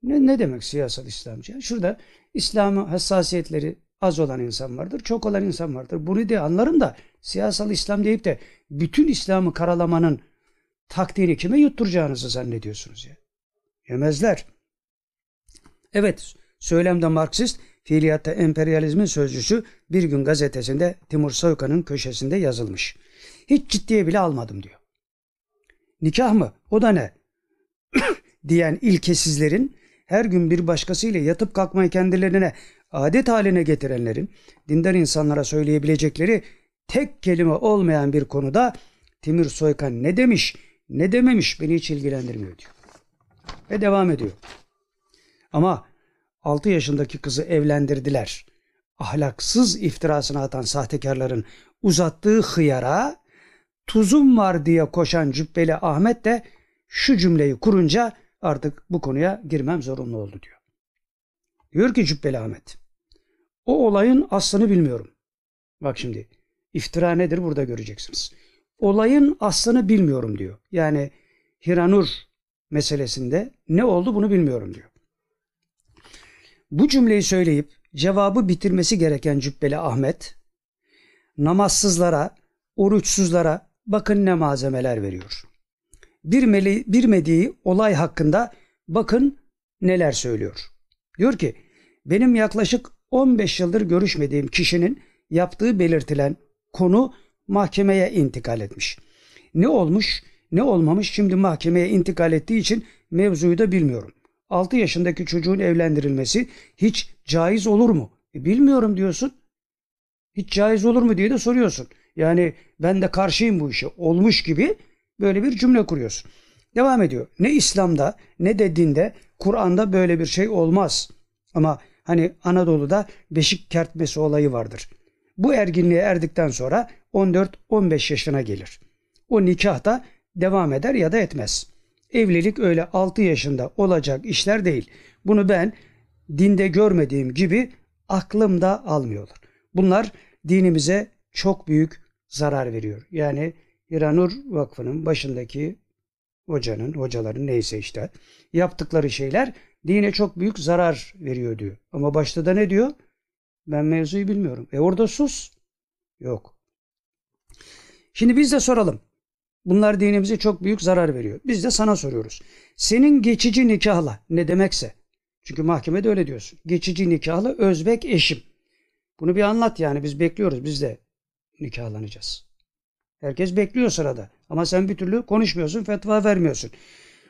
Ne, ne demek siyasal İslamcı? Şurada İslam'ı hassasiyetleri az olan insan vardır, çok olan insan vardır. Bunu de anlarım da siyasal İslam deyip de bütün İslam'ı karalamanın taktiğini kime yutturacağınızı zannediyorsunuz ya. Yemezler. Evet, söylemde Marksist, fiiliyatta emperyalizmin sözcüsü bir gün gazetesinde Timur Soykan'ın köşesinde yazılmış. Hiç ciddiye bile almadım diyor. Nikah mı? O da ne? diyen ilkesizlerin her gün bir başkasıyla yatıp kalkmayı kendilerine adet haline getirenlerin dindar insanlara söyleyebilecekleri tek kelime olmayan bir konuda Timur Soykan ne demiş, ne dememiş beni hiç ilgilendirmiyor diyor. Ve devam ediyor. Ama 6 yaşındaki kızı evlendirdiler. Ahlaksız iftirasını atan sahtekarların uzattığı hıyara tuzum var diye koşan Cübbeli Ahmet de şu cümleyi kurunca artık bu konuya girmem zorunlu oldu diyor. Diyor ki Cübbeli Ahmet, o olayın aslını bilmiyorum. Bak şimdi iftira nedir burada göreceksiniz. Olayın aslını bilmiyorum diyor. Yani Hiranur meselesinde ne oldu bunu bilmiyorum diyor. Bu cümleyi söyleyip cevabı bitirmesi gereken Cübbeli Ahmet namazsızlara, oruçsuzlara bakın ne malzemeler veriyor. Bir meli, bir mediği olay hakkında bakın neler söylüyor. Diyor ki benim yaklaşık 15 yıldır görüşmediğim kişinin yaptığı belirtilen konu mahkemeye intikal etmiş. Ne olmuş ne olmamış şimdi mahkemeye intikal ettiği için mevzuyu da bilmiyorum. 6 yaşındaki çocuğun evlendirilmesi hiç caiz olur mu? E, bilmiyorum diyorsun. Hiç caiz olur mu diye de soruyorsun. Yani ben de karşıyım bu işe. Olmuş gibi böyle bir cümle kuruyorsun. Devam ediyor. Ne İslam'da ne de dinde Kur'an'da böyle bir şey olmaz. Ama hani Anadolu'da beşik kertmesi olayı vardır. Bu erginliğe erdikten sonra 14-15 yaşına gelir. O nikah da devam eder ya da etmez. Evlilik öyle 6 yaşında olacak işler değil. Bunu ben dinde görmediğim gibi aklımda almıyorlar. Bunlar dinimize çok büyük zarar veriyor. Yani İranur Vakfı'nın başındaki hocanın, hocaların neyse işte yaptıkları şeyler dine çok büyük zarar veriyor diyor. Ama başta da ne diyor? Ben mevzuyu bilmiyorum. E orada sus. Yok. Şimdi biz de soralım. Bunlar dinimize çok büyük zarar veriyor. Biz de sana soruyoruz. Senin geçici nikahla ne demekse. Çünkü mahkemede öyle diyorsun. Geçici nikahlı özbek eşim. Bunu bir anlat yani biz bekliyoruz. Biz de nikahlanacağız. Herkes bekliyor sırada. Ama sen bir türlü konuşmuyorsun, fetva vermiyorsun.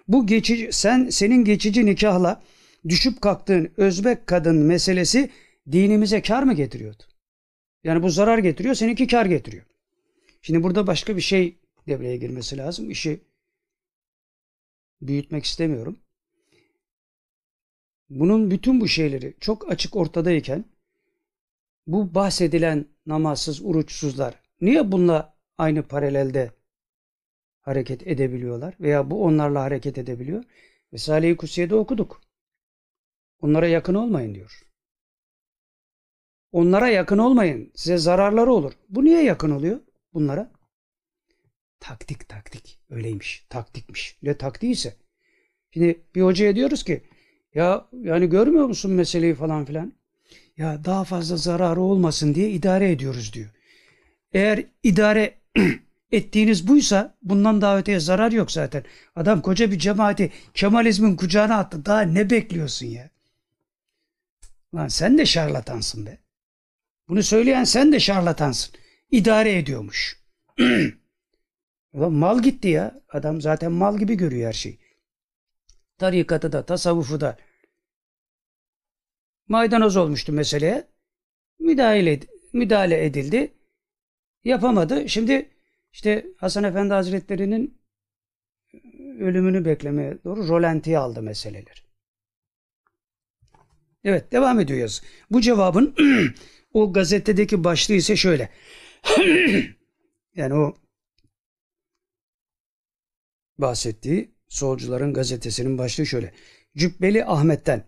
Bu geçici sen senin geçici nikahla düşüp kalktığın özbek kadın meselesi dinimize kar mı getiriyordu? Yani bu zarar getiriyor, seninki kar getiriyor. Şimdi burada başka bir şey devreye girmesi lazım. İşi büyütmek istemiyorum. Bunun bütün bu şeyleri çok açık ortadayken bu bahsedilen namazsız, uruçsuzlar niye bununla aynı paralelde hareket edebiliyorlar veya bu onlarla hareket edebiliyor? Risale-i Kutsiye'de okuduk. Onlara yakın olmayın diyor. Onlara yakın olmayın. Size zararları olur. Bu niye yakın oluyor bunlara? Taktik taktik. Öyleymiş. Taktikmiş. Ne taktiğiyse. Şimdi bir hocaya diyoruz ki ya yani görmüyor musun meseleyi falan filan? Ya daha fazla zararı olmasın diye idare ediyoruz diyor. Eğer idare ettiğiniz buysa bundan daha öteye zarar yok zaten. Adam koca bir cemaati Kemalizmin kucağına attı. Daha ne bekliyorsun ya? Lan sen de şarlatansın be. Bunu söyleyen sen de şarlatansın. İdare ediyormuş. Ulan mal gitti ya. Adam zaten mal gibi görüyor her şeyi. Tarikatı da, tasavvufu da. Maydanoz olmuştu meseleye. Müdahale, müdahale edildi. Yapamadı. Şimdi işte Hasan Efendi Hazretleri'nin ölümünü beklemeye doğru rolantiye aldı meseleler. Evet devam ediyor yazı. Bu cevabın o gazetedeki başlığı ise şöyle. yani o bahsettiği solcuların gazetesinin başlığı şöyle. Cübbeli Ahmet'ten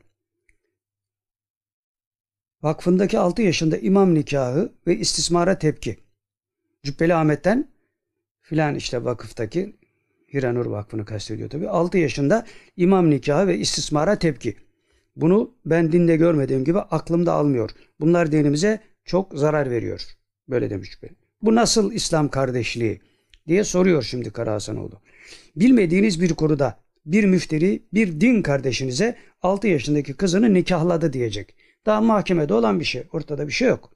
vakfındaki 6 yaşında imam nikahı ve istismara tepki. Cübbeli Ahmet'ten filan işte vakıftaki Hiranur Vakfı'nı kastediyor tabi. 6 yaşında imam nikahı ve istismara tepki. Bunu ben dinde görmediğim gibi aklımda almıyor. Bunlar dinimize çok zarar veriyor. Böyle demiş Cübbeli. Bu nasıl İslam kardeşliği diye soruyor şimdi Kara Hasanoğlu. Bilmediğiniz bir konuda bir müfteri bir din kardeşinize 6 yaşındaki kızını nikahladı diyecek. Daha mahkemede olan bir şey. Ortada bir şey yok.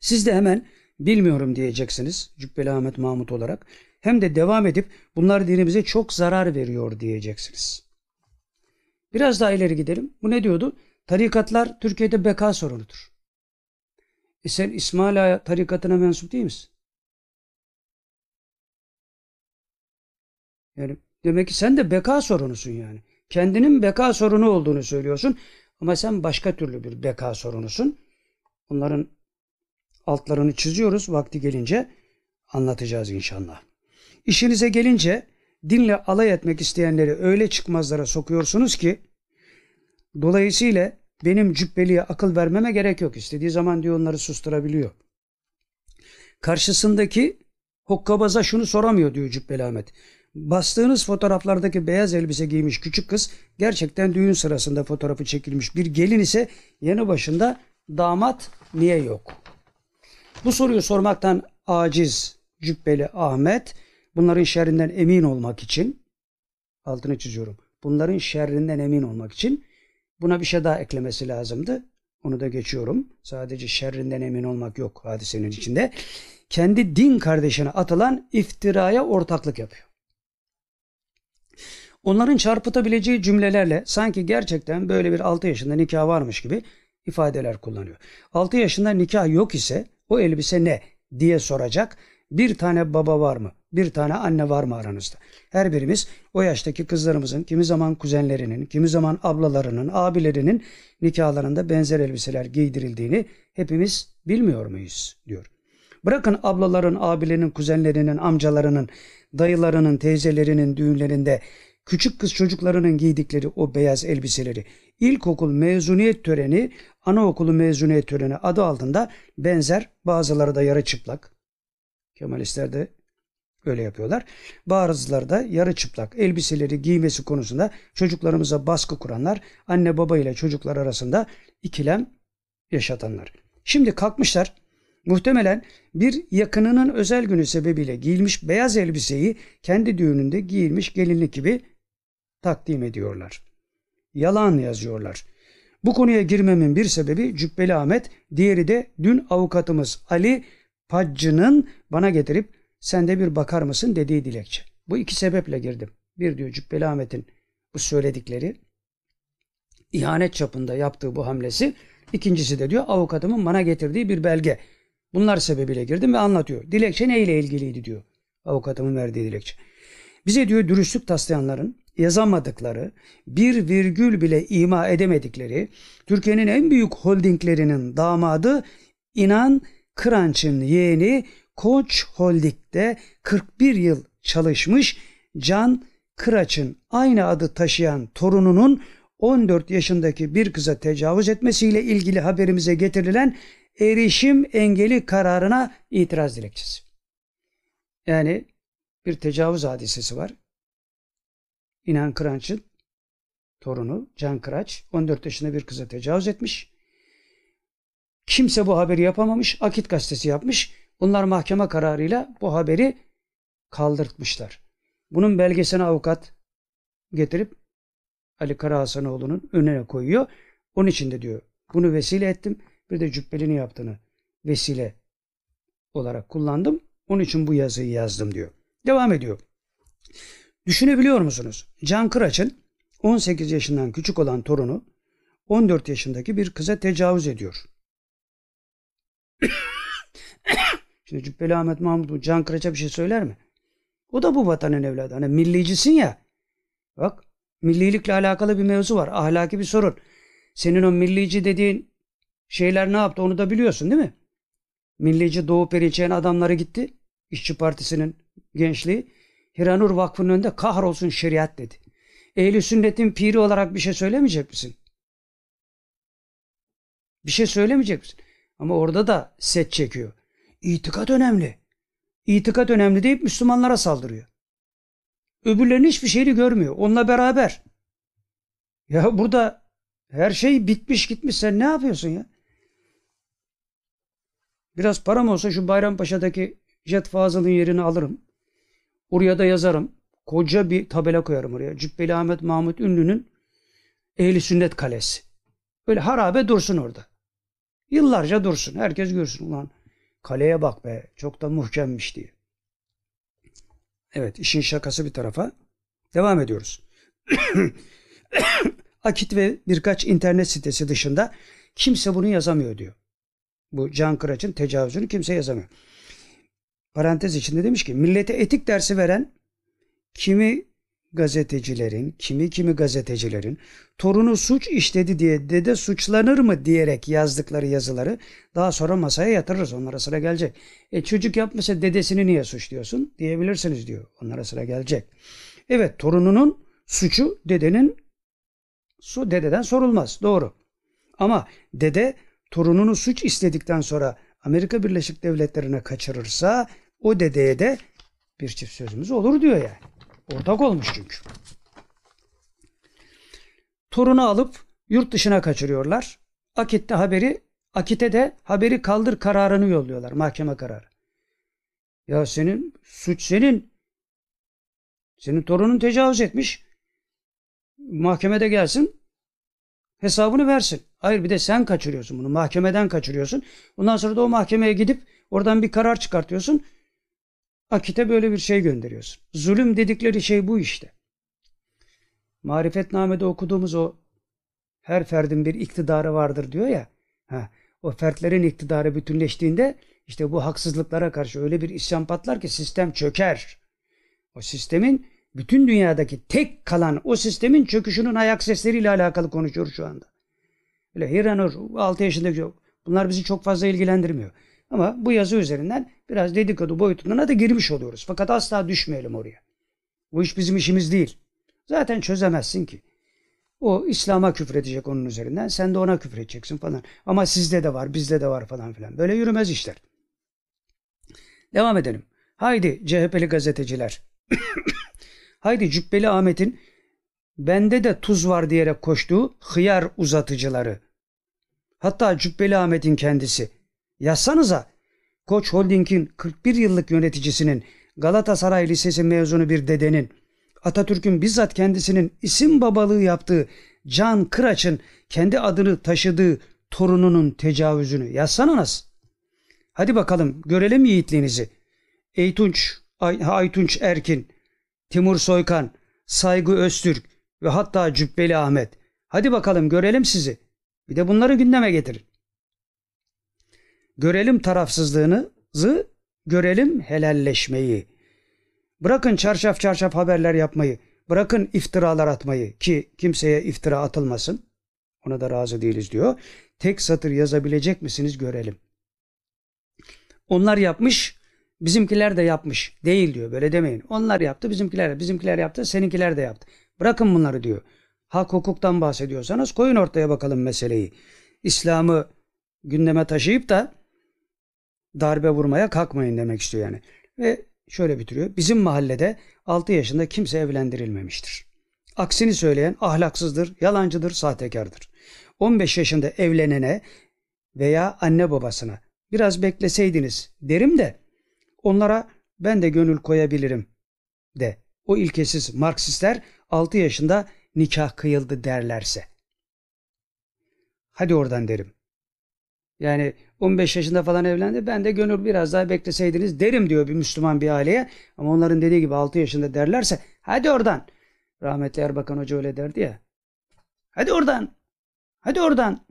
Siz de hemen bilmiyorum diyeceksiniz Cübbeli Ahmet Mahmut olarak. Hem de devam edip bunlar dinimize çok zarar veriyor diyeceksiniz. Biraz daha ileri gidelim. Bu ne diyordu? Tarikatlar Türkiye'de beka sorunudur. E sen İsmail Ağa tarikatına mensup değil misin? Yani demek ki sen de beka sorunusun yani. Kendinin beka sorunu olduğunu söylüyorsun. Ama sen başka türlü bir beka sorunusun. Bunların altlarını çiziyoruz. Vakti gelince anlatacağız inşallah. İşinize gelince dinle alay etmek isteyenleri öyle çıkmazlara sokuyorsunuz ki dolayısıyla benim cübbeliye akıl vermeme gerek yok. İstediği zaman diyor onları susturabiliyor. Karşısındaki hokkabaza şunu soramıyor diyor Cübbeli Ahmet. Bastığınız fotoğraflardaki beyaz elbise giymiş küçük kız gerçekten düğün sırasında fotoğrafı çekilmiş bir gelin ise yanı başında damat niye yok? Bu soruyu sormaktan aciz Cübbeli Ahmet bunların şerrinden emin olmak için altını çiziyorum. Bunların şerrinden emin olmak için buna bir şey daha eklemesi lazımdı. Onu da geçiyorum. Sadece şerrinden emin olmak yok hadisenin içinde. Kendi din kardeşine atılan iftiraya ortaklık yapıyor. Onların çarpıtabileceği cümlelerle sanki gerçekten böyle bir 6 yaşında nikah varmış gibi ifadeler kullanıyor. 6 yaşında nikah yok ise o elbise ne diye soracak. Bir tane baba var mı? Bir tane anne var mı aranızda? Her birimiz o yaştaki kızlarımızın kimi zaman kuzenlerinin, kimi zaman ablalarının, abilerinin nikahlarında benzer elbiseler giydirildiğini hepimiz bilmiyor muyuz diyor. Bırakın ablaların, abilerinin, kuzenlerinin, amcalarının, dayılarının, teyzelerinin düğünlerinde küçük kız çocuklarının giydikleri o beyaz elbiseleri ilkokul mezuniyet töreni, anaokulu mezuniyet töreni adı altında benzer bazıları da yarı çıplak. Kemalistler de öyle yapıyorlar. Bazıları da yarı çıplak elbiseleri giymesi konusunda çocuklarımıza baskı kuranlar, anne baba ile çocuklar arasında ikilem yaşatanlar. Şimdi kalkmışlar muhtemelen bir yakınının özel günü sebebiyle giyilmiş beyaz elbiseyi kendi düğününde giyilmiş gelinlik gibi takdim ediyorlar. Yalan yazıyorlar. Bu konuya girmemin bir sebebi Cübbeli Ahmet, diğeri de dün avukatımız Ali Paccı'nın bana getirip sen de bir bakar mısın dediği dilekçe. Bu iki sebeple girdim. Bir diyor Cübbeli Ahmet'in bu söyledikleri ihanet çapında yaptığı bu hamlesi. İkincisi de diyor avukatımın bana getirdiği bir belge. Bunlar sebebiyle girdim ve anlatıyor. Dilekçe neyle ilgiliydi diyor. Avukatımın verdiği dilekçe. Bize diyor dürüstlük taslayanların yazamadıkları, bir virgül bile ima edemedikleri, Türkiye'nin en büyük holdinglerinin damadı İnan Kıranç'ın yeğeni Koç Holding'de 41 yıl çalışmış Can Kıraç'ın aynı adı taşıyan torununun 14 yaşındaki bir kıza tecavüz etmesiyle ilgili haberimize getirilen erişim engeli kararına itiraz dilekçesi. Yani bir tecavüz hadisesi var. İnan Kıranç'ın torunu Can Kıraç 14 yaşında bir kıza tecavüz etmiş. Kimse bu haberi yapamamış. Akit gazetesi yapmış. Bunlar mahkeme kararıyla bu haberi kaldırtmışlar. Bunun belgesini avukat getirip Ali Karahasanoğlu'nun önüne koyuyor. Onun için de diyor bunu vesile ettim. Bir de cübbelini yaptığını vesile olarak kullandım. Onun için bu yazıyı yazdım diyor. Devam ediyor. Düşünebiliyor musunuz? Can Kıraç'ın 18 yaşından küçük olan torunu 14 yaşındaki bir kıza tecavüz ediyor. Şimdi Cübbeli Ahmet Mahmut Can Kıraç'a bir şey söyler mi? O da bu vatanın evladı. Hani millicisin ya. Bak millilikle alakalı bir mevzu var. Ahlaki bir sorun. Senin o millici dediğin şeyler ne yaptı onu da biliyorsun değil mi? Millici Doğu Perinçek'in adamları gitti. İşçi Partisi'nin gençliği. Hiranur Vakfı'nın önünde kahrolsun şeriat dedi. Ehli sünnetin piri olarak bir şey söylemeyecek misin? Bir şey söylemeyecek misin? Ama orada da set çekiyor. İtikat önemli. İtikat önemli deyip Müslümanlara saldırıyor. Öbürlerinin hiçbir şeyini görmüyor. Onunla beraber. Ya burada her şey bitmiş gitmiş. Sen ne yapıyorsun ya? Biraz param olsa şu Bayrampaşa'daki Jet Fazıl'ın yerini alırım. Oraya da yazarım. Koca bir tabela koyarım oraya. Cübbeli Ahmet Mahmut Ünlü'nün Ehli Sünnet Kalesi. Böyle harabe dursun orada. Yıllarca dursun. Herkes görsün. Ulan kaleye bak be. Çok da muhkemmiş diye. Evet işin şakası bir tarafa. Devam ediyoruz. Akit ve birkaç internet sitesi dışında kimse bunu yazamıyor diyor. Bu Can Kıraç'ın tecavüzünü kimse yazamıyor. Parantez içinde demiş ki millete etik dersi veren kimi gazetecilerin, kimi kimi gazetecilerin torunu suç işledi diye dede suçlanır mı diyerek yazdıkları yazıları daha sonra masaya yatırırız. Onlara sıra gelecek. E çocuk yapmasa dedesini niye suçluyorsun diyebilirsiniz diyor. Onlara sıra gelecek. Evet torununun suçu dedenin su dededen sorulmaz. Doğru. Ama dede torununu suç istedikten sonra Amerika Birleşik Devletleri'ne kaçırırsa o dedeye de bir çift sözümüz olur diyor yani. Ortak olmuş çünkü. Torunu alıp yurt dışına kaçırıyorlar. Akit'te haberi, Akit'e de haberi kaldır kararını yolluyorlar. Mahkeme kararı. Ya senin suç senin. Senin torunun tecavüz etmiş. Mahkemede gelsin. Hesabını versin. Hayır bir de sen kaçırıyorsun bunu. Mahkemeden kaçırıyorsun. Ondan sonra da o mahkemeye gidip oradan bir karar çıkartıyorsun. Akit'e böyle bir şey gönderiyorsun. Zulüm dedikleri şey bu işte. Marifetname'de okuduğumuz o her ferdin bir iktidarı vardır diyor ya. Ha, o fertlerin iktidarı bütünleştiğinde işte bu haksızlıklara karşı öyle bir isyan patlar ki sistem çöker. O sistemin bütün dünyadaki tek kalan o sistemin çöküşünün ayak sesleriyle alakalı konuşuyoruz şu anda. Öyle Hiranur 6 yaşındaki yok. Bunlar bizi çok fazla ilgilendirmiyor. Ama bu yazı üzerinden biraz dedikodu boyutuna da girmiş oluyoruz. Fakat asla düşmeyelim oraya. Bu iş bizim işimiz değil. Zaten çözemezsin ki. O İslam'a küfredecek onun üzerinden. Sen de ona küfredeceksin falan. Ama sizde de var, bizde de var falan filan. Böyle yürümez işler. Devam edelim. Haydi CHP'li gazeteciler. Haydi Cübbeli Ahmet'in bende de tuz var diyerek koştuğu hıyar uzatıcıları. Hatta Cübbeli Ahmet'in kendisi. Yazsanıza Koç Holding'in 41 yıllık yöneticisinin Galatasaray Lisesi mezunu bir dedenin Atatürk'ün bizzat kendisinin isim babalığı yaptığı Can Kıraç'ın kendi adını taşıdığı torununun tecavüzünü yazsana nasıl? Hadi bakalım görelim yiğitliğinizi. Eytunç, Ay, Aytunç Erkin, Timur Soykan, Saygı Öztürk ve hatta Cübbeli Ahmet. Hadi bakalım görelim sizi. Bir de bunları gündeme getirin. Görelim tarafsızlığınızı, görelim helalleşmeyi. Bırakın çarşaf çarşaf haberler yapmayı, bırakın iftiralar atmayı ki kimseye iftira atılmasın. Ona da razı değiliz diyor. Tek satır yazabilecek misiniz görelim. Onlar yapmış, bizimkiler de yapmış. Değil diyor. Böyle demeyin. Onlar yaptı, bizimkiler, bizimkiler yaptı, seninkiler de yaptı. Bırakın bunları diyor. Hak hukuktan bahsediyorsanız koyun ortaya bakalım meseleyi. İslam'ı gündeme taşıyıp da darbe vurmaya kalkmayın demek istiyor yani. Ve şöyle bitiriyor. Bizim mahallede 6 yaşında kimse evlendirilmemiştir. Aksini söyleyen ahlaksızdır, yalancıdır, sahtekardır. 15 yaşında evlenene veya anne babasına biraz bekleseydiniz derim de onlara ben de gönül koyabilirim de. O ilkesiz Marksistler 6 yaşında nikah kıyıldı derlerse. Hadi oradan derim. Yani 15 yaşında falan evlendi. Ben de gönül biraz daha bekleseydiniz derim diyor bir Müslüman bir aileye. Ama onların dediği gibi 6 yaşında derlerse hadi oradan. Rahmetli Erbakan Hoca öyle derdi ya. Hadi oradan. Hadi oradan.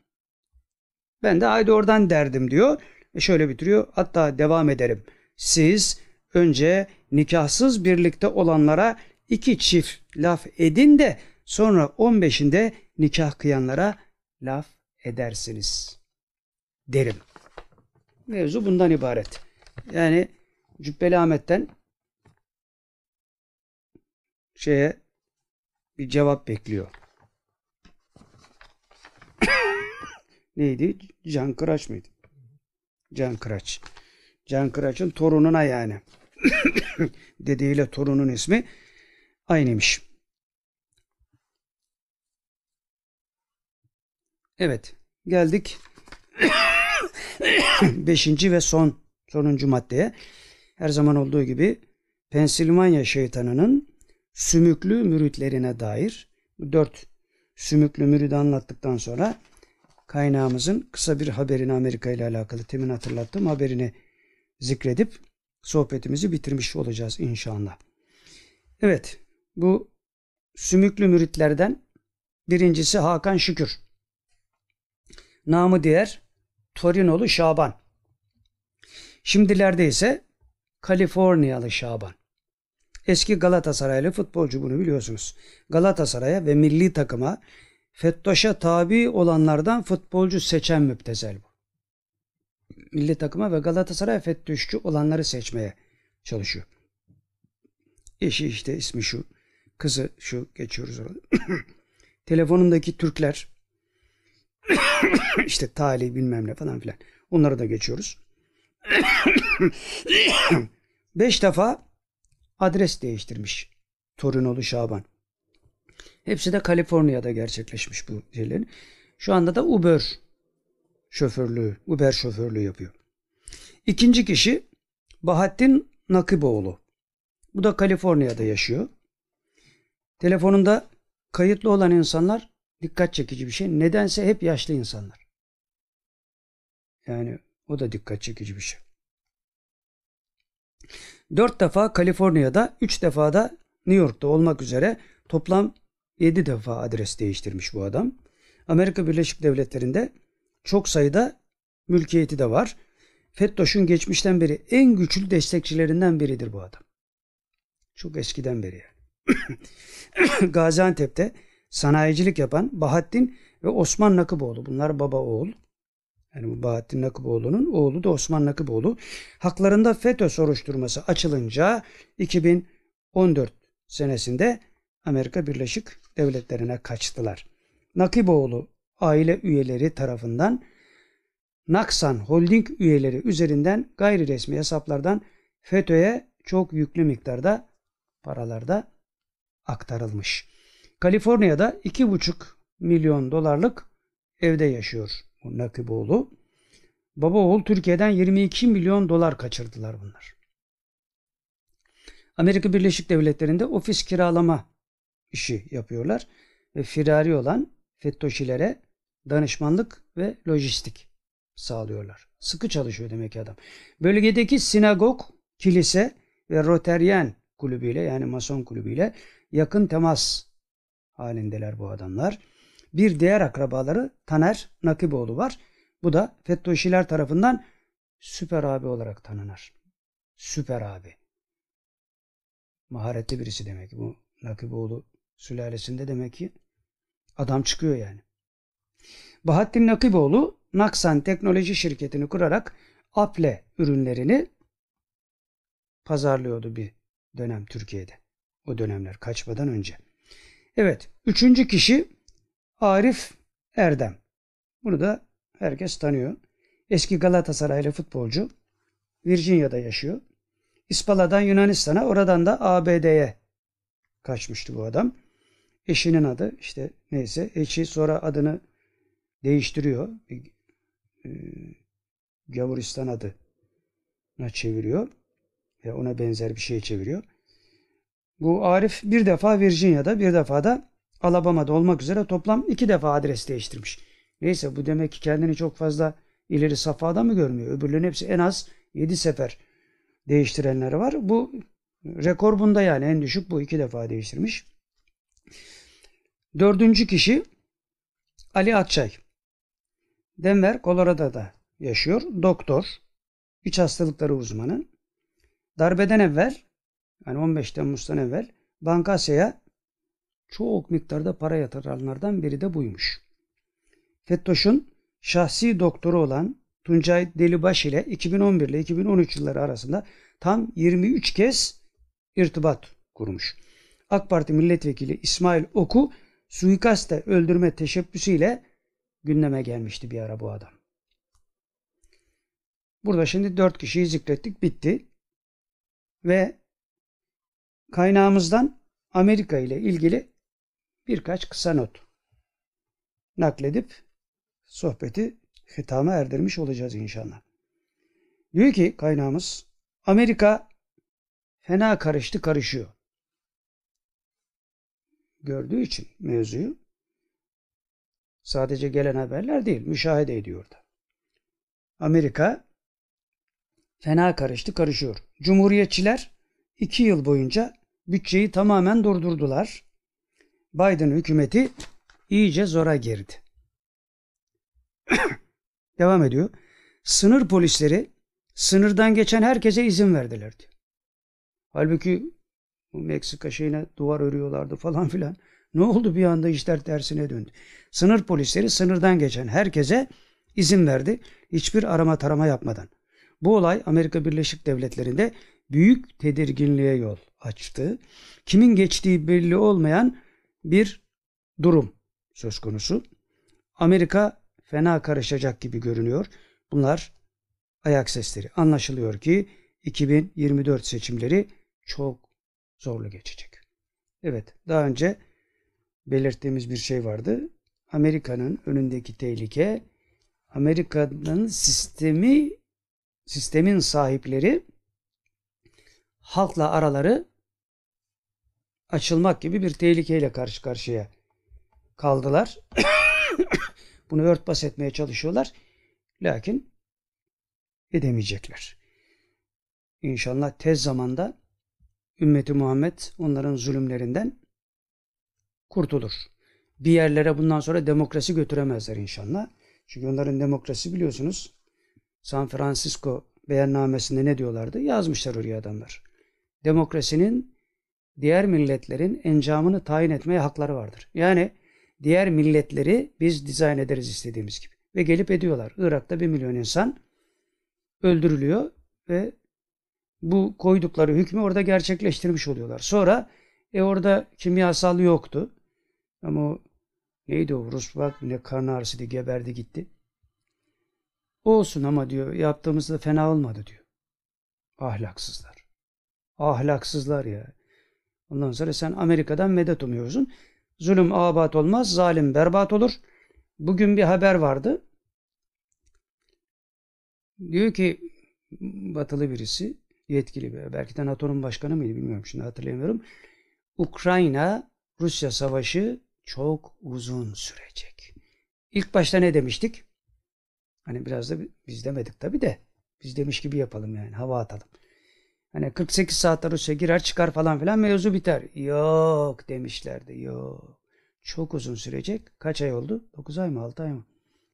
Ben de haydi oradan derdim diyor. Ve şöyle bitiriyor. Hatta devam ederim. Siz önce nikahsız birlikte olanlara iki çift laf edin de sonra 15'inde nikah kıyanlara laf edersiniz derim. Mevzu bundan ibaret. Yani Cübbeli Ahmet'ten şeye bir cevap bekliyor. Neydi? Can Kıraç mıydı? Can Kıraç. Can Kıraç'ın torununa yani. Dedeyle torunun ismi aynıymış. Evet. Geldik beşinci ve son sonuncu maddeye. Her zaman olduğu gibi Pensilvanya şeytanının sümüklü müritlerine dair dört sümüklü müridi anlattıktan sonra kaynağımızın kısa bir haberini Amerika ile alakalı temin hatırlattığım haberini zikredip sohbetimizi bitirmiş olacağız inşallah. Evet bu sümüklü müritlerden birincisi Hakan Şükür. Namı diğer Torinolu Şaban. Şimdilerde ise Kaliforniyalı Şaban. Eski Galatasaraylı futbolcu bunu biliyorsunuz. Galatasaray'a ve milli takıma Fettoş'a tabi olanlardan futbolcu seçen müptezel bu. Milli takıma ve Galatasaray Fettoşçu olanları seçmeye çalışıyor. Eşi işte ismi şu. Kızı şu geçiyoruz orada. Telefonundaki Türkler işte tali bilmem ne falan filan. Onları da geçiyoruz. Beş defa adres değiştirmiş Torunolu Şaban. Hepsi de Kaliforniya'da gerçekleşmiş bu şeylerin. Şu anda da Uber şoförlüğü, Uber şoförlüğü yapıyor. İkinci kişi Bahattin Nakiboğlu. Bu da Kaliforniya'da yaşıyor. Telefonunda kayıtlı olan insanlar dikkat çekici bir şey. Nedense hep yaşlı insanlar. Yani o da dikkat çekici bir şey. Dört defa Kaliforniya'da, üç defa da New York'ta olmak üzere toplam yedi defa adres değiştirmiş bu adam. Amerika Birleşik Devletleri'nde çok sayıda mülkiyeti de var. FETÖ'şün geçmişten beri en güçlü destekçilerinden biridir bu adam. Çok eskiden beri yani. Gaziantep'te sanayicilik yapan Bahattin ve Osman Nakıboğlu. Bunlar baba oğul. Yani bu Bahattin Nakıboğlu'nun oğlu da Osman Nakıboğlu. Haklarında FETÖ soruşturması açılınca 2014 senesinde Amerika Birleşik Devletleri'ne kaçtılar. Nakiboğlu aile üyeleri tarafından Naksan Holding üyeleri üzerinden gayri resmi hesaplardan FETÖ'ye çok yüklü miktarda paralarda aktarılmış. Kaliforniya'da 2,5 milyon dolarlık evde yaşıyor Nakiboğlu. Baba oğul Türkiye'den 22 milyon dolar kaçırdılar bunlar. Amerika Birleşik Devletleri'nde ofis kiralama işi yapıyorlar ve firari olan FETÖ'şilere danışmanlık ve lojistik sağlıyorlar. Sıkı çalışıyor demek ki adam. Bölgedeki sinagog, kilise ve Roteryen kulübüyle yani Mason kulübüyle yakın temas halindeler bu adamlar. Bir diğer akrabaları Taner Nakiboğlu var. Bu da FETÖ'şiler tarafından süper abi olarak tanınır. Süper abi. Maharetli birisi demek ki bu Nakiboğlu sülalesinde demek ki adam çıkıyor yani. Bahattin Nakiboğlu Naksan Teknoloji şirketini kurarak Apple ürünlerini pazarlıyordu bir dönem Türkiye'de. O dönemler kaçmadan önce. Evet. Üçüncü kişi Arif Erdem. Bunu da herkes tanıyor. Eski Galatasaraylı futbolcu. Virginia'da yaşıyor. İspala'dan Yunanistan'a oradan da ABD'ye kaçmıştı bu adam. Eşinin adı işte neyse eşi sonra adını değiştiriyor. E, Gavuristan adına çeviriyor. Ve ona benzer bir şey çeviriyor. Bu Arif bir defa Virginia'da bir defa da Alabama'da olmak üzere toplam iki defa adres değiştirmiş. Neyse bu demek ki kendini çok fazla ileri safhada mı görmüyor? Öbürlerin hepsi en az yedi sefer değiştirenler var. Bu rekor bunda yani en düşük bu iki defa değiştirmiş. Dördüncü kişi Ali Atçay. Denver, Colorado'da yaşıyor. Doktor, iç hastalıkları uzmanı. Darbeden evvel yani 15 Temmuz'dan evvel Bankasya'ya çok miktarda para yatıranlardan biri de buymuş. FETÖ'şün şahsi doktoru olan Tuncay Delibaş ile 2011 ile 2013 yılları arasında tam 23 kez irtibat kurmuş. AK Parti milletvekili İsmail Oku suikaste öldürme teşebbüsüyle gündeme gelmişti bir ara bu adam. Burada şimdi dört kişiyi zikrettik bitti. Ve kaynağımızdan Amerika ile ilgili birkaç kısa not nakledip sohbeti hitama erdirmiş olacağız inşallah. Diyor ki kaynağımız Amerika fena karıştı karışıyor. Gördüğü için mevzuyu sadece gelen haberler değil müşahede ediyor da. Amerika fena karıştı karışıyor. Cumhuriyetçiler iki yıl boyunca bütçeyi tamamen durdurdular. Biden hükümeti iyice zora girdi. Devam ediyor. Sınır polisleri sınırdan geçen herkese izin verdiler diyor. Halbuki bu Meksika şeyine duvar örüyorlardı falan filan. Ne oldu bir anda işler tersine döndü. Sınır polisleri sınırdan geçen herkese izin verdi. Hiçbir arama tarama yapmadan. Bu olay Amerika Birleşik Devletleri'nde büyük tedirginliğe yol açtı. Kimin geçtiği belli olmayan bir durum söz konusu. Amerika fena karışacak gibi görünüyor. Bunlar ayak sesleri. Anlaşılıyor ki 2024 seçimleri çok zorlu geçecek. Evet, daha önce belirttiğimiz bir şey vardı. Amerika'nın önündeki tehlike Amerika'nın sistemi sistemin sahipleri halkla araları açılmak gibi bir tehlikeyle karşı karşıya kaldılar. Bunu örtbas etmeye çalışıyorlar. Lakin edemeyecekler. İnşallah tez zamanda ümmeti Muhammed onların zulümlerinden kurtulur. Bir yerlere bundan sonra demokrasi götüremezler inşallah. Çünkü onların demokrasi biliyorsunuz San Francisco beyannamesinde ne diyorlardı? Yazmışlar oraya adamlar. Demokrasinin diğer milletlerin encamını tayin etmeye hakları vardır. Yani diğer milletleri biz dizayn ederiz istediğimiz gibi. Ve gelip ediyorlar. Irak'ta bir milyon insan öldürülüyor ve bu koydukları hükmü orada gerçekleştirmiş oluyorlar. Sonra e orada kimyasal yoktu. Ama o neydi o Rus bak ne karnı ağrısıydı geberdi gitti. Olsun ama diyor yaptığımızda fena olmadı diyor. Ahlaksızlar. Ahlaksızlar ya. Ondan sonra sen Amerika'dan medet umuyorsun. Zulüm abat olmaz, zalim berbat olur. Bugün bir haber vardı. Diyor ki batılı birisi, yetkili bir, belki de NATO'nun başkanı mıydı bilmiyorum şimdi hatırlayamıyorum. Ukrayna Rusya savaşı çok uzun sürecek. İlk başta ne demiştik? Hani biraz da biz demedik tabii de biz demiş gibi yapalım yani hava atalım. Hani 48 saatte Rusya girer çıkar falan filan mevzu biter. Yok demişlerdi yok. Çok uzun sürecek. Kaç ay oldu? 9 ay mı 6 ay mı?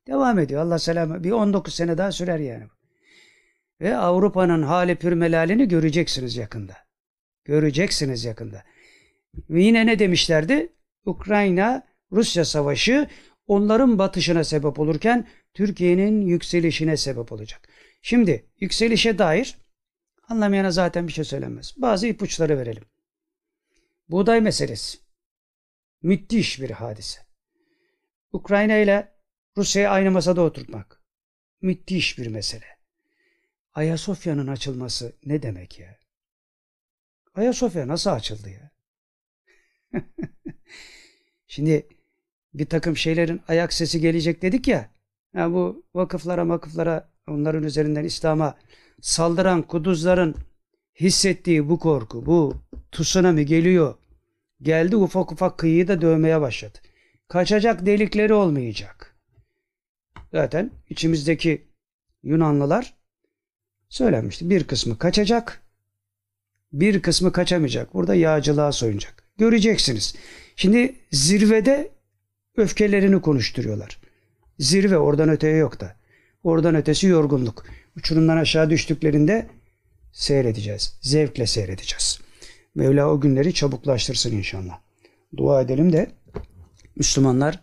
Devam ediyor. Allah selamı. Bir 19 sene daha sürer yani. Ve Avrupa'nın hali pürmelalini göreceksiniz yakında. Göreceksiniz yakında. Yine ne demişlerdi? Ukrayna Rusya savaşı onların batışına sebep olurken Türkiye'nin yükselişine sebep olacak. Şimdi yükselişe dair anlamayana zaten bir şey söylenmez. Bazı ipuçları verelim. Buğday meselesi. Müthiş bir hadise. Ukrayna ile Rusya'yı aynı masada oturtmak. Müthiş bir mesele. Ayasofya'nın açılması ne demek ya? Ayasofya nasıl açıldı ya? Şimdi bir takım şeylerin ayak sesi gelecek dedik ya. ya bu vakıflara vakıflara onların üzerinden İslam'a saldıran kuduzların hissettiği bu korku, bu tsunami geliyor. Geldi ufak ufak kıyıyı da dövmeye başladı. Kaçacak delikleri olmayacak. Zaten içimizdeki Yunanlılar söylenmişti. Bir kısmı kaçacak, bir kısmı kaçamayacak. Burada yağcılığa soyunacak. Göreceksiniz. Şimdi zirvede öfkelerini konuşturuyorlar. Zirve oradan öteye yok da. Oradan ötesi yorgunluk. Uçurumdan aşağı düştüklerinde seyredeceğiz. Zevkle seyredeceğiz. Mevla o günleri çabuklaştırsın inşallah. Dua edelim de Müslümanlar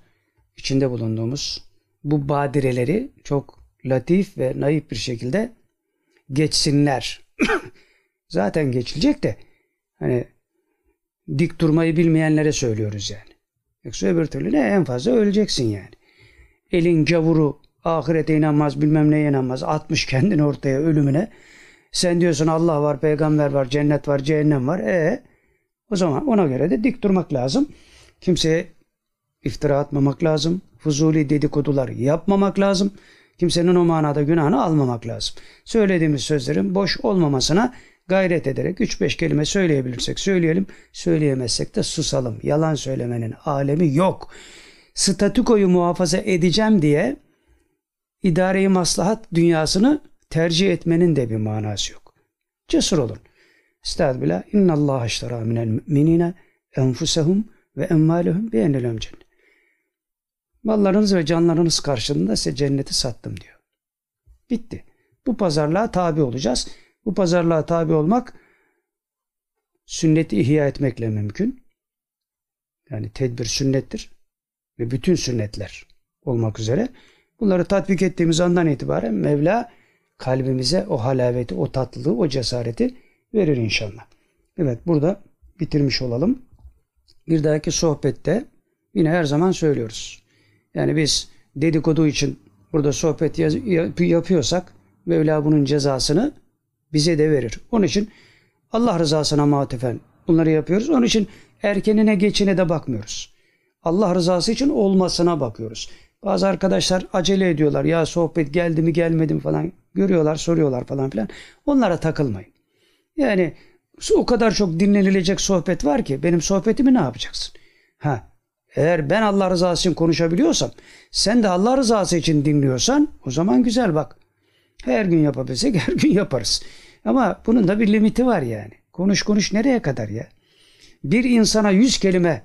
içinde bulunduğumuz bu badireleri çok latif ve naif bir şekilde geçsinler. Zaten geçilecek de hani dik durmayı bilmeyenlere söylüyoruz yani. Yoksa öbür türlü ne en fazla öleceksin yani. Elin gavuru ahirete inanmaz bilmem neye inanmaz atmış kendini ortaya ölümüne. Sen diyorsun Allah var, peygamber var, cennet var, cehennem var. E o zaman ona göre de dik durmak lazım. Kimseye iftira atmamak lazım. Fuzuli dedikodular yapmamak lazım. Kimsenin o manada günahını almamak lazım. Söylediğimiz sözlerin boş olmamasına gayret ederek 3-5 kelime söyleyebilirsek söyleyelim. Söyleyemezsek de susalım. Yalan söylemenin alemi yok. Statükoyu muhafaza edeceğim diye idareyi maslahat dünyasını tercih etmenin de bir manası yok. Cesur olun. Estağfirullah. İnna Allah iştara minel müminine enfusehum ve emmalehum bi ennelem cennet. Mallarınız ve canlarınız karşılığında size cenneti sattım diyor. Bitti. Bu pazarlığa tabi olacağız. Bu pazarlığa tabi olmak sünneti ihya etmekle mümkün. Yani tedbir sünnettir. Ve bütün sünnetler olmak üzere. Bunları tatbik ettiğimiz andan itibaren Mevla kalbimize o halaveti, o tatlılığı, o cesareti verir inşallah. Evet burada bitirmiş olalım. Bir dahaki sohbette yine her zaman söylüyoruz. Yani biz dedikodu için burada sohbet yapıyorsak Mevla bunun cezasını bize de verir. Onun için Allah rızasına matifen bunları yapıyoruz. Onun için erkenine geçine de bakmıyoruz. Allah rızası için olmasına bakıyoruz. Bazı arkadaşlar acele ediyorlar. Ya sohbet geldi mi gelmedi mi falan görüyorlar, soruyorlar falan filan. Onlara takılmayın. Yani o kadar çok dinlenilecek sohbet var ki benim sohbetimi ne yapacaksın? Ha, eğer ben Allah rızası için konuşabiliyorsam, sen de Allah rızası için dinliyorsan o zaman güzel bak. Her gün yapabilsek her gün yaparız. Ama bunun da bir limiti var yani. Konuş konuş nereye kadar ya? Bir insana yüz kelime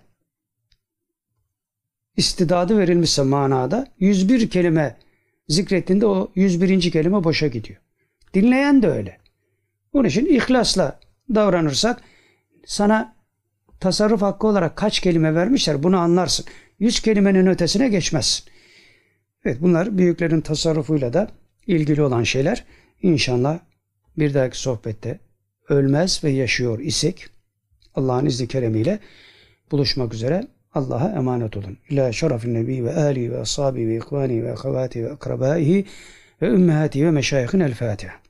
istidadı verilmişse manada 101 kelime zikrettiğinde o 101. kelime boşa gidiyor. Dinleyen de öyle. Onun için ihlasla davranırsak sana tasarruf hakkı olarak kaç kelime vermişler bunu anlarsın. 100 kelimenin ötesine geçmezsin. Evet bunlar büyüklerin tasarrufuyla da ilgili olan şeyler. İnşallah bir dahaki sohbette ölmez ve yaşıyor isek Allah'ın izni keremiyle buluşmak üzere Allah'a emanet olun. İlâ şerefin nebi ve âli ve ashabi ve ikvani ve akavati ve akrabaihi ve ümmehati ve meşayihin el Fatiha.